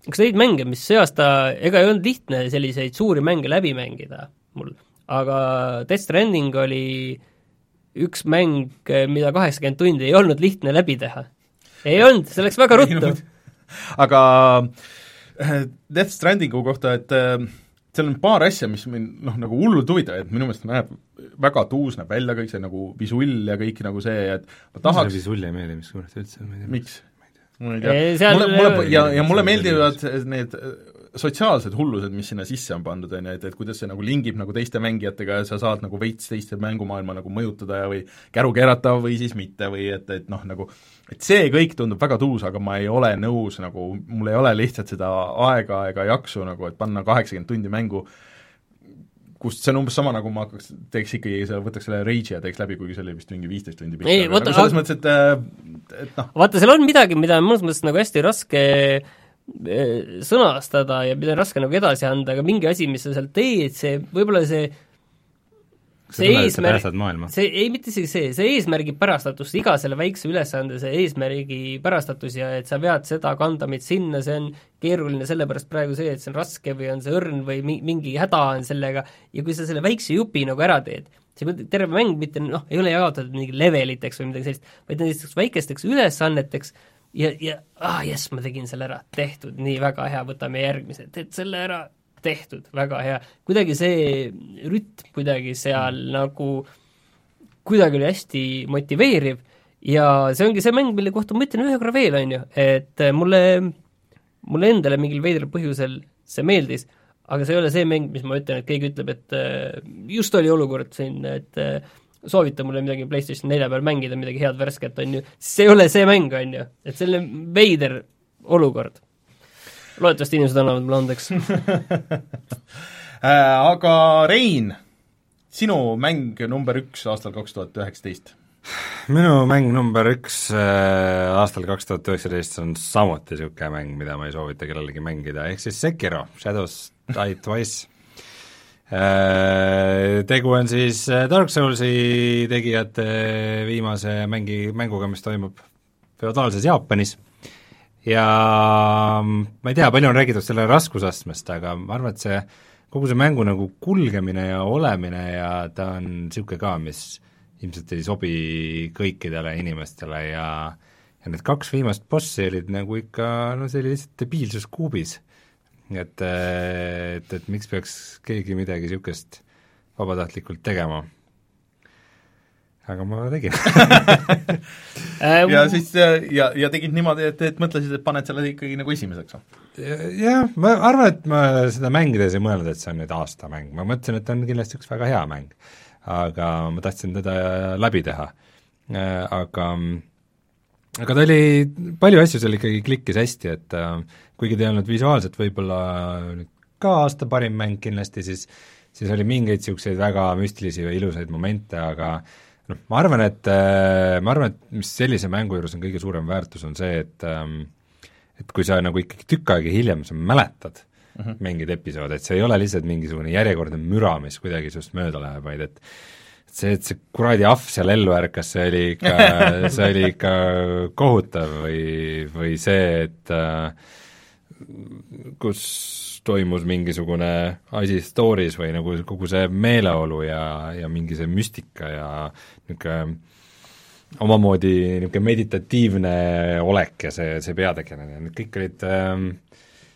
üks neid mänge, mis see aasta, ega ei olnud lihtne selliseid suuri mänge läbi mängida mul, aga Death Stranding oli üks mäng, mida kaheksakümmend tundi ei olnud lihtne läbi teha. Ei olnud, see läks väga ruttu. aga äh, Death Strandingu kohta, et äh, seal on paar asja, mis mind noh, nagu hullult huvitavad, et minu meelest näeb väga tuus näeb välja kõik see nagu visull ja kõik nagu see, et ma tahaks mulle visull ei meeldi, mis kurat üldse, ma ei tea. miks? ma ei tea, mulle, mulle ja, ja mulle meeldivad need sotsiaalsed hullused, mis sinna sisse on pandud, on ju, et, et kuidas see nagu lingib nagu teiste mängijatega ja sa saad nagu veits teiste mängumaailma nagu mõjutada ja või käru keerata või siis mitte või et, et noh, nagu et see kõik tundub väga tuus, aga ma ei ole nõus nagu, mul ei ole lihtsalt seda aega ega jaksu nagu, et panna kaheksakümmend tundi mängu, kust see on umbes sama, nagu ma hakkaks, teeks ikkagi võtaks selle Rage'i ja teeks läbi, kuigi see oli vist mingi viisteist tundi pikk. ei, vaata selles mõttes, et, et noh vaata, seal on midagi, mida on mõnes mõttes nagu hästi raske sõnastada ja mida on raske nagu edasi anda, aga mingi asi, mis sa seal teed, see, võib-olla see see eesmärk, see ei, mitte isegi see, see eesmärgi pärastatus, iga selle väikse ülesande see eesmärgi pärastatus ja et sa vead seda kandamit sinna, see on keeruline sellepärast praegu see, et see on raske või on see õrn või mi-, mingi häda on sellega ja kui sa selle väikse jupi nagu ära teed, see terve mäng mitte noh, ei ole jaotatud mingi leveliteks või midagi sellist, vaid nendeks väikesteks ülesanneteks ja, ja ah jess, ma tegin selle ära, tehtud, nii väga hea, võtame järgmise, teed selle ära, tehtud, väga hea. kuidagi see rütm kuidagi seal mm. nagu, kuidagi oli hästi motiveeriv ja see ongi see mäng, mille kohta ma ütlen ühe korra veel, on ju, et mulle, mulle endale mingil veidral põhjusel see meeldis, aga see ei ole see mäng, mis ma ütlen, et keegi ütleb, et äh, just oli olukord siin, et äh, soovita mulle midagi PlayStation nelja peal mängida, midagi head värsket, on ju, see ei ole see mäng, on ju, et selline veider olukord. Loodetavasti inimesed annavad mulle andeks. Äh, aga Rein, sinu mäng number üks aastal kaks tuhat üheksateist? minu mäng number üks äh, aastal kaks tuhat üheksateist on samuti niisugune mäng, mida ma ei soovita kellelegi mängida, ehk siis Sekiro, Shadows Die Twice. Tegu on siis äh, Dark Soulsi tegijate viimase mängi, mänguga, mis toimub feodaalses Jaapanis ja ma ei tea, palju on räägitud selle raskusastmest, aga ma arvan, et see, kogu see mängu nagu kulgemine ja olemine ja ta on niisugune ka, mis ilmselt ei sobi kõikidele inimestele ja ja need kaks viimast bossi olid nagu ikka, no see oli lihtsalt debiilsus kuubis. Et, et, et miks peaks keegi midagi niisugust vabatahtlikult tegema aga ma tegin äh, ja siis ja, ja tegid niimoodi, et, et mõtlesid, et paned selle ikkagi nagu esimeseks või? jah, ma arvan, et ma seda mängides ei mõelnud, et see on nüüd aastamäng, ma mõtlesin, et on kindlasti üks väga hea mäng. aga ma tahtsin teda läbi teha. Äh, aga aga ta oli, palju asju seal ikkagi klikkis hästi, et äh, kuigi ta ei olnud visuaalselt võib-olla nüüd ka aasta parim mäng kindlasti, siis siis oli mingeid niisuguseid väga müstilisi või ilusaid momente, aga noh, ma arvan, et äh, ma arvan, et mis sellise mängu juures on kõige suurem väärtus, on see, et ähm, et kui sa nagu ikkagi tükk aega hiljem sa mäletad mm -hmm. mingeid episoode, et see ei ole lihtsalt mingisugune järjekordne müra, mis kuidagi sinust mööda läheb, vaid et see, et see kuradi ahv seal ellu ärkas, see oli ikka, see oli ikka kohutav või, või see, et äh, kus toimus mingisugune asi story's või nagu kogu see meeleolu ja, ja mingi see müstika ja niisugune omamoodi niisugune meditatiivne olek ja see, see peategelane, need kõik olid ähm,,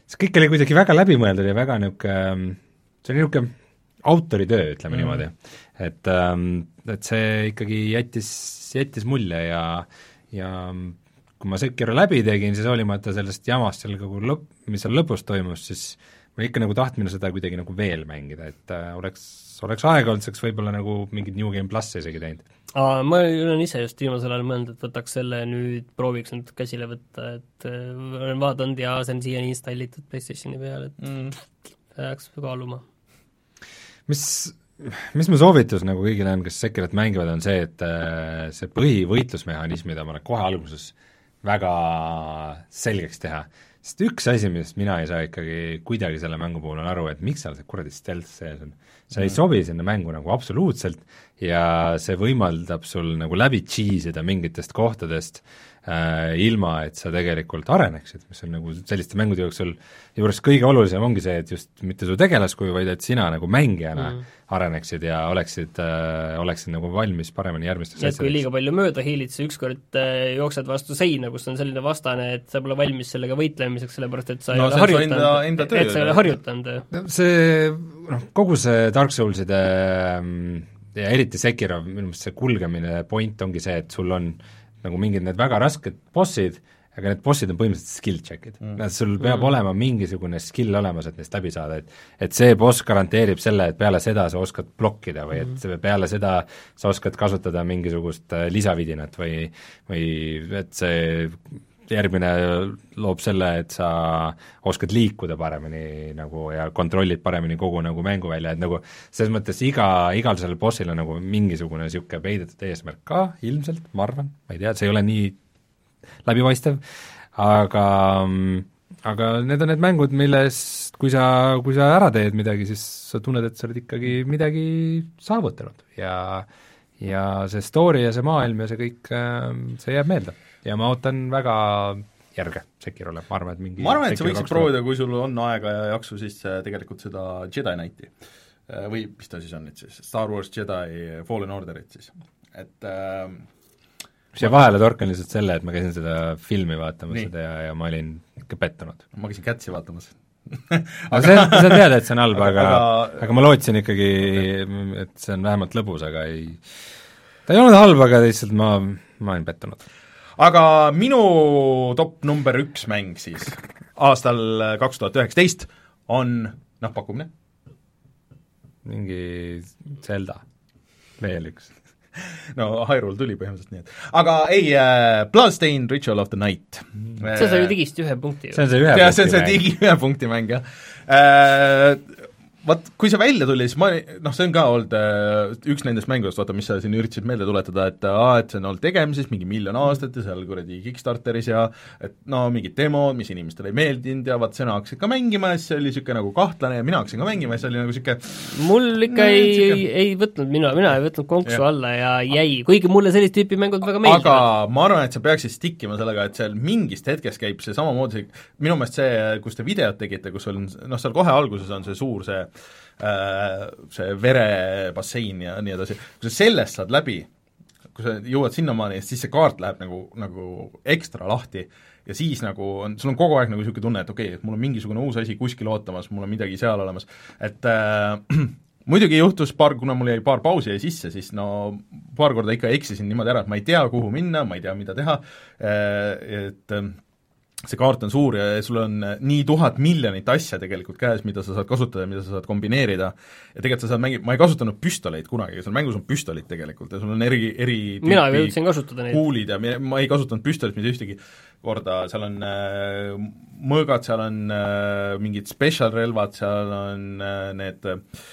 see kõik oli kuidagi väga läbimõeldud ja väga niisugune, see oli niisugune autoritöö, ütleme mm. niimoodi. et ähm,, et see ikkagi jättis, jättis mulje ja, ja kui ma Sekiro läbi tegin, siis hoolimata sellest jamast seal kogu lõpp, mis seal lõpus toimus, siis ma ikka nagu tahtmine seda kuidagi nagu veel mängida, et äh, oleks, oleks aega olnud, saaks võib-olla nagu mingit New Game plussi isegi teinud. Aa, ma olen ise just viimasel ajal mõelnud, et võtaks selle nüüd, prooviks nüüd käsile võtta, et äh, olen vaadanud ja see on siiani installitud PlayStationi peal, et mm. peaks kaaluma. mis, mis mu soovitus nagu kõigile on, kes Sekirat mängivad, on see, et äh, see põhivõitlusmehhanism, mida ma kohe alguses väga selgeks teha. sest üks asi, millest mina ei saa ikkagi kuidagi selle mängu puhul on aru, et miks seal see kuradi stealth sees on. see ei mm. sobi sinna mängu nagu absoluutselt ja see võimaldab sul nagu läbi cheese ida mingitest kohtadest äh, ilma, et sa tegelikult areneksid, mis on nagu selliste mängude jooksul juures kõige olulisem ongi see, et just mitte su tegelaskuju, vaid et sina nagu mängijana mm. areneksid ja oleksid äh,, oleksid nagu valmis paremini järgmisteks asjadeks. kui liiga palju mööda hiilid, sa ükskord äh, jooksed vastu seina, kus on selline vastane, et sa pole valmis sellega võitlemiseks, sellepärast et sa no, ei ole harjutanud, et sa ei ole harjutanud. see noh, kogu see Dark Soulside mm, ja eriti Sekiro, minu meelest see kulgemine point ongi see, et sul on nagu mingid need väga rasked bossid, aga need bossid on põhimõtteliselt skill check'id mm.. sul peab mm. olema mingisugune skill olemas, et neist läbi saada, et et see boss garanteerib selle, et peale seda sa oskad blokkida või et mm. peale seda sa oskad kasutada mingisugust äh, lisavidinat või või et see järgmine loob selle, et sa oskad liikuda paremini nagu ja kontrollid paremini kogu nagu mänguvälja, et nagu selles mõttes iga, igal sellel bossil on nagu mingisugune niisugune peidetud eesmärk ka ilmselt, ma arvan, ma ei tea, see ei ole nii läbipaistev, aga aga need on need mängud, milles kui sa, kui sa ära teed midagi, siis sa tunned, et sa oled ikkagi midagi saavutanud ja ja see story ja see maailm ja see kõik, see jääb meelde ja ma ootan väga järge Sekirole, ma arvan, et mingi ma arvan, et sa võiksid proovida, kui sul on aega ja jaksu, siis äh, tegelikult seda Jedi Knighti. Äh, või mis ta siis on nüüd siis, Star Wars Jedi Fallen Orderit siis, et äh, siia vahele torkan lihtsalt selle, et ma käisin seda filmi vaatamas Nii. seda ja, ja ma olin ikka pettunud. ma käisin Kätsi vaatamas. Aga see, see on teada, et see on halb, aga, aga, aga ma lootsin ikkagi, et see on vähemalt lõbus, aga ei, ta ei olnud halb, aga lihtsalt ma, ma olin pettunud aga minu top number üks mäng siis aastal kaks tuhat üheksateist on noh, pakkumine? mingi Zelda, veel üks no Hyrule tuli põhimõtteliselt nii, et aga ei äh,, Bloodstained Ritual of the Night. see sai ju digist ühe punkti. see on see ühe ja, punkti mäng. see on see digi ühe punkti mäng, jah äh, vaat kui see välja tuli, siis ma, noh, see on ka olnud äh, üks nendest mängudest, vaata, mis sa siin üritasid meelde tuletada, et aa, et see on olnud tegemises mingi miljon aastat ja seal kuradi Kickstarteris ja et no mingid demod, mis inimestele ei meeldinud ja vaat sina hakkasid ka mängima ja siis see oli niisugune nagu kahtlane ja mina hakkasin ka mängima ja see oli nagu niisugune mul ikka no, ei, ei, ei võtnud, mina, mina ei võtnud konksu ja. alla ja jäi, kuigi mulle sellist tüüpi mängud väga meeldivad. aga ma arvan, et sa peaksid stick ima sellega, et seal mingist hetkest käib see samamoodi, minu meelest see, kus te videot tegite, kus on noh, seal kohe alguses on see suur see Äh, see verebassein ja nii edasi, kui sa sellest saad läbi, kui sa jõuad sinnamaani, siis see kaart läheb nagu, nagu ekstra lahti ja siis nagu on, sul on kogu aeg nagu niisugune tunne, et okei okay,, et mul on mingisugune uus asi kuskil ootamas, mul on midagi seal olemas, et äh, muidugi juhtus paar, kuna mul jäi paar pausi jäi sisse, siis no paar korda ikka eksisin niimoodi ära, et ma ei tea, kuhu minna, ma ei tea, mida teha, äh, et äh, see kaart on suur ja sul on nii tuhat miljonit asja tegelikult käes, mida sa saad kasutada ja mida sa saad kombineerida, ja tegelikult sa saad mängida, ma ei kasutanud püstoleid kunagi, seal mängus on püstolid tegelikult ja sul on eri, eri mina jõudsin kasutada neid. kuulid ja ma ei kasutanud püstolit mitte ühtegi korda, seal on äh, mõõgad, seal on äh, mingid special relvad, seal on äh, need äh, äh,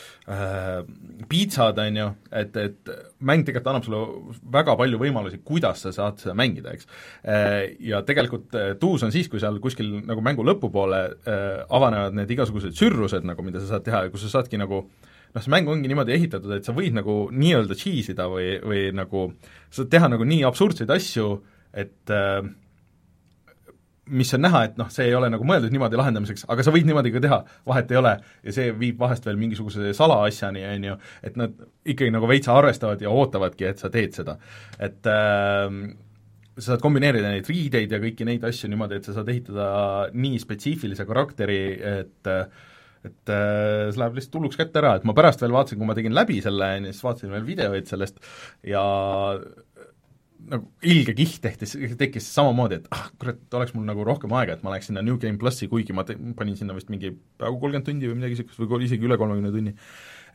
piitsad, on ju, et, et mäng tegelikult annab sulle väga palju võimalusi, kuidas sa saad seda mängida, eks äh,. Ja tegelikult äh, tuus on siis, kui seal kuskil nagu mängu lõpupoole äh, avanevad need igasugused sürrused nagu, mida sa saad teha ja kus sa saadki nagu noh, see mäng ongi niimoodi ehitatud, et sa võid nagu nii-öelda cheese ida või, või nagu sa saad teha nagu nii absurdseid asju, et äh, mis on näha, et noh, see ei ole nagu mõeldud niimoodi lahendamiseks, aga sa võid niimoodi ka teha, vahet ei ole, ja see viib vahest veel mingisuguse salaasjani, on ju, et nad ikkagi nagu veitsa arvestavad ja ootavadki, et sa teed seda. et äh, sa saad kombineerida neid riideid ja kõiki neid asju niimoodi, et sa saad ehitada nii spetsiifilise karakteri, et et äh, see läheb lihtsalt hulluks kätte ära, et ma pärast veel vaatasin, kui ma tegin läbi selle, siis vaatasin veel videoid sellest ja nagu ilge kiht tehtis, tekkis samamoodi, et ah kurat, oleks mul nagu rohkem aega, et ma läheks sinna New Game plussi, kuigi ma te-, panin sinna vist mingi peaaegu kolmkümmend tundi või midagi niisugust või isegi üle kolmekümne tunni.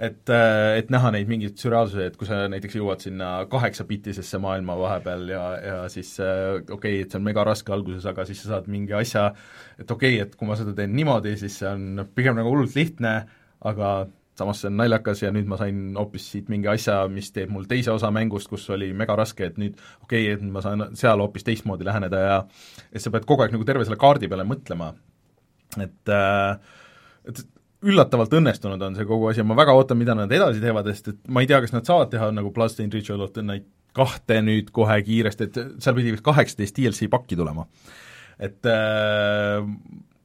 et, äh, et näha neid mingeid sürreaalsusi, et kui sa näiteks jõuad sinna kaheksabitisesse maailma vahepeal ja, ja siis äh, okei okay,, et see on mega raske alguses, aga siis sa saad mingi asja, et okei okay,, et kui ma seda teen niimoodi, siis see on pigem nagu hullult lihtne, aga samas see on naljakas ja nüüd ma sain hoopis siit mingi asja, mis teeb mul teise osa mängust, kus oli mega raske, et nüüd okei okay,, et ma saan seal hoopis teistmoodi läheneda ja et sa pead kogu aeg nagu terve selle kaardi peale mõtlema, et äh, et üllatavalt õnnestunud on see kogu asi ja ma väga ootan, mida nad edasi teevad, sest et ma ei tea, kas nad saavad teha nagu Bloodstained Ritual of the Night kahte nüüd kohe kiiresti, et seal pidi vist kaheksateist DLC pakki tulema. et äh,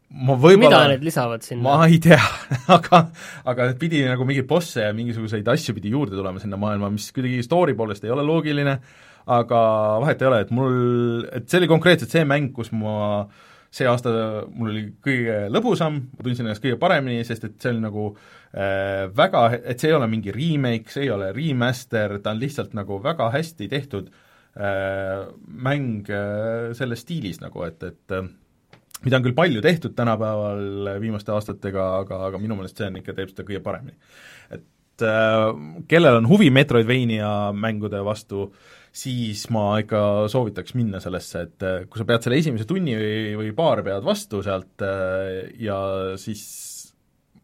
ma võib-olla mida need lisavad sinna? ma ei tea aga, aga pidi nagu mingeid bosse ja mingisuguseid asju pidi juurde tulema sinna maailma, mis kuidagi story poolest ei ole loogiline, aga vahet ei ole, et mul, et see oli konkreetselt see mäng, kus ma see aasta mul oli kõige lõbusam, ma tundsin ennast kõige paremini, sest et see oli nagu äh, väga, et see ei ole mingi remake, see ei ole remaster, ta on lihtsalt nagu väga hästi tehtud äh, mäng äh, selles stiilis nagu, et, et äh, mida on küll palju tehtud tänapäeval viimaste aastatega, aga, aga minu meelest see on ikka, teeb seda kõige paremini. et äh, kellel on huvi Metroidvania mängude vastu, siis ma ikka soovitaks minna sellesse, et äh, kui sa pead selle esimese tunni või, või paar pead vastu sealt äh, ja siis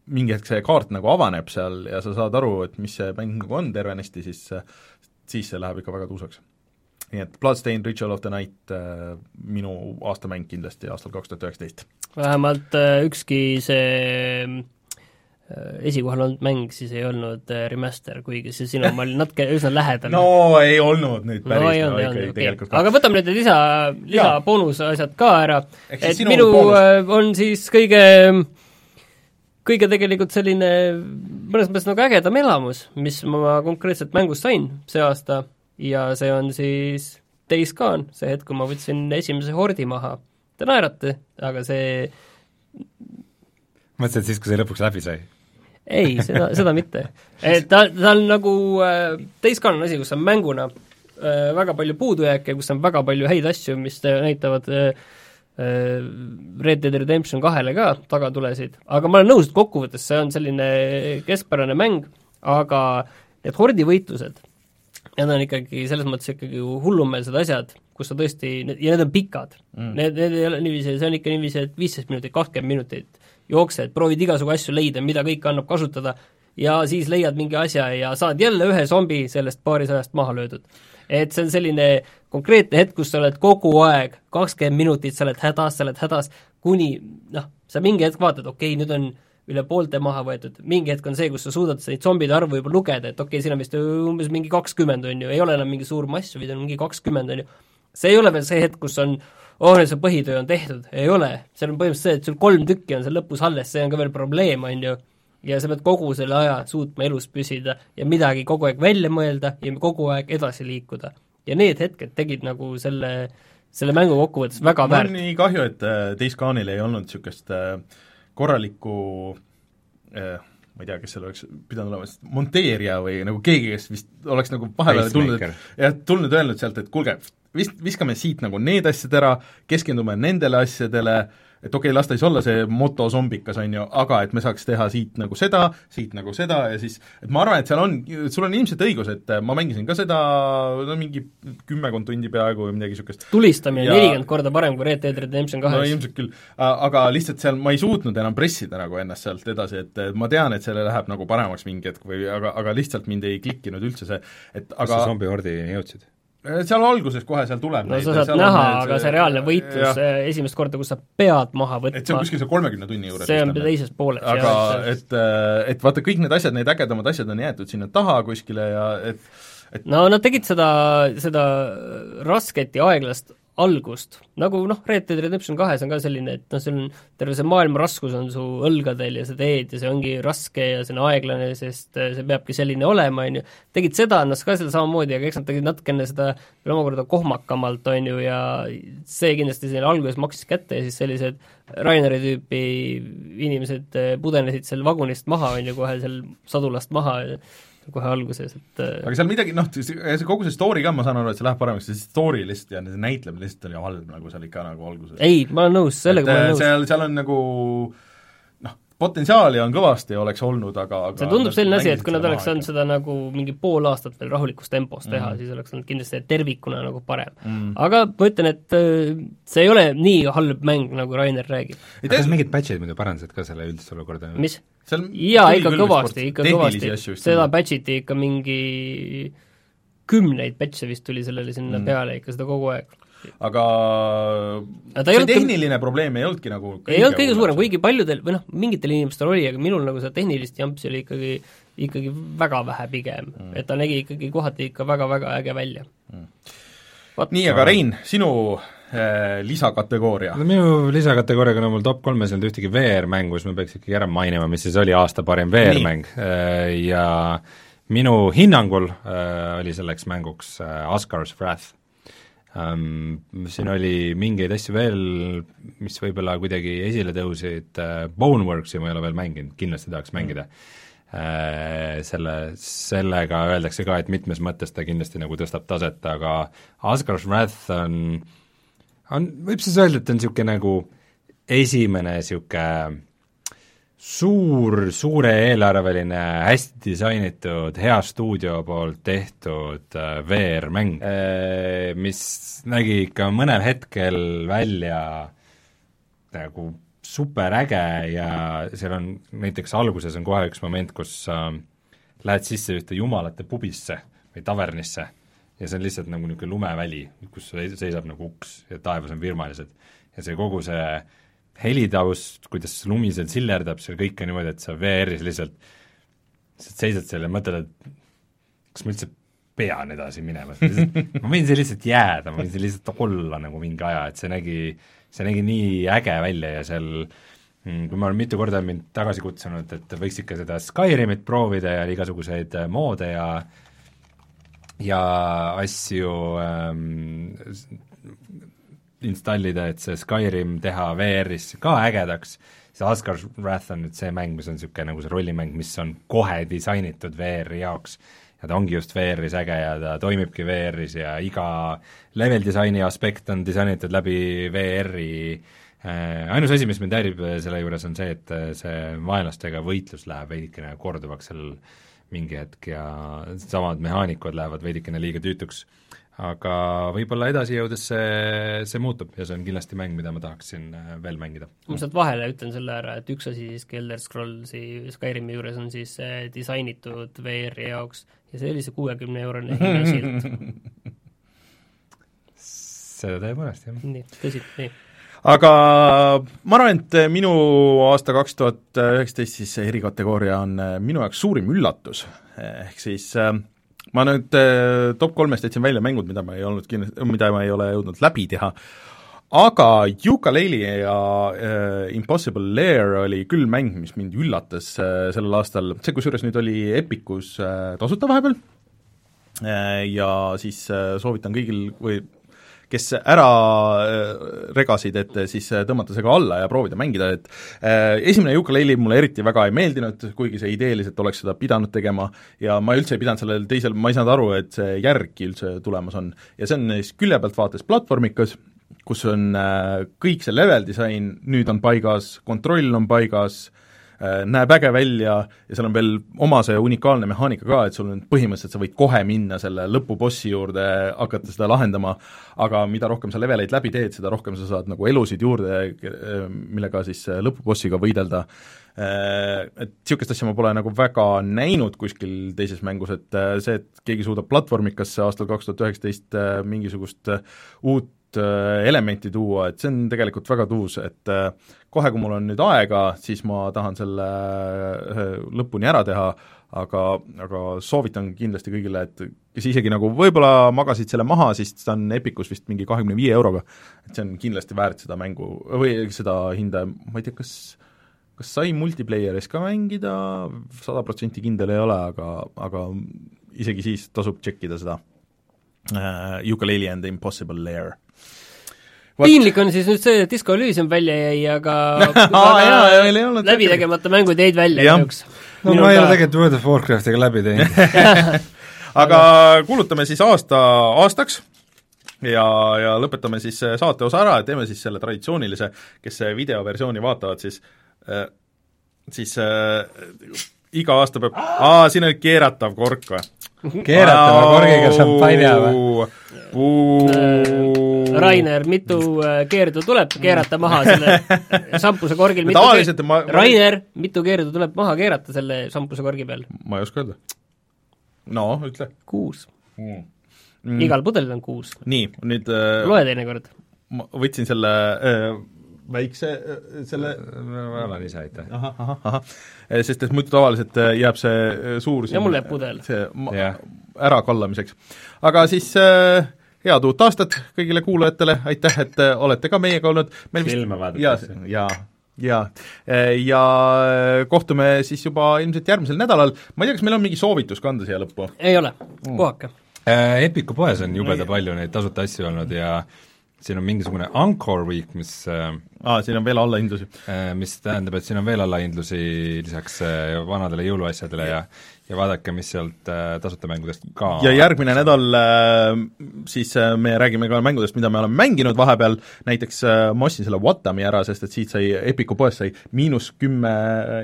mingi hetk see kaart nagu avaneb seal ja sa saad aru, et mis see mäng nagu on tervenisti, siis siis see läheb ikka väga tuusaks nii et Bloodstained Ritual of the Night äh, minu aastamäng kindlasti aastal kaks tuhat üheksateist. vähemalt äh, ükski see äh, esikohal olnud mäng siis ei olnud äh, remaster, kuigi see sinu oma oli natuke üsna lähedal. no ei olnud nüüd päris no, ei olnud, ei olnud, okei. aga võtame nüüd need lisa, lisaboonusasjad ka ära, et minu boonus. Äh, on siis kõige kõige tegelikult selline mõnes mõttes nagu ägedam elamus, mis ma konkreetselt mängust sain see aasta ja see on siis Days Gone, see hetk, kui ma võtsin esimese hordi maha. Te naerate, aga see mõtlesid siis, kui see lõpuks läbi sai? ei, seda, seda mitte. et ta, ta on nagu äh,, Days Gone on asi, kus on mänguna äh, väga palju puudujääke, kus on väga palju häid asju, mis näitavad äh, äh, Red Dead Redemption kahele ka tagatulesid, aga ma olen nõus, et kokkuvõttes see on selline keskpärane mäng, aga need hordivõitlused need on ikkagi selles mõttes ikkagi hullumeelsed asjad, kus sa tõesti, ja need on pikad mm.. Need, need ei ole niiviisi, see on ikka niiviisi, et viisteist minutit, kakskümmend minutit jooksed, proovid igasugu asju leida, mida kõike annab kasutada, ja siis leiad mingi asja ja saad jälle ühe zombi sellest paarisajast maha löödud. et see on selline konkreetne hetk, kus sa oled kogu aeg, kakskümmend minutit, sa oled hädas, sa oled hädas, kuni noh, sa mingi hetk vaatad, okei okay,, nüüd on üle poolte maha võetud, mingi hetk on see, kus sa suudad neid zombide arvu juba lugeda, et okei okay,, siin on vist umbes mingi kakskümmend, on ju, ei ole enam mingi suur mass, vaid on mingi kakskümmend, on ju. see ei ole veel see hetk, kus on oh, see põhitöö on tehtud, ei ole, seal on põhimõtteliselt see, et sul kolm tükki on seal lõpus alles, see on ka veel probleem, on ju, ja sa pead kogu selle aja suutma elus püsida ja midagi kogu aeg välja mõelda ja kogu aeg edasi liikuda. ja need hetked tegid nagu selle, selle mängu kokkuvõttes väga väärt. mul on nii kahju, et äh, Days Gone'il ei olnud niisugust äh, korralikku eh, ma ei tea, kes seal oleks pidanud olema, monteerija või nagu keegi, kes vist oleks nagu vahepeal tulnud, jah, tulnud öelnud sealt, et kuulge, vist viskame siit nagu need asjad ära, keskendume nendele asjadele, et okei okay,, las ta siis olla see motosombikas, on ju, aga et me saaks teha siit nagu seda, siit nagu seda ja siis, et ma arvan, et seal on, sul on ilmselt õigus, et ma mängisin ka seda no mingi kümmekond tundi peaaegu või midagi niisugust. tulistamine nelikümmend korda parem kui Red Dead Redemption kahes. no ilmselt küll, aga lihtsalt seal ma ei suutnud enam pressida nagu ennast sealt edasi, et ma tean, et selle läheb nagu paremaks mingi hetk või aga, aga lihtsalt mind ei klikkinud üldse see, et aga kas sa zombihordini jõudsid? Äh, seal alguses kohe seal tuleb no neid, sa saad näha, aga see reaalne võitlus äh, esimest korda, kus sa pead maha võtma et see on kuskil seal kolmekümne tunni juures see on teises pooles, aga jah, et, et, äh, et vaata, kõik need asjad, need ägedamad asjad on jäetud sinna taha kuskile ja et et no nad tegid seda, seda rasket ja aeglast algust, nagu noh, Red Dead Redemption kahes on ka selline, et noh, sul on terve see maailma raskus on su õlgadel ja sa teed ja see ongi raske ja see on aeglane, sest äh, see peabki selline olema, on ju, tegid seda, nad ka seal samamoodi, aga eks nad tegid natukene seda veel omakorda kohmakamalt, on ju, ja see kindlasti selline alguses maksis kätte ja siis sellised Raineri tüüpi inimesed äh, pudenesid seal vagunist maha, on ju, kohe seal sadulast maha kohe alguses, et äh, aga seal midagi, noh, see kogu see story ka, ma saan aru, et see läheb paremaks, see story lihtsalt ja see näitlemine lihtsalt oli halb nagu seal ikka nagu alguses. ei, ma olen nõus, sellega et, ma olen äh, nõus. seal, seal on nagu noh, potentsiaali on kõvasti, oleks olnud, aga, aga see tundub selline asi, et kui nad oleks saanud seda nagu mingi pool aastat veel rahulikus tempos teha mm., siis oleks olnud kindlasti tervikuna nagu parem mm.. aga ma ütlen, et äh, see ei ole nii halb mäng, nagu Rainer räägib. kas mingid patch'id muidu parandasid ka selle üldist olukorda? mis? jaa, ikka kõvasti, ikka kõvasti, seda patch iti ikka mingi kümneid patch'e vist tuli sellele sinna mm. peale ikka seda kogu aeg aga see tehniline probleem ei olnudki nagu ei olnud kõige suurem, kuigi paljudel, või noh, mingitel inimestel oli, aga minul nagu seda tehnilist jampsi oli ikkagi, ikkagi väga vähe pigem. Mm.. et ta nägi ikkagi kohati ikka väga-väga äge välja. Mm.. nii, aga Rein, sinu äh, lisakategooria? no minu lisakategooriaga on mul top kolmes ei olnud ühtegi VR-mängu, siis ma peaks ikkagi ära mainima, mis siis oli aasta parim VR-mäng äh, ja minu hinnangul äh, oli selleks mänguks äh, Oscar's Wrath. Siin oli mingeid asju veel, mis võib-olla kuidagi esile tõusid äh,, Boneworksi ma ei ole veel mänginud, kindlasti tahaks mm. mängida äh,. Selle, sellega öeldakse ka, et mitmes mõttes ta kindlasti nagu tõstab taset, aga Asgard's Wrath on, on, võib siis öelda, et on niisugune nagu esimene niisugune suur, suure eelarveline, hästi disainitud, hea stuudio poolt tehtud äh, VR-mäng, äh, mis nägi ikka mõnel hetkel välja nagu superäge ja seal on, näiteks alguses on kohe üks moment, kus äh, lähed sisse ühte jumalate pubisse või tavernisse ja see on lihtsalt nagu niisugune lumeväli, kus seisab nagu uks ja taevas on virmalised. ja see kogu see helitaust, kuidas lumi seal sillerdab, seal kõik on niimoodi, et sa VR-is lihtsalt, lihtsalt seisad seal ja mõtled, et kas ma üldse pean edasi minema, ma võin siin lihtsalt jääda, ma võin siin lihtsalt olla nagu mingi aja, et see nägi, see nägi nii äge välja ja seal mm, kui ma olen mitu korda mind tagasi kutsunud, et võiks ikka seda Skyrimit proovida ja igasuguseid äh, moode ja ja asju ähm, installida, et see Skyrim teha VR-is ka ägedaks, see Asgard's Wrath on nüüd see mäng, mis on niisugune nagu see rollimäng, mis on kohe disainitud VR-i jaoks. ja ta ongi just VR-is äge ja ta toimibki VR-is ja iga level disaini aspekt on disainitud läbi VR-i äh, ainus asi, mis mind häirib selle juures, on see, et see vaenlastega võitlus läheb veidikene korduvaks seal mingi hetk ja samad mehaanikud lähevad veidikene liiga tüütuks aga võib-olla edasi jõudes see, see muutub ja see on kindlasti mäng, mida ma tahaksin äh, veel mängida. ma sealt vahele ütlen selle ära, et üks asi siiski Elder Scrollsi Skyrimi juures on siis disainitud VR-i jaoks ja see oli see kuuekümne eurone hinnasilt seda tõepoolest, jah. nii, tõsi, nii aga ma arvan, et minu aasta kaks tuhat üheksateist siis erikategooria on äh, minu jaoks suurim üllatus, ehk siis äh, ma nüüd äh, top kolmest jätsin välja mängud, mida ma ei olnud kindla-, mida ma ei ole jõudnud läbi teha, aga Yooka-Laylee ja äh, Impossible Lair oli küll mäng, mis mind üllatas äh, sellel aastal, see kusjuures nüüd oli Epicus äh, tasuta vahepeal. Äh,, ja siis äh, soovitan kõigil või kes ära äh, regasid, et siis äh, tõmmata see ka alla ja proovida mängida, et äh, esimene Yooka-Laylee mulle eriti väga ei meeldinud, kuigi see ideeliselt oleks seda pidanud tegema ja ma üldse ei pidanud sellel teisel, ma ei saanud aru, et see järgki üldse tulemas on. ja see on siis külje pealt vaates platvormikas, kus on kõik see level disain nüüd on paigas, kontroll on paigas, Äh, näeb äge välja ja seal on veel oma see unikaalne mehaanika ka, et sul on põhimõtteliselt, sa võid kohe minna selle lõpubossi juurde, hakata seda lahendama, aga mida rohkem sa leveleid läbi teed, seda rohkem sa saad nagu elusid juurde, millega siis lõpubossiga võidelda. Äh, et niisugust asja ma pole nagu väga näinud kuskil teises mängus, et äh, see, et keegi suudab platvormikasse aastal kaks tuhat üheksateist mingisugust uut elementi tuua, et see on tegelikult väga tuus, et kohe, kui mul on nüüd aega, siis ma tahan selle lõpuni ära teha, aga, aga soovitan kindlasti kõigile, et kes isegi nagu võib-olla magasid selle maha, siis ta on Epicus vist mingi kahekümne viie euroga, et see on kindlasti väärt seda mängu või seda hinda, ma ei tea, kas kas sai multiplayeris ka mängida, sada protsenti kindel ei ole, aga, aga isegi siis tasub tšekkida seda. Uh, Ukulele and the Impossible Lair What? piinlik on siis nüüd see, et Disco Elysium välja jäi, aga aa jaa, meil ei olnud läbi tegemata mängud jäid välja kahjuks. no Minul ma ei ole tegelikult World of Warcraftiga läbi teinud aga kuulutame siis aasta aastaks ja, ja lõpetame siis saate osa ära ja teeme siis selle traditsioonilise, kes videoversiooni vaatavad, siis äh, siis äh, iga aasta peab, aa, siin oli keeratav kork või? Keeratava korgiga šampanja või? Äh, Rainer, mitu äh, keerdu tuleb keerata maha selle šampuse korgil, mitu tavaliselt ma, ma Rainer, mitu keerdu tuleb maha keerata selle šampuse korgi peal? ma ei oska öelda. no ütle. kuus mm.. Mm. igal pudelil on kuus. nii, nüüd äh, loe teinekord. ma võtsin selle äh, väikse selle ma olen ise, aitäh. ahah, sest et muidu tavaliselt jääb see suur ja mul jääb pudel. see ma, ärakallamiseks. aga siis äh, head uut aastat kõigile kuulajatele, aitäh, et äh, olete ka meiega olnud. filme vaadatakse. ja, ja, ja, ja kohtume siis juba ilmselt järgmisel nädalal, ma ei tea, kas meil on mingi soovitus ka anda siia lõppu? ei ole, puhake mm.. Epiku poes on jubeda palju neid tasuta asju olnud ja siin on mingisugune Encore Week, mis aa ah,, siin on veel allahindlusi? Mis tähendab, et siin on veel allahindlusi lisaks vanadele jõuluasjadele ja ja vaadake, mis sealt äh, tasuta mängudest ka ja järgmine nädal äh, siis äh, me räägime ka mängudest, mida me oleme mänginud vahepeal, näiteks ma ostsin selle Watami ära, sest et siit sai, Epiku poest sai miinus kümme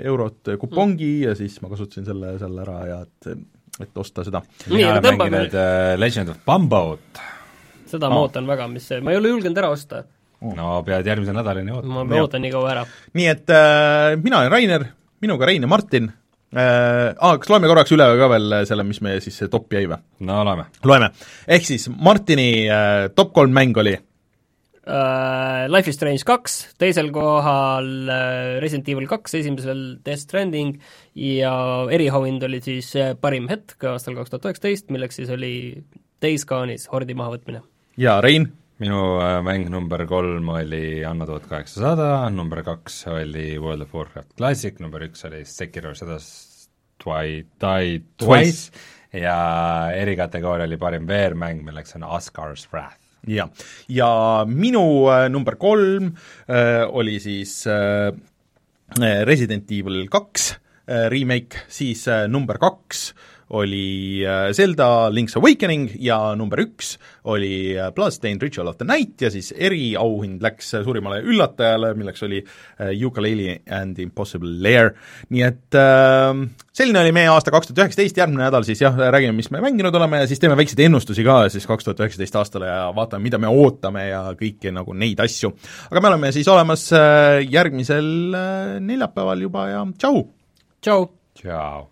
eurot kupongi mm. ja siis ma kasutasin selle seal ära ja et, et osta seda. mina olen mänginud Legend of Bumboat. Seda ma ootan väga, mis see, ma ei ole julgenud ära osta no pead järgmise nädalani ootama. ma ootan nii kaua ära. nii et äh, mina olen Rainer, minuga Rein ja Martin äh,. Ah, kas loeme korraks üle ka veel selle, mis meie siis top jäi või? no loeme. loeme, ehk siis Martini äh, top kolm mäng oli uh,? Life is Strange kaks, teisel kohal uh, Resident Evil kaks, esimesel Death Stranding ja eriauhind oli siis uh, parim hetk aastal kaks tuhat üheksateist, milleks siis oli Days Gone'is hordi mahavõtmine. Jaa, Rein? minu mäng number kolm oli Anno tuhat kaheksasada, number kaks oli World of Warcraft Classic, number üks oli Sekiro Shadows Twi-, Die Twice ja erikategooria oli parim VR-mäng, milleks on Asgar's Wrath. jah, ja minu äh, number kolm äh, oli siis äh, Resident Evil kaks äh, remake, siis äh, number kaks äh, oli äh, Zelda Link's Awakening ja number üks oli äh, Bloodstained Ritual of the Night ja siis eriauhind läks äh, suurimale üllatajale, milleks oli Yooka-Laylee and Impossible Lair. nii et äh, selline oli meie aasta kaks tuhat üheksateist, järgmine nädal siis jah, räägime, mis me mänginud oleme ja siis teeme väikseid ennustusi ka siis kaks tuhat üheksateist aastale ja vaatame, mida me ootame ja kõiki nagu neid asju. aga me oleme siis olemas järgmisel neljapäeval juba ja tšau! tšau! tšau!